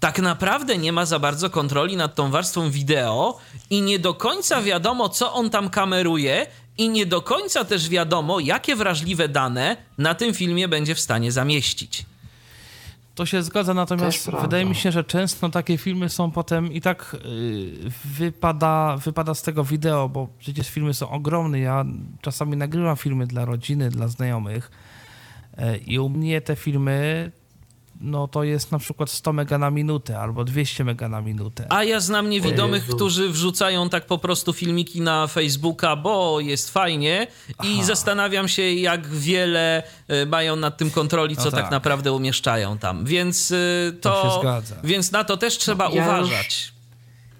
tak naprawdę nie ma za bardzo kontroli nad tą warstwą wideo i nie do końca wiadomo, co on tam kameruje i nie do końca też wiadomo, jakie wrażliwe dane na tym filmie będzie w stanie zamieścić. To się zgadza, natomiast wydaje mi się, że często takie filmy są potem i tak yy, wypada, wypada z tego wideo, bo przecież filmy są ogromne. Ja czasami nagrywam filmy dla rodziny, dla znajomych i u mnie te filmy no to jest na przykład 100 mega na minutę albo 200 mega na minutę. A ja znam niewidomych, którzy wrzucają tak po prostu filmiki na Facebooka, bo jest fajnie i Aha. zastanawiam się, jak wiele e, mają nad tym kontroli, co no tak. tak. naprawdę umieszczają tam. Więc e, to, to się zgadza. więc na to też trzeba ja uważać.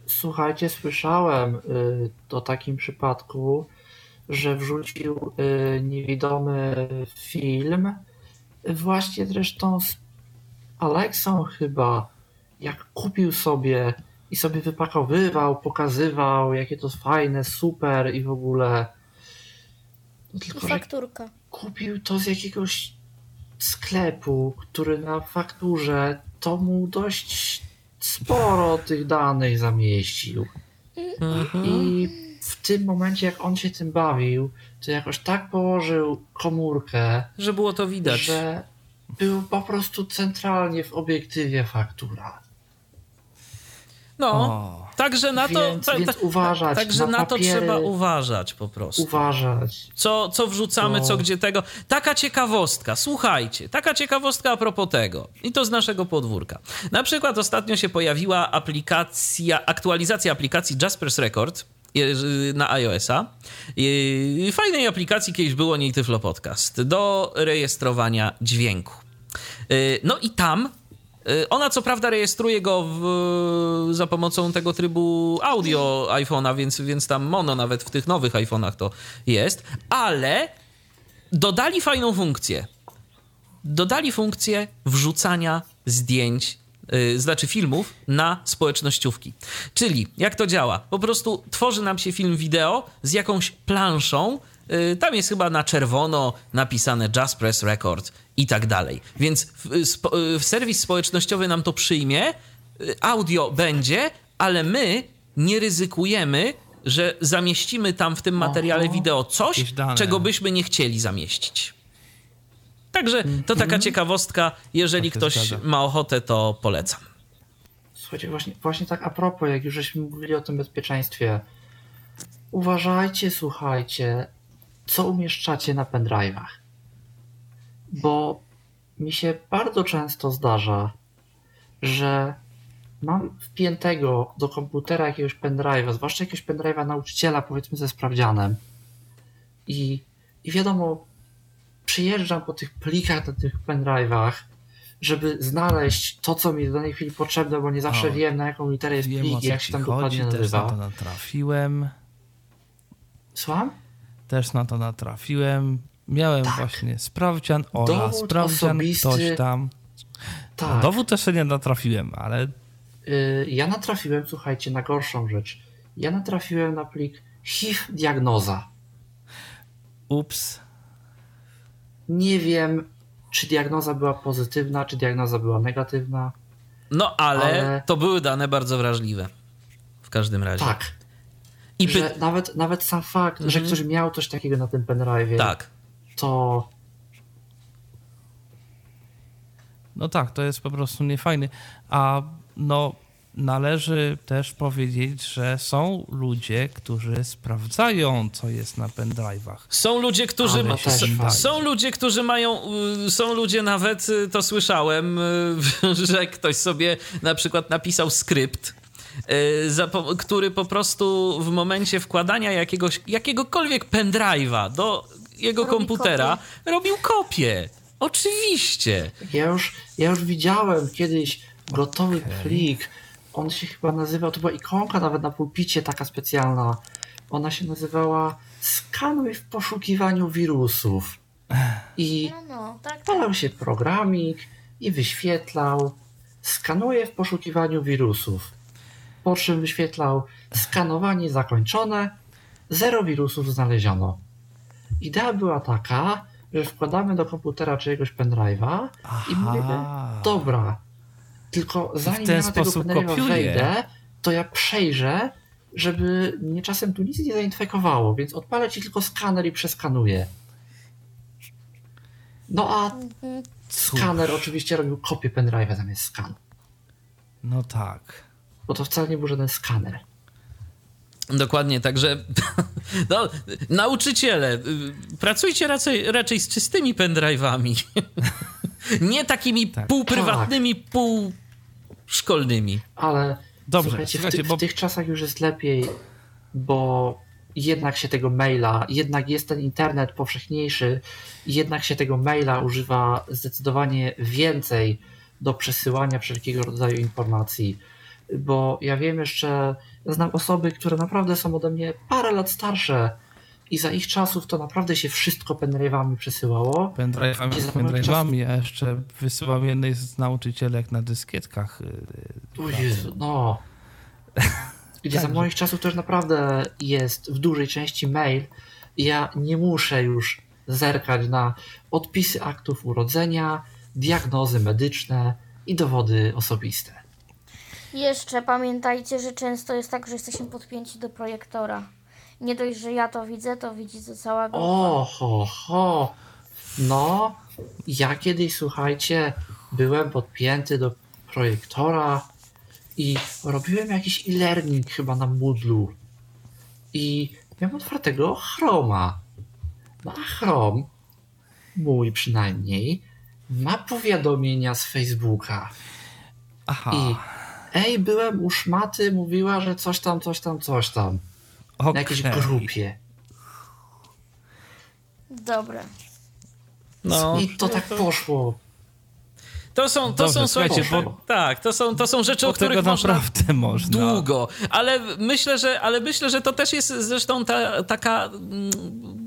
Już, słuchajcie, słyszałem y, o takim przypadku, że wrzucił y, niewidomy film właśnie zresztą z Alexą chyba, jak kupił sobie i sobie wypakowywał, pokazywał, jakie to fajne, super i w ogóle. No tylko, I fakturka. Kupił to z jakiegoś sklepu, który na fakturze to mu dość sporo tych danych zamieścił. Mhm. I w tym momencie, jak on się tym bawił, to jakoś tak położył komórkę, że było to widać. Że był po prostu centralnie w obiektywie faktura. No, także na to. Więc, ta, więc uważać. Także na, na to trzeba uważać po prostu. Uważać. Co, co wrzucamy, to... co gdzie tego. Taka ciekawostka, słuchajcie, taka ciekawostka a propos tego. I to z naszego podwórka. Na przykład ostatnio się pojawiła aplikacja, aktualizacja aplikacji Jasper's Record na iOS-a. Fajnej aplikacji kiedyś było niej Tyflo Podcast do rejestrowania dźwięku. Y, no i tam y, ona co prawda rejestruje go w, za pomocą tego trybu audio iPhone'a, więc, więc tam mono nawet w tych nowych iPhone'ach to jest, ale dodali fajną funkcję. Dodali funkcję wrzucania zdjęć, znaczy filmów na społecznościówki. Czyli jak to działa? Po prostu tworzy nam się film wideo z jakąś planszą, Y, tam jest chyba na czerwono napisane Just Press Record i tak dalej. Więc y, serwis społecznościowy nam to przyjmie, y, audio będzie, ale my nie ryzykujemy, że zamieścimy tam w tym materiale wideo coś, czego byśmy nie chcieli zamieścić. Także to taka mhm. ciekawostka. Jeżeli tak ktoś zgadza. ma ochotę, to polecam. Słuchajcie, właśnie, właśnie tak a propos, jak już żeśmy mówili o tym bezpieczeństwie, uważajcie, słuchajcie, co umieszczacie na pendrive'ach. Bo mi się bardzo często zdarza, że mam wpiętego do komputera jakiegoś pendrive'a, zwłaszcza jakiegoś pendrive'a nauczyciela, powiedzmy ze sprawdzianem. I, I wiadomo, przyjeżdżam po tych plikach na tych pendrive'ach, żeby znaleźć to, co mi w danej chwili potrzebne, bo nie zawsze o, wiem, na jaką literę jest wiem, plik, jak się tam chodzi, dokładnie nazywa. Też na to natrafiłem. Słucham? Też na to natrafiłem. Miałem tak. właśnie sprawdzian, Ola, dowód sprawdzian, osobisty. ktoś tam. Tak. No, dowód też nie natrafiłem, ale... Yy, ja natrafiłem, słuchajcie, na gorszą rzecz. Ja natrafiłem na plik HIV diagnoza. Ups. Nie wiem, czy diagnoza była pozytywna, czy diagnoza była negatywna. No, ale, ale... to były dane bardzo wrażliwe. W każdym razie. Tak. I py... nawet, nawet sam fakt, że mhm. ktoś miał coś takiego na tym pendrive. Tak. To. No tak, to jest po prostu niefajny. A no, należy też powiedzieć, że są ludzie, którzy sprawdzają, co jest na pendrive'ach. Są ludzie, którzy ma, są ludzie, którzy mają, y, są ludzie nawet, y, to słyszałem, y, *laughs* że ktoś sobie na przykład napisał skrypt, który po prostu w momencie wkładania jakiegoś, jakiegokolwiek pendrive'a do jego Robi komputera kopię. robił kopię. Oczywiście. Ja już, ja już widziałem kiedyś gotowy okay. plik, on się chyba nazywał, to była ikonka nawet na pulpicie taka specjalna. Ona się nazywała Skanuj w poszukiwaniu wirusów. I no, no, tak, tak. się programik i wyświetlał skanuje w poszukiwaniu wirusów. Po czym wyświetlał skanowanie zakończone, zero wirusów znaleziono. Idea była taka, że wkładamy do komputera czyjegoś pendrive'a i mówimy, dobra, tylko zanim ja na tego pendrive'a wejdę, to ja przejrzę, żeby mnie czasem tu nic nie zainfekowało, więc odpalę ci tylko skaner i przeskanuję. No a skaner oczywiście robił kopię pendrive'a zamiast skanu. No tak. Bo to wcale nie był żaden skaner. Dokładnie, także *laughs* no, nauczyciele, pracujcie raczej, raczej z czystymi pendrive'ami. *laughs* nie takimi tak. półprywatnymi, tak. pół szkolnymi. Ale Dobrze, słuchajcie, słuchajcie w, ty, bo... w tych czasach już jest lepiej, bo jednak się tego maila, jednak jest ten internet powszechniejszy, jednak się tego maila używa zdecydowanie więcej do przesyłania wszelkiego rodzaju informacji. Bo ja wiem jeszcze, znam osoby, które naprawdę są ode mnie parę lat starsze i za ich czasów to naprawdę się wszystko pendrive'ami przesyłało. Pendrive'ami, pendrive'ami, ja jeszcze wysyłam jednej z nauczycielek na dyskietkach. O Jezu, no. *laughs* Gdzie za moich czasów też naprawdę jest w dużej części mail. Ja nie muszę już zerkać na odpisy aktów urodzenia, diagnozy medyczne i dowody osobiste. Jeszcze pamiętajcie, że często jest tak, że jesteśmy podpięci do projektora. Nie dość, że ja to widzę, to widzi to cała grupa. O, ho, ho. No, ja kiedyś, słuchajcie, byłem podpięty do projektora i robiłem jakiś e-learning chyba na Moodlu. I miałem otwartego Chroma. No a Chrome, mój przynajmniej, ma powiadomienia z Facebooka. Aha. I ej, byłem u szmaty, mówiła, że coś tam, coś tam, coś tam. Okay. Na jakiejś grupie. Dobra. No. I to tak poszło. To są, to Dobrze, są słuchajcie, bo, tak, to są, to są rzeczy, o których można, *laughs* można długo, ale myślę, że, ale myślę, że to też jest zresztą ta, taka mm,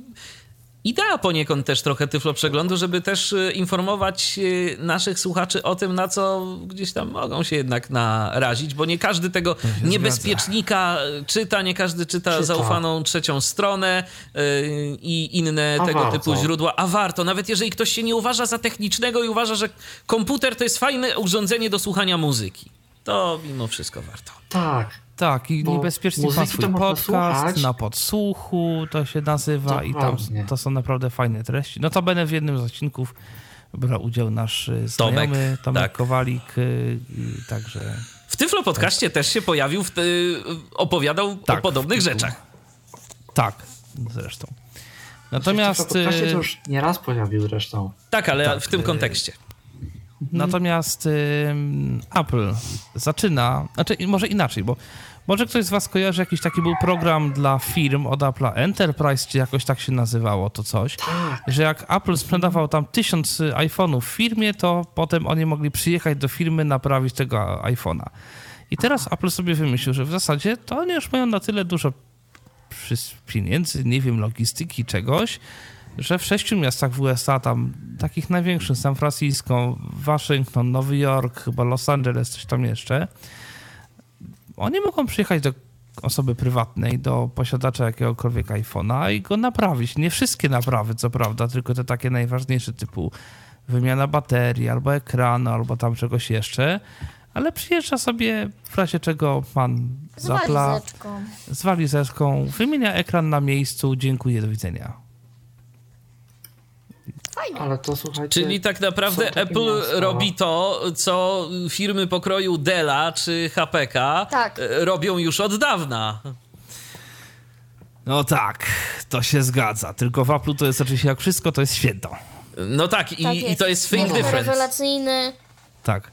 idea poniekąd też trochę Tyflo Przeglądu, żeby też y, informować y, naszych słuchaczy o tym, na co gdzieś tam mogą się jednak narazić, bo nie każdy tego niebezpiecznika zgadza. czyta, nie każdy czyta, czyta, zaufaną trzecią stronę i inne a tego warto. typu źródła, a warto, nawet jeżeli ktoś się nie uważa za technicznego i uważa, że komputer to jest fajne urządzenie do słuchania muzyki, to mimo wszystko warto. Tak, tak, i niebezpiecznie ma swój podcast na podsłuchu, to się nazywa Dokładnie. i tam to są naprawdę fajne treści. No to będę w jednym z odcinków brał udział nasz y, znajomy Tomek, Tomek tak. Kowalik, y, także... W Tyflo podcaście też się pojawił, w opowiadał tak, o podobnych rzeczach. Tak, zresztą. Natomiast... W podcaście to już nieraz pojawił zresztą. Tak, ale tak, w tym kontekście. Mhm. Natomiast Apple zaczyna, znaczy może inaczej, bo może ktoś z Was kojarzy, jakiś taki był program dla firm od Apple'a, Enterprise, czy jakoś tak się nazywało to coś, tak. że jak Apple sprzedawał tam tysiąc iPhone'ów w firmie, to potem oni mogli przyjechać do firmy, naprawić tego iPhone'a. I teraz Apple sobie wymyślił, że w zasadzie to oni już mają na tyle dużo pieniędzy, nie wiem, logistyki, czegoś, że w sześciu miastach w USA, tam takich największych, San Francisco, Waszyngton, Nowy Jork, chyba Los Angeles, coś tam jeszcze, oni mogą przyjechać do osoby prywatnej, do posiadacza jakiegokolwiek iPhone'a i go naprawić. Nie wszystkie naprawy, co prawda, tylko te takie najważniejsze, typu wymiana baterii, albo ekranu, albo tam czegoś jeszcze, ale przyjeżdża sobie w razie czego pan z walizeczką. z walizeczką, wymienia ekran na miejscu, dziękuję, do widzenia. Fajnie. Ale to słuchajcie. Czyli tak naprawdę Apple miasta. robi to, co firmy pokroju Della czy HPK tak. E, robią już od dawna. No tak, to się zgadza. Tylko w Apple to jest oczywiście jak wszystko, to jest święto. No tak, i, tak i to jest think no. difference. Rewelacyjny. Tak.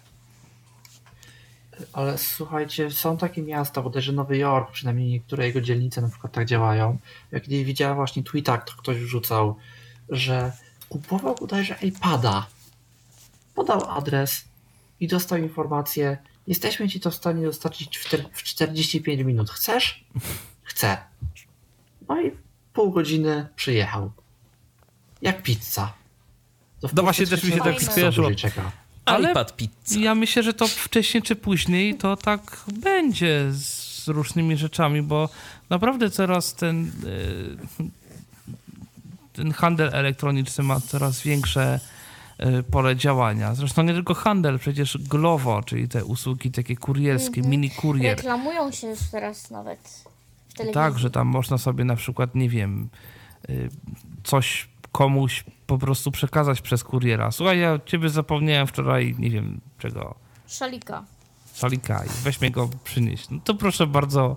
Ale słuchajcie, są takie miasta, bodajże Nowy Jork, przynajmniej niektóre jego dzielnice na przykład tak działają. Jak nie widziałem właśnie tweeta, to ktoś wrzucał, że kupował bodajże iPada, podał adres i dostał informację, jesteśmy ci to w stanie dostarczyć w 45 minut. Chcesz? Chcę. No i pół godziny przyjechał. Jak pizza. no właśnie też mi się tak skojarzyło. Ale iPad pizza. ja myślę, że to wcześniej czy później to tak będzie z różnymi rzeczami, bo naprawdę coraz ten ten handel elektroniczny ma coraz większe e, pole działania. Zresztą nie tylko handel, przecież Glovo, czyli te usługi takie kurierskie, mm -hmm. mini kurier. Reklamują się już teraz nawet w telewizji. Tak, że tam można sobie na przykład, nie wiem, e, coś komuś po prostu przekazać przez kuriera. Słuchaj, ja ciebie zapomniałem wczoraj, nie wiem czego. Szalika. Szalika i weź mnie go przynieść. No to proszę bardzo,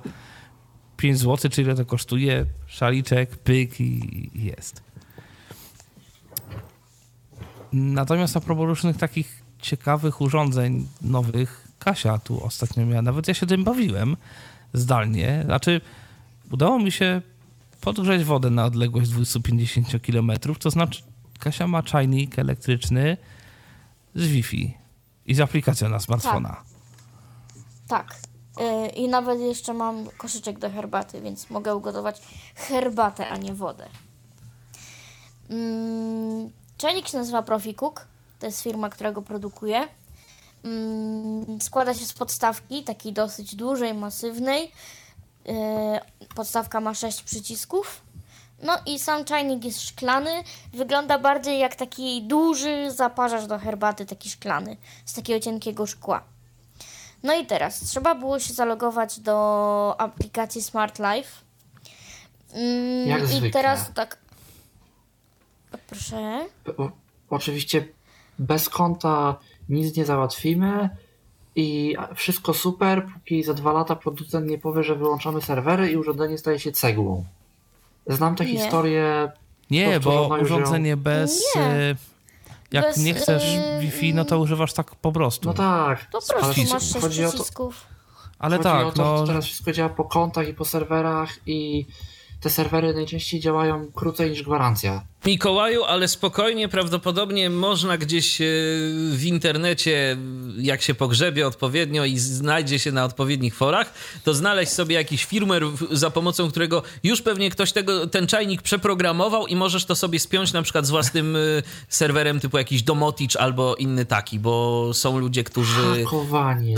5 zł, czy ile to kosztuje, szaliczek, pyk i jest. Natomiast a propos różnych takich ciekawych urządzeń nowych, Kasia tu ostatnio miała, nawet ja się tym bawiłem zdalnie. Znaczy, udało mi się podgrzać wodę na odległość 250 km, to znaczy Kasia ma czajnik elektryczny z Wi-Fi i z aplikacją na smartfona. Tak. tak. Yy, I nawet jeszcze mam koszyczek do herbaty, więc mogę ugotować herbatę, a nie wodę. Mm, czajnik się nazywa ProfiCook. To jest firma, która go produkuje. Mm, składa się z podstawki, takiej dosyć dużej, masywnej. Yy, podstawka ma 6 przycisków. No i sam czajnik jest szklany. Wygląda bardziej jak taki duży zaparzacz do herbaty, taki szklany, z takiego cienkiego szkła. No i teraz trzeba było się zalogować do aplikacji Smart Life. Mm, Jak I zwykle. teraz tak. Proszę. O, oczywiście bez konta nic nie załatwimy i wszystko super, póki za dwa lata producent nie powie, że wyłączamy serwery i urządzenie staje się cegłą. Znam tę historię. Nie, bo urządzenie ją... bez. Nie. E, jak Bez, nie chcesz yy, Wi-Fi, no to używasz tak po prostu. No tak. Po prostu masz sześć chodzi przycisków. O to, ale chodzi tak, o to, no... teraz wszystko działa po kontach i po serwerach i te serwery najczęściej działają krócej niż gwarancja. Mikołaju, ale spokojnie, prawdopodobnie można gdzieś e, w internecie, jak się pogrzebie odpowiednio i znajdzie się na odpowiednich forach, to znaleźć sobie jakiś firmware, za pomocą którego już pewnie ktoś tego, ten czajnik przeprogramował i możesz to sobie spiąć na przykład z własnym e, serwerem typu jakiś Domoticz albo inny taki, bo są ludzie, którzy... Hakowanie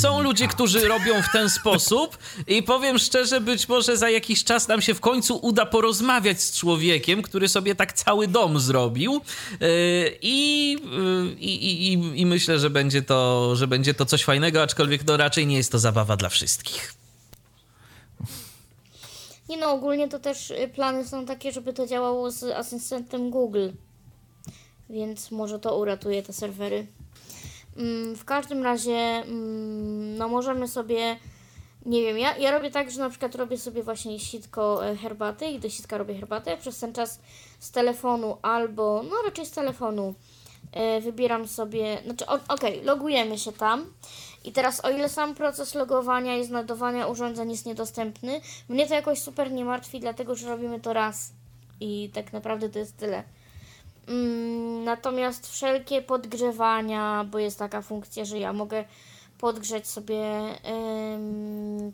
Są ludzie, którzy robią w ten sposób i powiem szczerze, być może za jakiś czas nam się w końcu uda porozmawiać z człowiekiem, który sobie tak tak cały dom zrobił e, i, e, i, i, i myślę, że będzie, to, że będzie to coś fajnego, aczkolwiek no raczej nie jest to zabawa dla wszystkich. Nie no, ogólnie to też y, plany są takie, żeby to działało z asystentem Google. Więc może to uratuje te serwery. Mm, w każdym razie, mm, no możemy sobie nie wiem, ja, ja robię tak, że na przykład robię sobie właśnie sitko e, herbaty i do sitka robię herbatę. Przez ten czas z telefonu albo, no raczej z telefonu e, wybieram sobie, znaczy okej, okay, logujemy się tam i teraz o ile sam proces logowania i znajdowania urządzeń jest niedostępny, mnie to jakoś super nie martwi, dlatego że robimy to raz i tak naprawdę to jest tyle. Mm, natomiast wszelkie podgrzewania, bo jest taka funkcja, że ja mogę podgrzeć sobie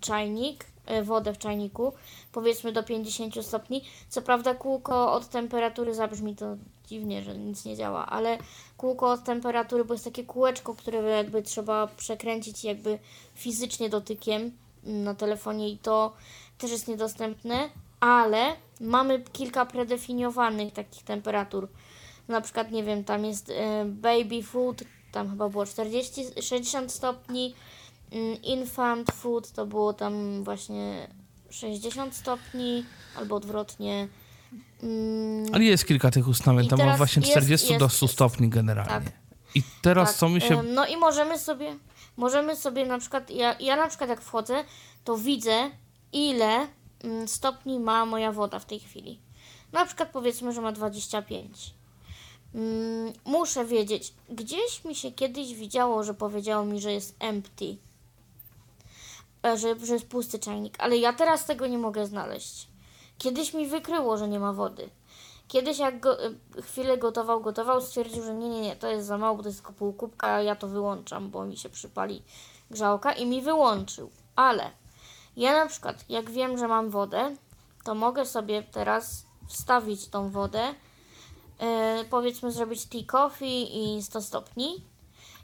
czajnik, wodę w czajniku, powiedzmy do 50 stopni. Co prawda kółko od temperatury, zabrzmi to dziwnie, że nic nie działa, ale kółko od temperatury, bo jest takie kółeczko, które jakby trzeba przekręcić jakby fizycznie dotykiem na telefonie i to też jest niedostępne, ale mamy kilka predefiniowanych takich temperatur. Na przykład, nie wiem, tam jest y, baby food, tam chyba było 40, 60 stopni, infant food to było tam właśnie 60 stopni, albo odwrotnie. Mm. Ale jest kilka tych ustawień, tam ma właśnie 40 jest, do 100 jest, stopni generalnie. Tak. I teraz tak. co mi się... No i możemy sobie, możemy sobie na przykład, ja, ja na przykład jak wchodzę, to widzę ile mm, stopni ma moja woda w tej chwili. Na przykład powiedzmy, że ma 25. Mm, muszę wiedzieć, gdzieś mi się kiedyś widziało, że powiedziało mi, że jest empty, że, że jest pusty czajnik, ale ja teraz tego nie mogę znaleźć. Kiedyś mi wykryło, że nie ma wody. Kiedyś jak go, e, chwilę gotował, gotował, stwierdził, że nie, nie, nie, to jest za mało, bo to jest tylko pół kubka, ja to wyłączam, bo mi się przypali grzałka i mi wyłączył. Ale ja na przykład, jak wiem, że mam wodę, to mogę sobie teraz wstawić tą wodę E, powiedzmy zrobić tea coffee i 100 stopni.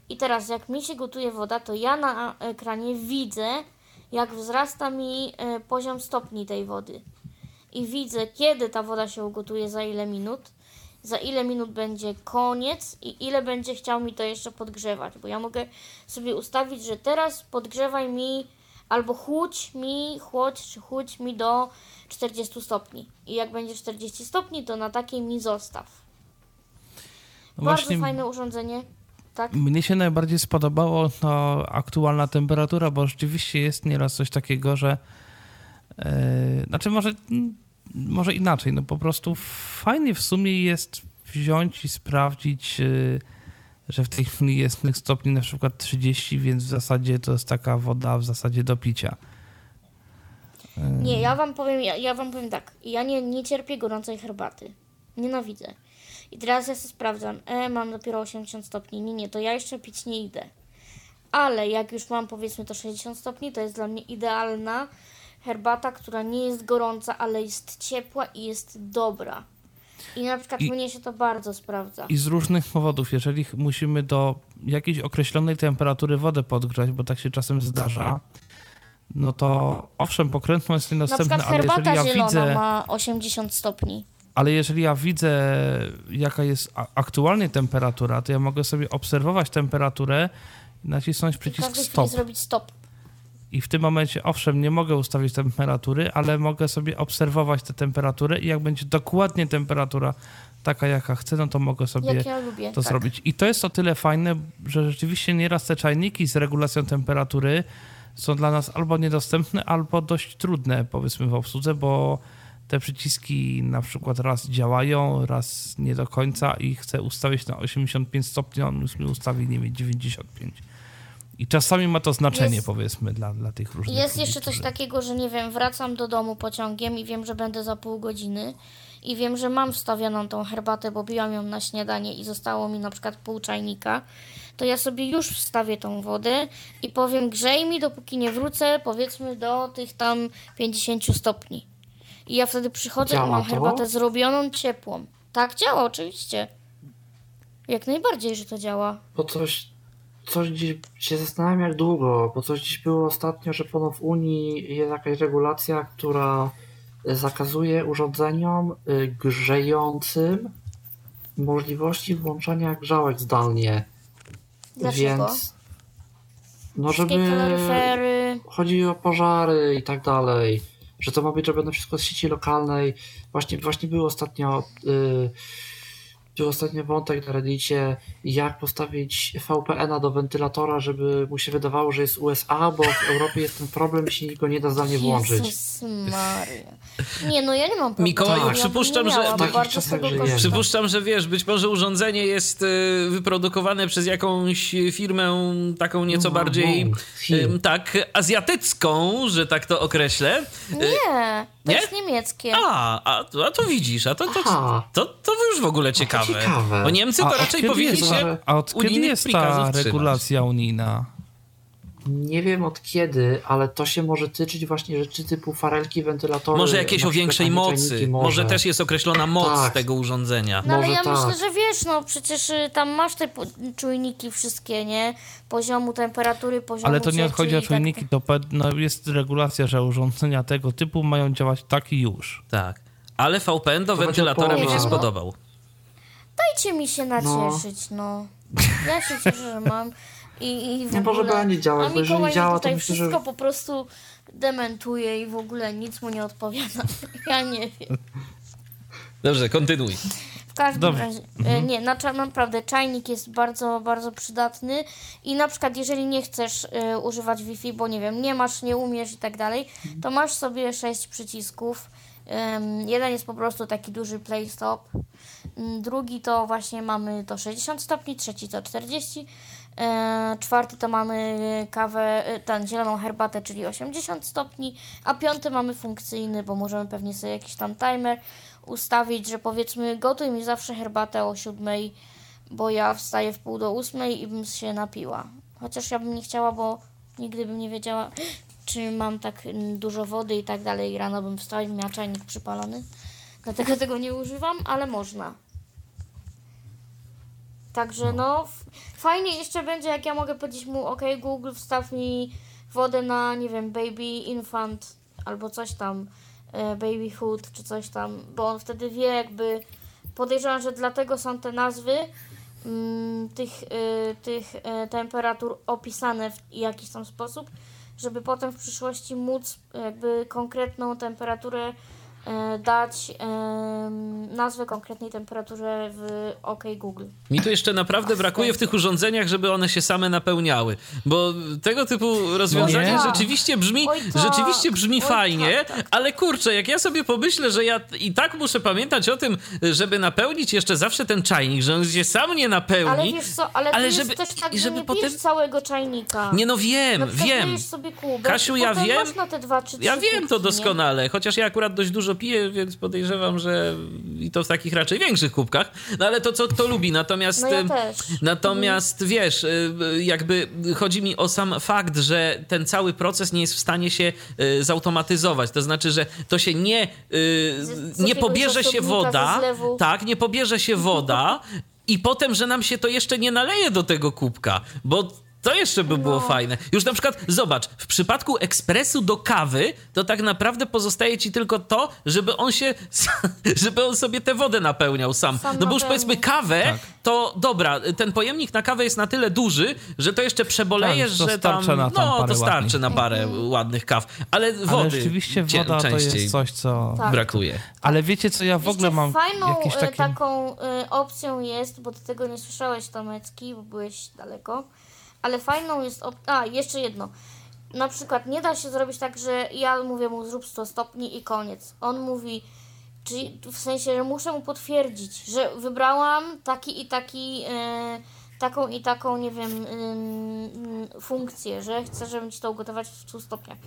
I teraz jak mi się gotuje woda, to ja na ekranie widzę, jak wzrasta mi e, poziom stopni tej wody. I widzę, kiedy ta woda się ugotuje, za ile minut, za ile minut będzie koniec i ile będzie chciał mi to jeszcze podgrzewać. Bo ja mogę sobie ustawić, że teraz podgrzewaj mi albo chłódź mi, chłodź czy chłódź mi do 40 stopni. I jak będzie 40 stopni, to na takiej mi zostaw. No Bardzo właśnie, fajne urządzenie. Tak? Mnie się najbardziej spodobało no, aktualna temperatura, bo rzeczywiście jest nieraz coś takiego, że yy, znaczy może, może inaczej, no po prostu fajnie w sumie jest wziąć i sprawdzić, yy, że w tej chwili jest stopni na przykład 30, więc w zasadzie to jest taka woda w zasadzie do picia. Nie, ja wam powiem, ja, ja wam powiem tak. Ja nie, nie cierpię gorącej herbaty. Nienawidzę. I teraz ja sobie sprawdzam, e, mam dopiero 80 stopni, nie, nie, to ja jeszcze pić nie idę. Ale jak już mam powiedzmy to 60 stopni, to jest dla mnie idealna herbata, która nie jest gorąca, ale jest ciepła i jest dobra. I na przykład I, mnie się to bardzo sprawdza. I z różnych powodów, jeżeli musimy do jakiejś określonej temperatury wodę podgrzać, bo tak się czasem zdarza, no to owszem, pokrętło jest niedostępne, na przykład herbata ale jeżeli ja widzę... ma 80 stopni ale jeżeli ja widzę, jaka jest aktualnie temperatura, to ja mogę sobie obserwować temperaturę i nacisnąć przycisk I stop. zrobić stop. I w tym momencie, owszem, nie mogę ustawić temperatury, ale mogę sobie obserwować tę temperaturę i jak będzie dokładnie temperatura taka, jaka chcę, no to mogę sobie ja lubię, to tak. zrobić. I to jest o tyle fajne, że rzeczywiście nieraz te czajniki z regulacją temperatury są dla nas albo niedostępne, albo dość trudne, powiedzmy, w obsłudze, bo te przyciski na przykład raz działają, raz nie do końca i chcę ustawić na 85 stopni, on już mi ustawi, nie wiem, 95. I czasami ma to znaczenie, jest, powiedzmy, dla, dla tych różnych Jest ludzi, jeszcze coś takiego, że nie wiem, wracam do domu pociągiem i wiem, że będę za pół godziny i wiem, że mam wstawioną tą herbatę, bo biłam ją na śniadanie i zostało mi na przykład pół czajnika, to ja sobie już wstawię tą wodę i powiem grzej mi, dopóki nie wrócę, powiedzmy, do tych tam 50 stopni. I ja wtedy przychodzę działa i mam to? herbatę zrobioną, ciepłą. Tak, działa oczywiście. Jak najbardziej, że to działa. Bo coś, coś dziś się zastanawiam jak długo, bo coś dziś było ostatnio, że ponad w Unii jest jakaś regulacja, która zakazuje urządzeniom y, grzejącym możliwości włączania grzałek zdalnie. Dlaczego? Więc no żeby chodzi o pożary i tak dalej że to ma być robione wszystko z sieci lokalnej. Właśnie, właśnie był ostatnio yy, był ostatnio wątek na Reddicie, jak postawić VPN-a do wentylatora, żeby mu się wydawało, że jest USA, bo w Europie jest ten problem i się go nie da zdalnie włączyć. Jezus Maria. Nie, no ja nie mam problemu. Mikołaju, ja przypuszczam, nie że- takich czasach żyjemy. Przypuszczam, że wiesz, być może urządzenie jest y, wyprodukowane przez jakąś firmę taką nieco No, bardziej no, y, tak azjatycką, że tak to określę. Y, Nie, to nie? jest niemieckie. A, a, to- a to widzisz, a to, to, Aha. to, to już w ogóle ciekawe. Ciekawe. Bo Niemcy A to od raczej powinni jest, się a od kiedy jest ta regulacja unijna? Nie wiem od kiedy, ale to się może tyczyć właśnie rzeczy typu farelki, wentylatory. Może jakieś o większej mocy. Może. też jest określona moc Tak. tego urządzenia. No ale Może ja tak. myślę, że wiesz, no przecież y, tam masz te czujniki wszystkie, nie? Poziomu temperatury, poziomu Ale to nie cieczy chodzi o tak- czujniki, to pe- no, jest regulacja, że urządzenia tego typu mają działać tak i już. Tak. Ale VPN do To wentylatora mi się spodobał. Dajcie mi się nacieszyć, no. Ja się cieszę, że mam. I, i w Nie może ogóle... będzie działać, A bo jeżeli Mikołaj działa, to tutaj myślę, że- wszystko po prostu dementuje i w ogóle nic mu nie odpowiada. *laughs* Ja nie wiem. Dobrze, kontynuuj. W każdym Dobrze. razie, e, nie, na, cza- naprawdę czajnik jest bardzo, bardzo przydatny i na przykład jeżeli nie chcesz e, używać Wi-Fi, bo nie wiem, nie masz, nie umiesz i tak dalej, to masz sobie sześć przycisków. Em, jeden jest po prostu taki duży play stop, drugi to właśnie mamy to 60 stopni, trzeci to 40, e, czwarty to mamy kawę, e, ten zieloną herbatę, czyli 80 stopni, a piąty mamy funkcyjny, bo możemy pewnie sobie jakiś tam timer ustawić, że powiedzmy gotuj mi zawsze herbatę o siódmej, bo ja wstaję w pół do ósmej i bym się napiła. Chociaż ja bym nie chciała, bo nigdy bym nie wiedziała, *gasps* czy mam tak mm, dużo wody i tak dalej. Rano bym wstała i miała czajnik przypalony. Dlatego tego nie używam, ale można. Także no, f- fajnie jeszcze będzie, jak ja mogę powiedzieć mu, ok, Google, wstaw mi wodę na, nie wiem, baby infant albo coś tam, e, baby food czy coś tam, bo on wtedy wie jakby, podejrzewam, że dlatego są te nazwy mm, tych, e, tych e, temperatur opisane w jakiś tam sposób, żeby potem w przyszłości móc jakby konkretną temperaturę dać em, nazwę konkretnej temperaturze w OK Google. Mi tu jeszcze naprawdę brakuje w tych urządzeniach, żeby one się same napełniały, bo tego typu rozwiązanie nie? rzeczywiście brzmi, Oj tak. rzeczywiście brzmi Oj fajnie, tak, tak. ale kurczę, jak ja sobie pomyślę, że ja i tak muszę pamiętać o tym, żeby napełnić jeszcze zawsze ten czajnik, że on się sam nie napełni. Ale wiesz co, ale, ale żeby- jest też tak, i że żeby nie potem- całego czajnika. Nie no wiem, przykład wiem. sobie kubek, Kasiu, ja wiem. Masz na te dwa trzy Ja wiem to kubki, nie? doskonale, chociaż ja akurat dość dużo piję, więc podejrzewam, że i to w takich raczej większych kubkach, no ale to co kto lubi, natomiast... No ja. Natomiast wiesz, y, y, jakby chodzi mi o sam fakt, że ten cały proces nie jest w stanie się y, zautomatyzować. To znaczy, że to się nie, Z- z nie pobierze się woda, tak, nie pobierze się woda *laughs* i potem, że nam się to jeszcze nie naleje do tego kubka, bo to jeszcze by było No. fajne. Już na przykład, zobacz, w przypadku ekspresu do kawy, to tak naprawdę pozostaje ci tylko to, żeby on się, *laughs* żeby on sobie tę wodę napełniał sam. Sam no bo już powiedzmy kawę, Tak. to dobra, ten pojemnik na kawę jest na tyle duży, że to jeszcze przebolejesz, Tak, to że tam, tam no parę to starczy ładnych. na parę ładnych kaw, ale wody Ale rzeczywiście cie- woda to częściej jest coś, co... Tak. brakuje. Ale wiecie co, ja w ogóle Jeszcze mam fajną jakieś e, takie... taką e, opcją jest, bo ty tego nie słyszałeś Tomecki, bo byłeś daleko, ale fajną jest op- a jeszcze jedno. Na przykład nie da się zrobić tak, że ja mówię mu zrób 100 stopni i koniec. On mówi, czyli w sensie, że muszę mu potwierdzić, że wybrałam taki i taki e, taką i taką, nie wiem, funkcję, że chcę, żebym ci to ugotować w 100 stopniach.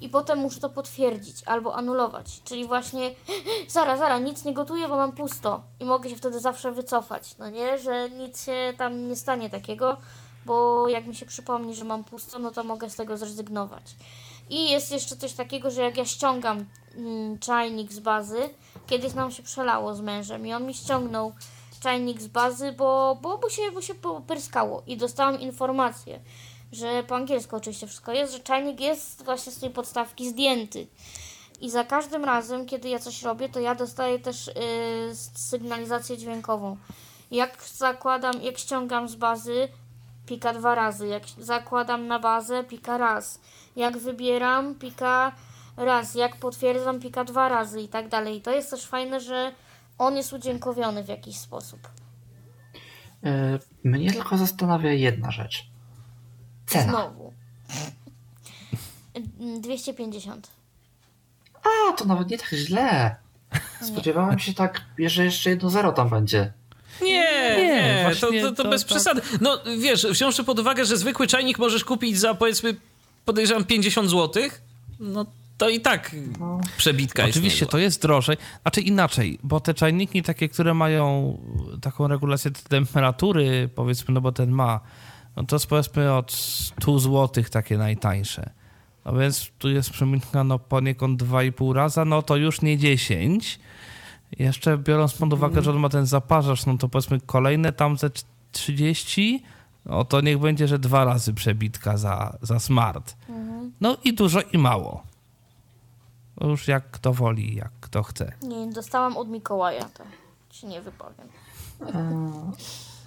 I potem muszę to potwierdzić albo anulować. Czyli właśnie, *gasps* zara, zara, nic nie gotuję, bo mam pusto. I mogę się wtedy zawsze wycofać, no nie? Że nic się tam nie stanie takiego, bo jak mi się przypomni, że mam pusto, no to mogę z tego zrezygnować. I jest jeszcze coś takiego, że jak ja ściągam mm, czajnik z bazy, kiedyś nam się przelało z mężem i on mi ściągnął czajnik z bazy, bo, bo, bo, się, bo się popryskało i dostałam informację, że po angielsku oczywiście wszystko jest, że czajnik jest właśnie z tej podstawki zdjęty. I za każdym razem, kiedy ja coś robię, to ja dostaję też yy, sygnalizację dźwiękową. Jak zakładam, jak ściągam z bazy, pika dwa razy. Jak zakładam na bazę, pika raz. Jak wybieram, pika raz. Jak potwierdzam, pika dwa razy i tak dalej. I to jest też fajne, że on jest udźwiękowiony w jakiś sposób. E, mnie tylko zastanawia jedna rzecz. Cena. Znowu. 250. A, to nawet nie tak źle. Spodziewałem się tak, że jeszcze jedno zero tam będzie. Nie, nie, nie to, to, to, to, bez tak. przesady. No wiesz, wziąwszy pod uwagę, że zwykły czajnik możesz kupić za powiedzmy, podejrzewam 50 zł, no to i tak no. przebitka Oczywiście jest to jest drożej. Znaczy inaczej, bo te czajniki takie, które mają taką regulację temperatury, powiedzmy, no bo ten ma, no to jest powiedzmy od 100 zł takie najtańsze. No więc tu jest przemytka no poniekąd 2,5 raza, no to już nie 10. Jeszcze biorąc pod uwagę, że on ma ten zaparzacz, no to powiedzmy kolejne tam ze 30, no to niech będzie, że dwa razy przebitka za, za smart. Mhm. No i dużo i mało. Już jak kto woli, jak kto chce. Nie, dostałam od Mikołaja, to się nie wypowiem. E,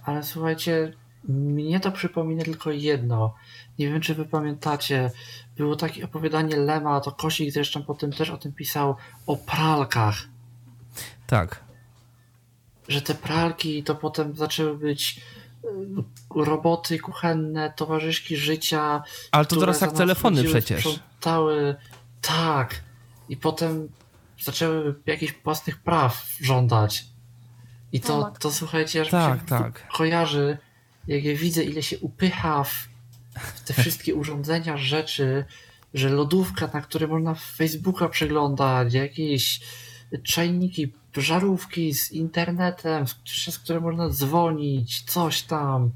ale słuchajcie, mnie to przypomina tylko jedno. Nie wiem, czy wy pamiętacie. Było takie opowiadanie Lema, to Kosik zresztą potem też o tym pisał, o pralkach. Tak. Że te pralki to potem zaczęły być y, roboty kuchenne, towarzyszki życia. Ale to teraz jak telefony przecież. Sprzątały. Tak. I potem zaczęły jakichś własnych praw żądać. I to, tak. to słuchajcie, aż tak, się tak. kojarzy, jak ja widzę, ile się upycha w, w te wszystkie *laughs* urządzenia, rzeczy, że lodówka, na które można Facebooka przeglądać, jakieś czajniki, żarówki z internetem, przez które można dzwonić, coś tam.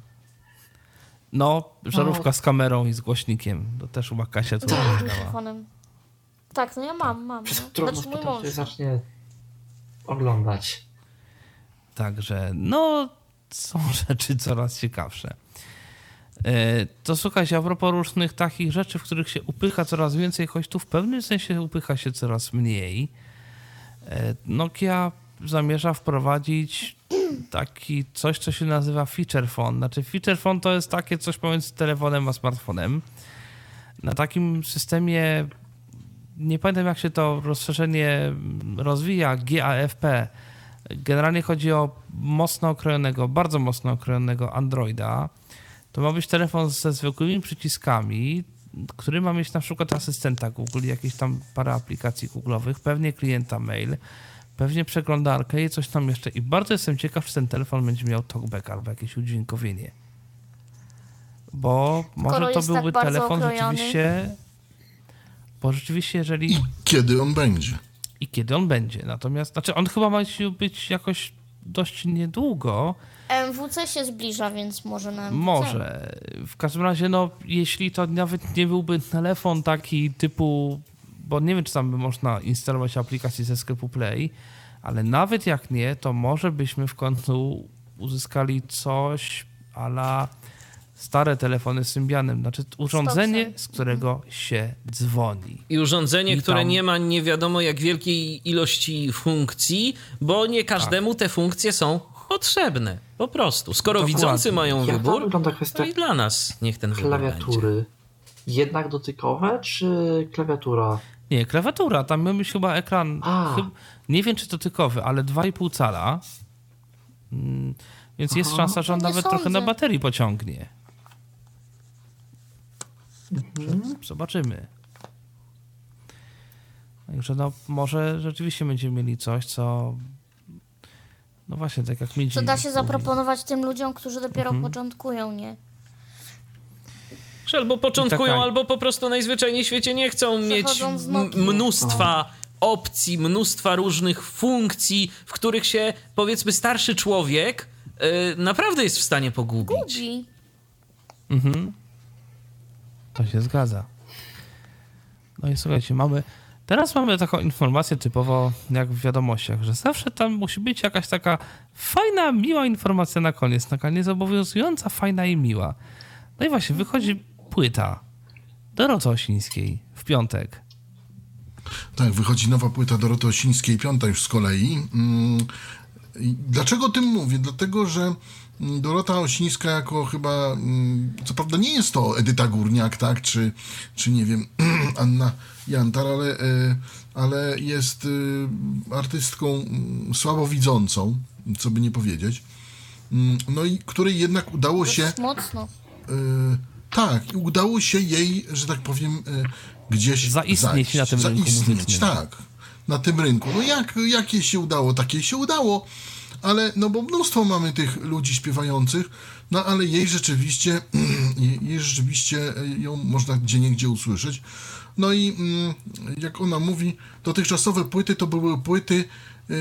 No, żarówka no. z kamerą i z głośnikiem. To też u Makasia tu tak. Tak, no ja mam, mam. Przez no. którą znaczy, potem się zacznie oglądać. Także, no, są *laughs* rzeczy coraz ciekawsze. E, to słuchajcie, a propos różnych takich rzeczy, w których się upycha coraz więcej, choć tu w pewnym sensie upycha się coraz mniej, Nokia zamierza wprowadzić taki coś, co się nazywa feature phone. Znaczy feature phone to jest takie coś pomiędzy telefonem a smartfonem. Na takim systemie nie pamiętam jak się to rozszerzenie rozwija, GAFP. Generalnie chodzi o mocno okrojonego, bardzo mocno okrojonego Androida. To ma być telefon ze zwykłymi przyciskami, który ma mieć na przykład asystenta Google, jakieś tam parę aplikacji Google'owych, pewnie klienta mail, pewnie przeglądarkę i coś tam jeszcze. I bardzo jestem ciekaw, czy ten telefon będzie miał talkback albo jakieś udźwiękowienie. Bo Skoro może to byłby tak telefon okrojony. rzeczywiście bo rzeczywiście, jeżeli. I kiedy on będzie? I kiedy on będzie. Natomiast, znaczy, on chyba ma być jakoś dość niedługo. MWC się zbliża, więc może na MWC. Może. W każdym razie, no, jeśli to nawet nie byłby telefon taki typu, bo nie wiem, czy tam by można instalować aplikację ze sklepu Play, ale nawet jak nie, to może byśmy w końcu uzyskali coś ala stare telefony z Symbianem, znaczy urządzenie, z którego się dzwoni. I urządzenie, I które tam... nie ma nie wiadomo jak wielkiej ilości funkcji, bo nie każdemu tak. te funkcje są potrzebne. Po prostu. Skoro Dokładnie. widzący mają jak wybór, to i dla nas niech ten wybór Klawiatury. Będzie. Jednak dotykowe, czy klawiatura? Nie, klawiatura. Tam mamy chyba ekran. Chyba, nie wiem, czy dotykowy, ale 2,5 cala. Mm, więc Aha. jest szansa, że on nawet sądzę. trochę na baterii pociągnie. Mhm. Zobaczymy. Także no, może rzeczywiście będziemy mieli coś, co no właśnie, tak jak mi Co da się zaproponować tym ludziom, którzy dopiero mhm. początkują, nie? Albo początkują, taka... albo po prostu najzwyczajniej w świecie nie chcą mieć mnóstwa opcji, mnóstwa różnych funkcji, w których się powiedzmy starszy człowiek yy, naprawdę jest w stanie pogubić. Gubi. Mhm. To się zgadza. No i słuchajcie, mamy. Teraz mamy taką informację typowo jak w wiadomościach, że zawsze tam musi być jakaś taka fajna, miła informacja na koniec, taka niezobowiązująca, fajna i miła. No i właśnie, wychodzi płyta Doroty Osińskiej w piątek. Tak, wychodzi nowa płyta Doroty Osińskiej, piąta już z kolei. Mm, dlaczego o tym mówię? Dlatego, że Dorota Osińska jako chyba, mm, co prawda nie jest to Edyta Górniak, tak, czy, czy nie wiem, *clears throat* Anna Jantar, ale, e, ale jest e, artystką mm, słabowidzącą, co by nie powiedzieć. mm, no i której jednak udało się... Mocno. tak, i udało się jej, że tak powiem, gdzieś zaistnieć zajść, na tym zaistnieć, rynku muzycznym. Tak, na tym rynku. No jak, jak jej się udało, takie się udało, ale no bo mnóstwo mamy tych ludzi śpiewających, no ale jej rzeczywiście, *clears throat* jej rzeczywiście ją można gdzie niegdzie usłyszeć. No i mm, jak ona mówi, dotychczasowe płyty to były płyty, yy,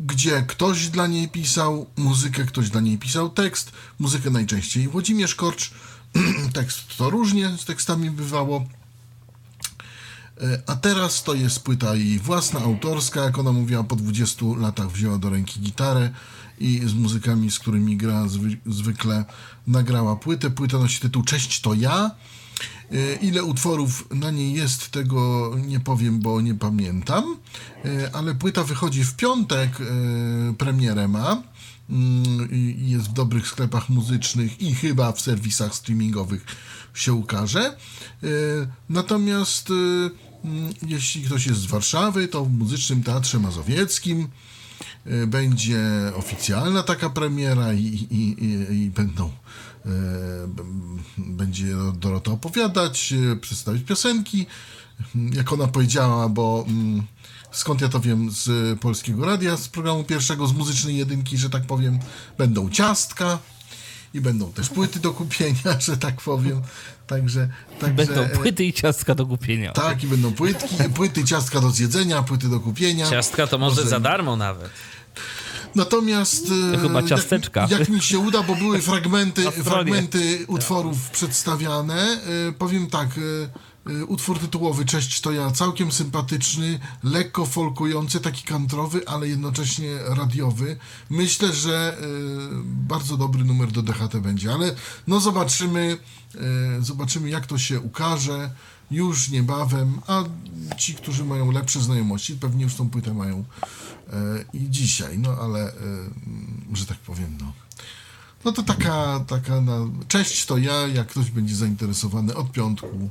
gdzie ktoś dla niej pisał muzykę, ktoś dla niej pisał tekst, muzykę najczęściej Włodzimierz Korcz, *clears throat* tekst to różnie z tekstami bywało, E, a teraz to jest płyta jej własna, autorska, jak ona mówiła, po 20 latach wzięła do ręki gitarę i z muzykami, z którymi gra zwy, zwykle nagrała płytę. Płyta nosi tytuł Cześć to ja. E, ile utworów na niej jest, tego nie powiem, bo nie pamiętam, e, ale płyta wychodzi w piątek, premierę ma mm, jest w dobrych sklepach muzycznych i chyba w serwisach streamingowych się ukaże. Natomiast jeśli ktoś jest z Warszawy, to w Muzycznym Teatrze Mazowieckim y, będzie oficjalna taka premiera i, i, i, będą y, będzie Dorota opowiadać, y, przedstawić piosenki, jak ona powiedziała, bo mm, skąd ja to wiem z Polskiego Radia, z programu pierwszego, z Muzycznej Jedynki, że tak powiem, będą ciastka, i będą też płyty do kupienia, *laughs* że tak powiem. Także, także, będą e, płyty i ciastka do kupienia. Tak, i będą płytki, płyty, ciastka do zjedzenia, płyty do kupienia. Ciastka to może, może... za darmo nawet. Natomiast to chyba e, ciasteczka. Jak, jak, mi się uda, bo były fragmenty, fragmenty utworów przedstawiane, e, powiem tak, utwór tytułowy Cześć to ja, całkiem sympatyczny, lekko folkujący, taki kantrowy, ale jednocześnie radiowy. Myślę, że y, bardzo dobry numer do DHT będzie, ale no zobaczymy, y, zobaczymy jak to się ukaże już niebawem, a ci, którzy mają lepsze znajomości, pewnie już tą płytę mają i dzisiaj, no ale, że tak powiem, no. No to taka, taka na... Cześć to ja, jak ktoś będzie zainteresowany od piątku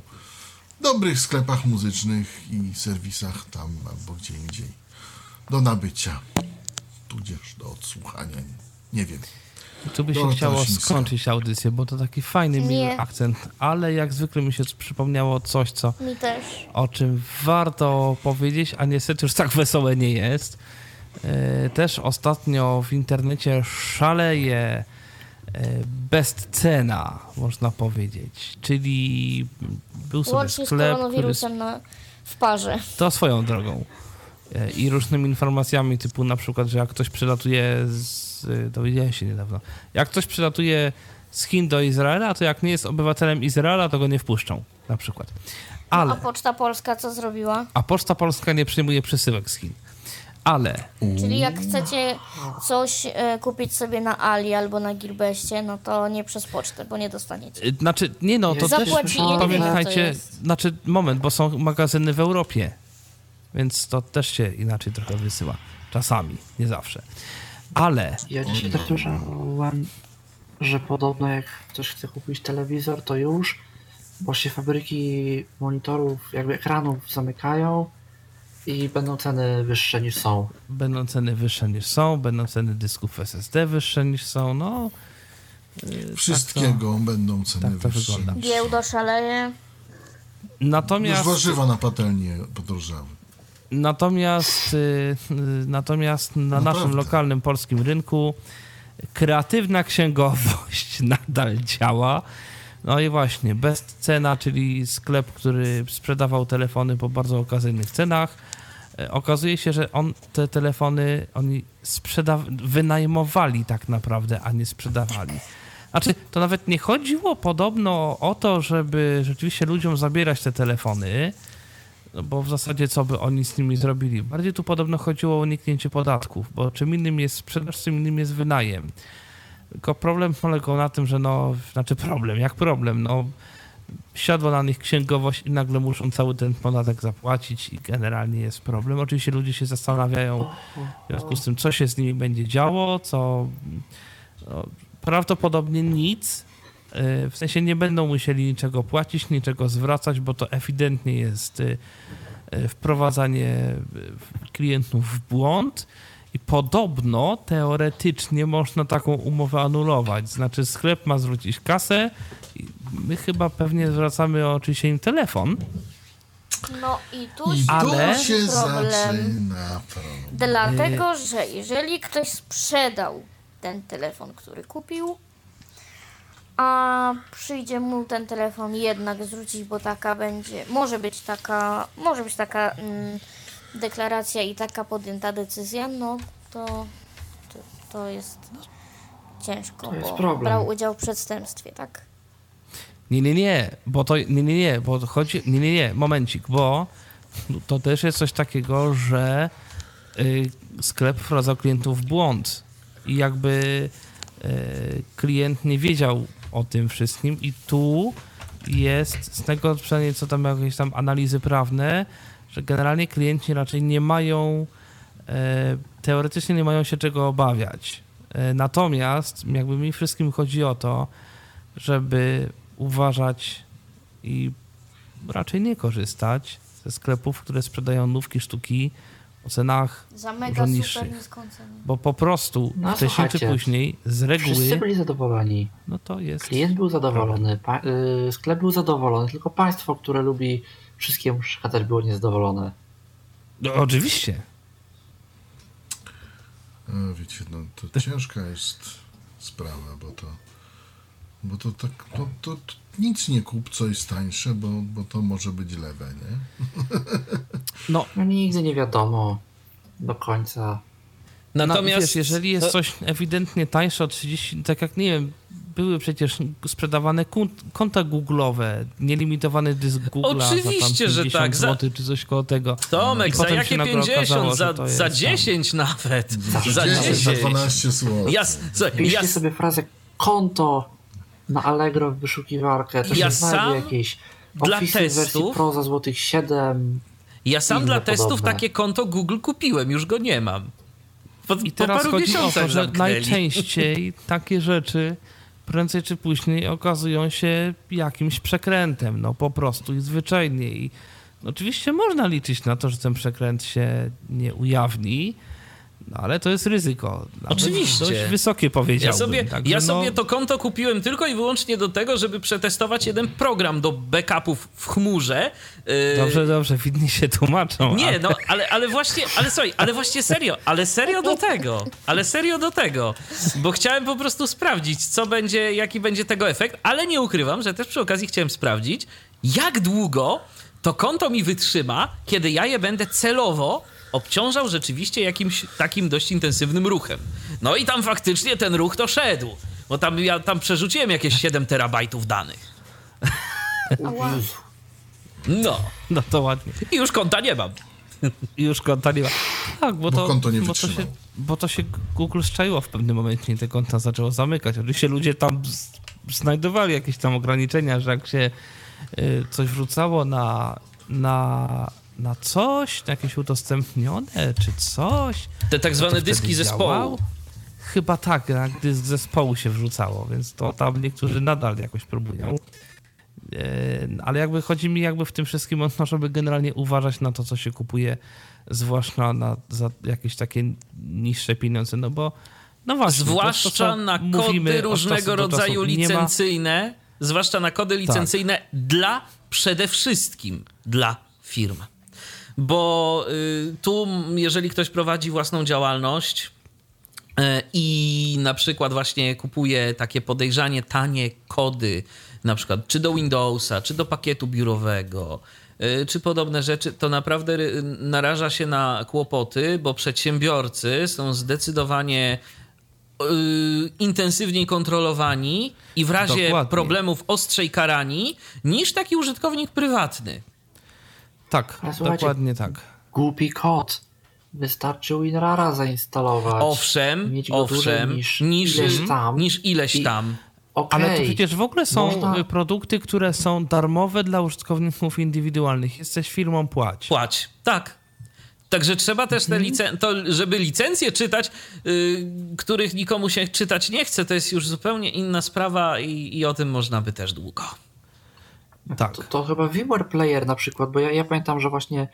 dobrych sklepach muzycznych i serwisach tam albo gdzie indziej do nabycia, tudzież do odsłuchania, nie wiem. Tu by się chciało skończyć audycję, bo to taki fajny, miły akcent, ale jak zwykle mi się przypomniało coś, co mi też. o czym warto powiedzieć, a niestety już tak wesołe nie jest. E, też ostatnio w internecie szaleje bestcena, można powiedzieć. Czyli był sobie Łącznie sklep, z koronawirusem który... na, w parze. To swoją drogą. E, I różnymi informacjami, typu na przykład, że jak ktoś przylatuje z... dowiedziałem się niedawno. Jak ktoś przylatuje z Chin do Izraela, to jak nie jest obywatelem Izraela, to go nie wpuszczą, na przykład. Ale... A Poczta Polska co zrobiła? A Poczta Polska nie przyjmuje przesyłek z Chin ale... Czyli jak chcecie coś e, kupić sobie na Ali albo na Gilbeście, no to nie przez pocztę, bo nie dostaniecie. Y, znaczy, nie no, to Zapłaci, też pamiętajcie, znaczy moment, bo są magazyny w Europie, więc to też się inaczej trochę wysyła. Czasami, nie zawsze. Ale... Ja dzisiaj tak słyszałem, że podobno jak ktoś chce kupić telewizor, to już, bo się fabryki monitorów, jakby ekranów zamykają, i będą ceny wyższe niż są. Będą ceny wyższe niż są, będą ceny dysków SSD wyższe niż są, no. Yy, Wszystkiego tak to, będą ceny tak to wyższe. Wygląda. Giełda szaleje. Natomiast... Już warzywa na patelnię podrożały. Natomiast, yy, natomiast na Naprawdę. naszym lokalnym polskim rynku kreatywna księgowość *laughs* nadal działa. No i właśnie, cena, czyli sklep, który sprzedawał telefony po bardzo okazyjnych cenach. E, okazuje się, że on te telefony oni sprzeda- wynajmowali tak naprawdę, a nie sprzedawali. Znaczy, to nawet nie chodziło podobno o to, żeby rzeczywiście ludziom zabierać te telefony, no bo w zasadzie co by oni z nimi zrobili? Bardziej tu podobno chodziło o uniknięcie podatków, bo czym innym jest sprzedaż, czym innym jest wynajem. Tylko problem polegał na tym, że no, znaczy problem, jak problem, no siadła na nich księgowość i nagle muszą cały ten podatek zapłacić i generalnie jest problem. Oczywiście ludzie się zastanawiają w związku z tym, co się z nimi będzie działo, co no, prawdopodobnie nic, y, w sensie nie będą musieli niczego płacić, niczego zwracać, bo to ewidentnie jest y, y, wprowadzanie klientów w błąd I podobno teoretycznie można taką umowę anulować. Znaczy sklep ma zwrócić kasę, my chyba pewnie zwracamy oczywiście im telefon. No i tu I ale się problem. Dlatego, że jeżeli ktoś sprzedał ten telefon, który kupił, a przyjdzie mu ten telefon jednak zwrócić, bo taka będzie, może być taka, może być taka mm, deklaracja i taka podjęta decyzja, no to to, to jest ciężko, to jest bo problem. brał udział w przestępstwie, tak? Nie, nie, nie, bo to, nie, nie, nie, bo chodzi, nie, nie, nie, momencik, bo to też jest coś takiego, że y, sklep wprowadzał klientów w błąd i jakby y, klient nie wiedział o tym wszystkim i tu jest, z tego przynajmniej co tam jakieś tam analizy prawne, że generalnie klienci raczej nie mają, e, teoretycznie nie mają się czego obawiać. E, natomiast jakby mi wszystkim chodzi o to, żeby uważać i raczej nie korzystać ze sklepów, które sprzedają nówki sztuki o cenach Za mega dużo super niższych. niską cenę. Bo po prostu No, wcześniej czy później z reguły Wszyscy byli zadowoleni. no to jest Klient był zadowolony, pa- y, sklep był zadowolony, tylko państwo, które lubi wszystkiemu przeszkadzać, było niezadowolone. no, oczywiście. E, Wiecie, no to ciężka jest sprawa, bo to, bo to tak, no, to, to nic nie kup, co jest tańsze, bo, bo to może być lewe, nie? *laughs* No, No nigdy nie wiadomo do końca. Natomiast no, wiesz, jeżeli jest to- coś ewidentnie tańsze o 30, tak jak nie wiem, były przecież sprzedawane konta Google'owe, nielimitowany dysk Google'a za tam Oczywiście, że 50 tak, za- zł czy coś koło tego. Tomek, za jakie nagle 50? okazało, za, za tam- 10 nawet. Za 10 za 10. 12 zł. Ja, Wpiszcie ja, sobie frazę konto na Allegro w wyszukiwarkę, to Ja się sam jakieś dla testów- Pro za złotych 7. ja sam dla testów podobne. takie konto Google kupiłem, już go nie mam. Po, I po teraz paru chodzi o to, że najczęściej takie rzeczy prędzej czy później okazują się jakimś przekrętem, no po prostu i zwyczajnie. I oczywiście można liczyć na to, że ten przekręt się nie ujawni, no ale to jest ryzyko. Nawet Oczywiście. Dość wysokie Ja powiedziałbym. sobie, Także ja no, sobie to konto kupiłem tylko i wyłącznie do tego, żeby przetestować jeden program do backupów w chmurze. Yy, Dobrze, dobrze, widni się tłumaczą. Nie, ale- no, ale, ale właśnie, ale słuchaj, ale właśnie serio, ale serio do tego, ale serio do tego, bo chciałem po prostu sprawdzić, co będzie, jaki będzie tego efekt, ale nie ukrywam, że też przy okazji chciałem sprawdzić, jak długo to konto mi wytrzyma, kiedy ja je będę celowo obciążał rzeczywiście jakimś takim dość intensywnym ruchem. No i tam faktycznie ten ruch to szedł, bo tam ja tam przerzuciłem jakieś 7 terabajtów danych. No, No to ładnie. i już konta nie mam. I już konta nie ma. Tak, bo, Bo to, konto nie bo, to się, bo to się Google szczaiło w pewnym momencie i te konta zaczęło zamykać. Oczywiście ludzie tam znajdowali jakieś tam ograniczenia, że jak się y, coś wrzucało na, na, na coś, na jakieś udostępnione czy coś. Te tak to zwane dyski zespołu. działało. Chyba tak, jak dysk zespołu się wrzucało, więc to tam niektórzy nadal jakoś próbują. E, Ale jakby chodzi mi jakby w tym wszystkim o to, żeby generalnie uważać na to, co się kupuje, zwłaszcza na, za jakieś takie niższe pieniądze, no bo no właśnie. to- to, Zwłaszcza co na kody od różnego rodzaju nie ma- licencyjne, zwłaszcza na kody licencyjne dla przede wszystkim dla firm. Bo y, tu, jeżeli ktoś prowadzi własną działalność y, i na przykład właśnie kupuje takie podejrzanie tanie kody, na przykład czy do Windowsa, czy do pakietu biurowego, y, czy podobne rzeczy, to naprawdę naraża się na kłopoty, bo przedsiębiorcy są zdecydowanie intensywniej kontrolowani i w razie Dokładnie. problemów ostrzej karani niż taki użytkownik prywatny. Tak, dokładnie tak. Głupi kod. Wystarczy WinRara zainstalować. Owszem, mieć go dłużej owszem, niż, niż, ileś tam. niż ileś I- tam. Okej, Ale to przecież w ogóle są Można- y, produkty, które są darmowe dla użytkowników indywidualnych. Jesteś firmą, płać. Płać. Tak. Także trzeba też te licen- to, żeby licencje czytać, y, których nikomu się czytać nie chce, to jest już zupełnie inna sprawa i, i o tym można by też długo. Tak. To, to chyba VMware Player na przykład, bo ja, ja pamiętam, że właśnie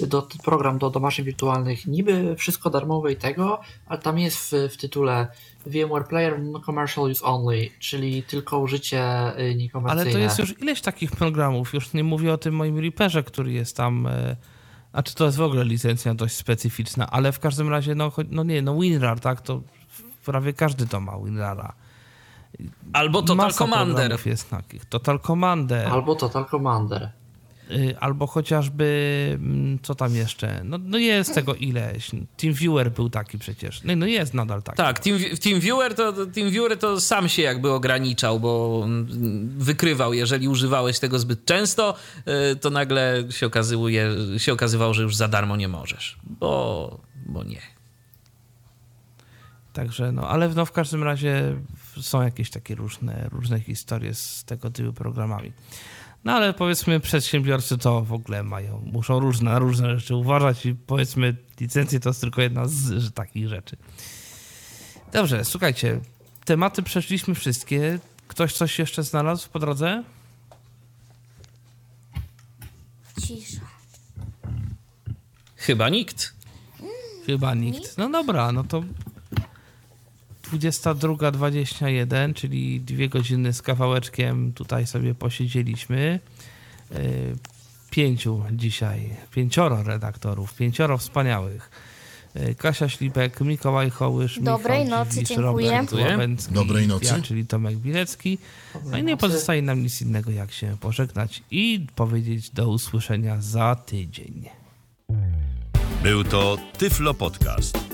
do, program do, do maszyn wirtualnych niby wszystko darmowe i tego, ale tam jest w, w tytule VMware Player no commercial use only, czyli tylko użycie y, niekomercyjne. Ale to jest już ileś takich programów, już nie mówię o tym moim Reaperze, który jest tam, e, a czy to jest w ogóle licencja dość specyficzna, ale w każdym razie, no, no nie, no WinRAR, tak, to prawie każdy to ma WinRARa. Albo Total Masa Commander. jest takich. Total Commander. Albo Total Commander. Y, albo chociażby, mm, co tam jeszcze? No, no jest tego ileś. TeamViewer był taki przecież. No, no jest nadal taki. Tak, Team, TeamViewer, to, TeamViewer to sam się jakby ograniczał, bo mm, wykrywał, jeżeli używałeś tego zbyt często, y, to nagle się, okazuje, się okazywało, że już za darmo nie możesz, bo, bo nie. Także no, ale no w każdym razie są jakieś takie różne, różne historie z tego typu programami. No ale powiedzmy przedsiębiorcy to w ogóle mają, muszą różne, różne rzeczy uważać i powiedzmy licencje to jest tylko jedna z takich rzeczy. Dobrze, słuchajcie, tematy przeszliśmy wszystkie. Ktoś coś jeszcze znalazł po drodze? Cisza. Chyba nikt. Chyba nikt. No dobra, no to 22.21, czyli dwie godziny z kawałeczkiem tutaj sobie posiedzieliśmy. E, pięciu dzisiaj, pięcioro redaktorów, pięcioro wspaniałych. E, Kasia Ślipek, Mikołaj Hołysz, Dobrej Michał nocy, Dziwisz, dziękuję. Robert Dobrej nocy. Ja, czyli Tomek Bilecki. No i nie pozostaje nam nic innego, jak się pożegnać i powiedzieć do usłyszenia za tydzień. Był to Tyflo Podcast.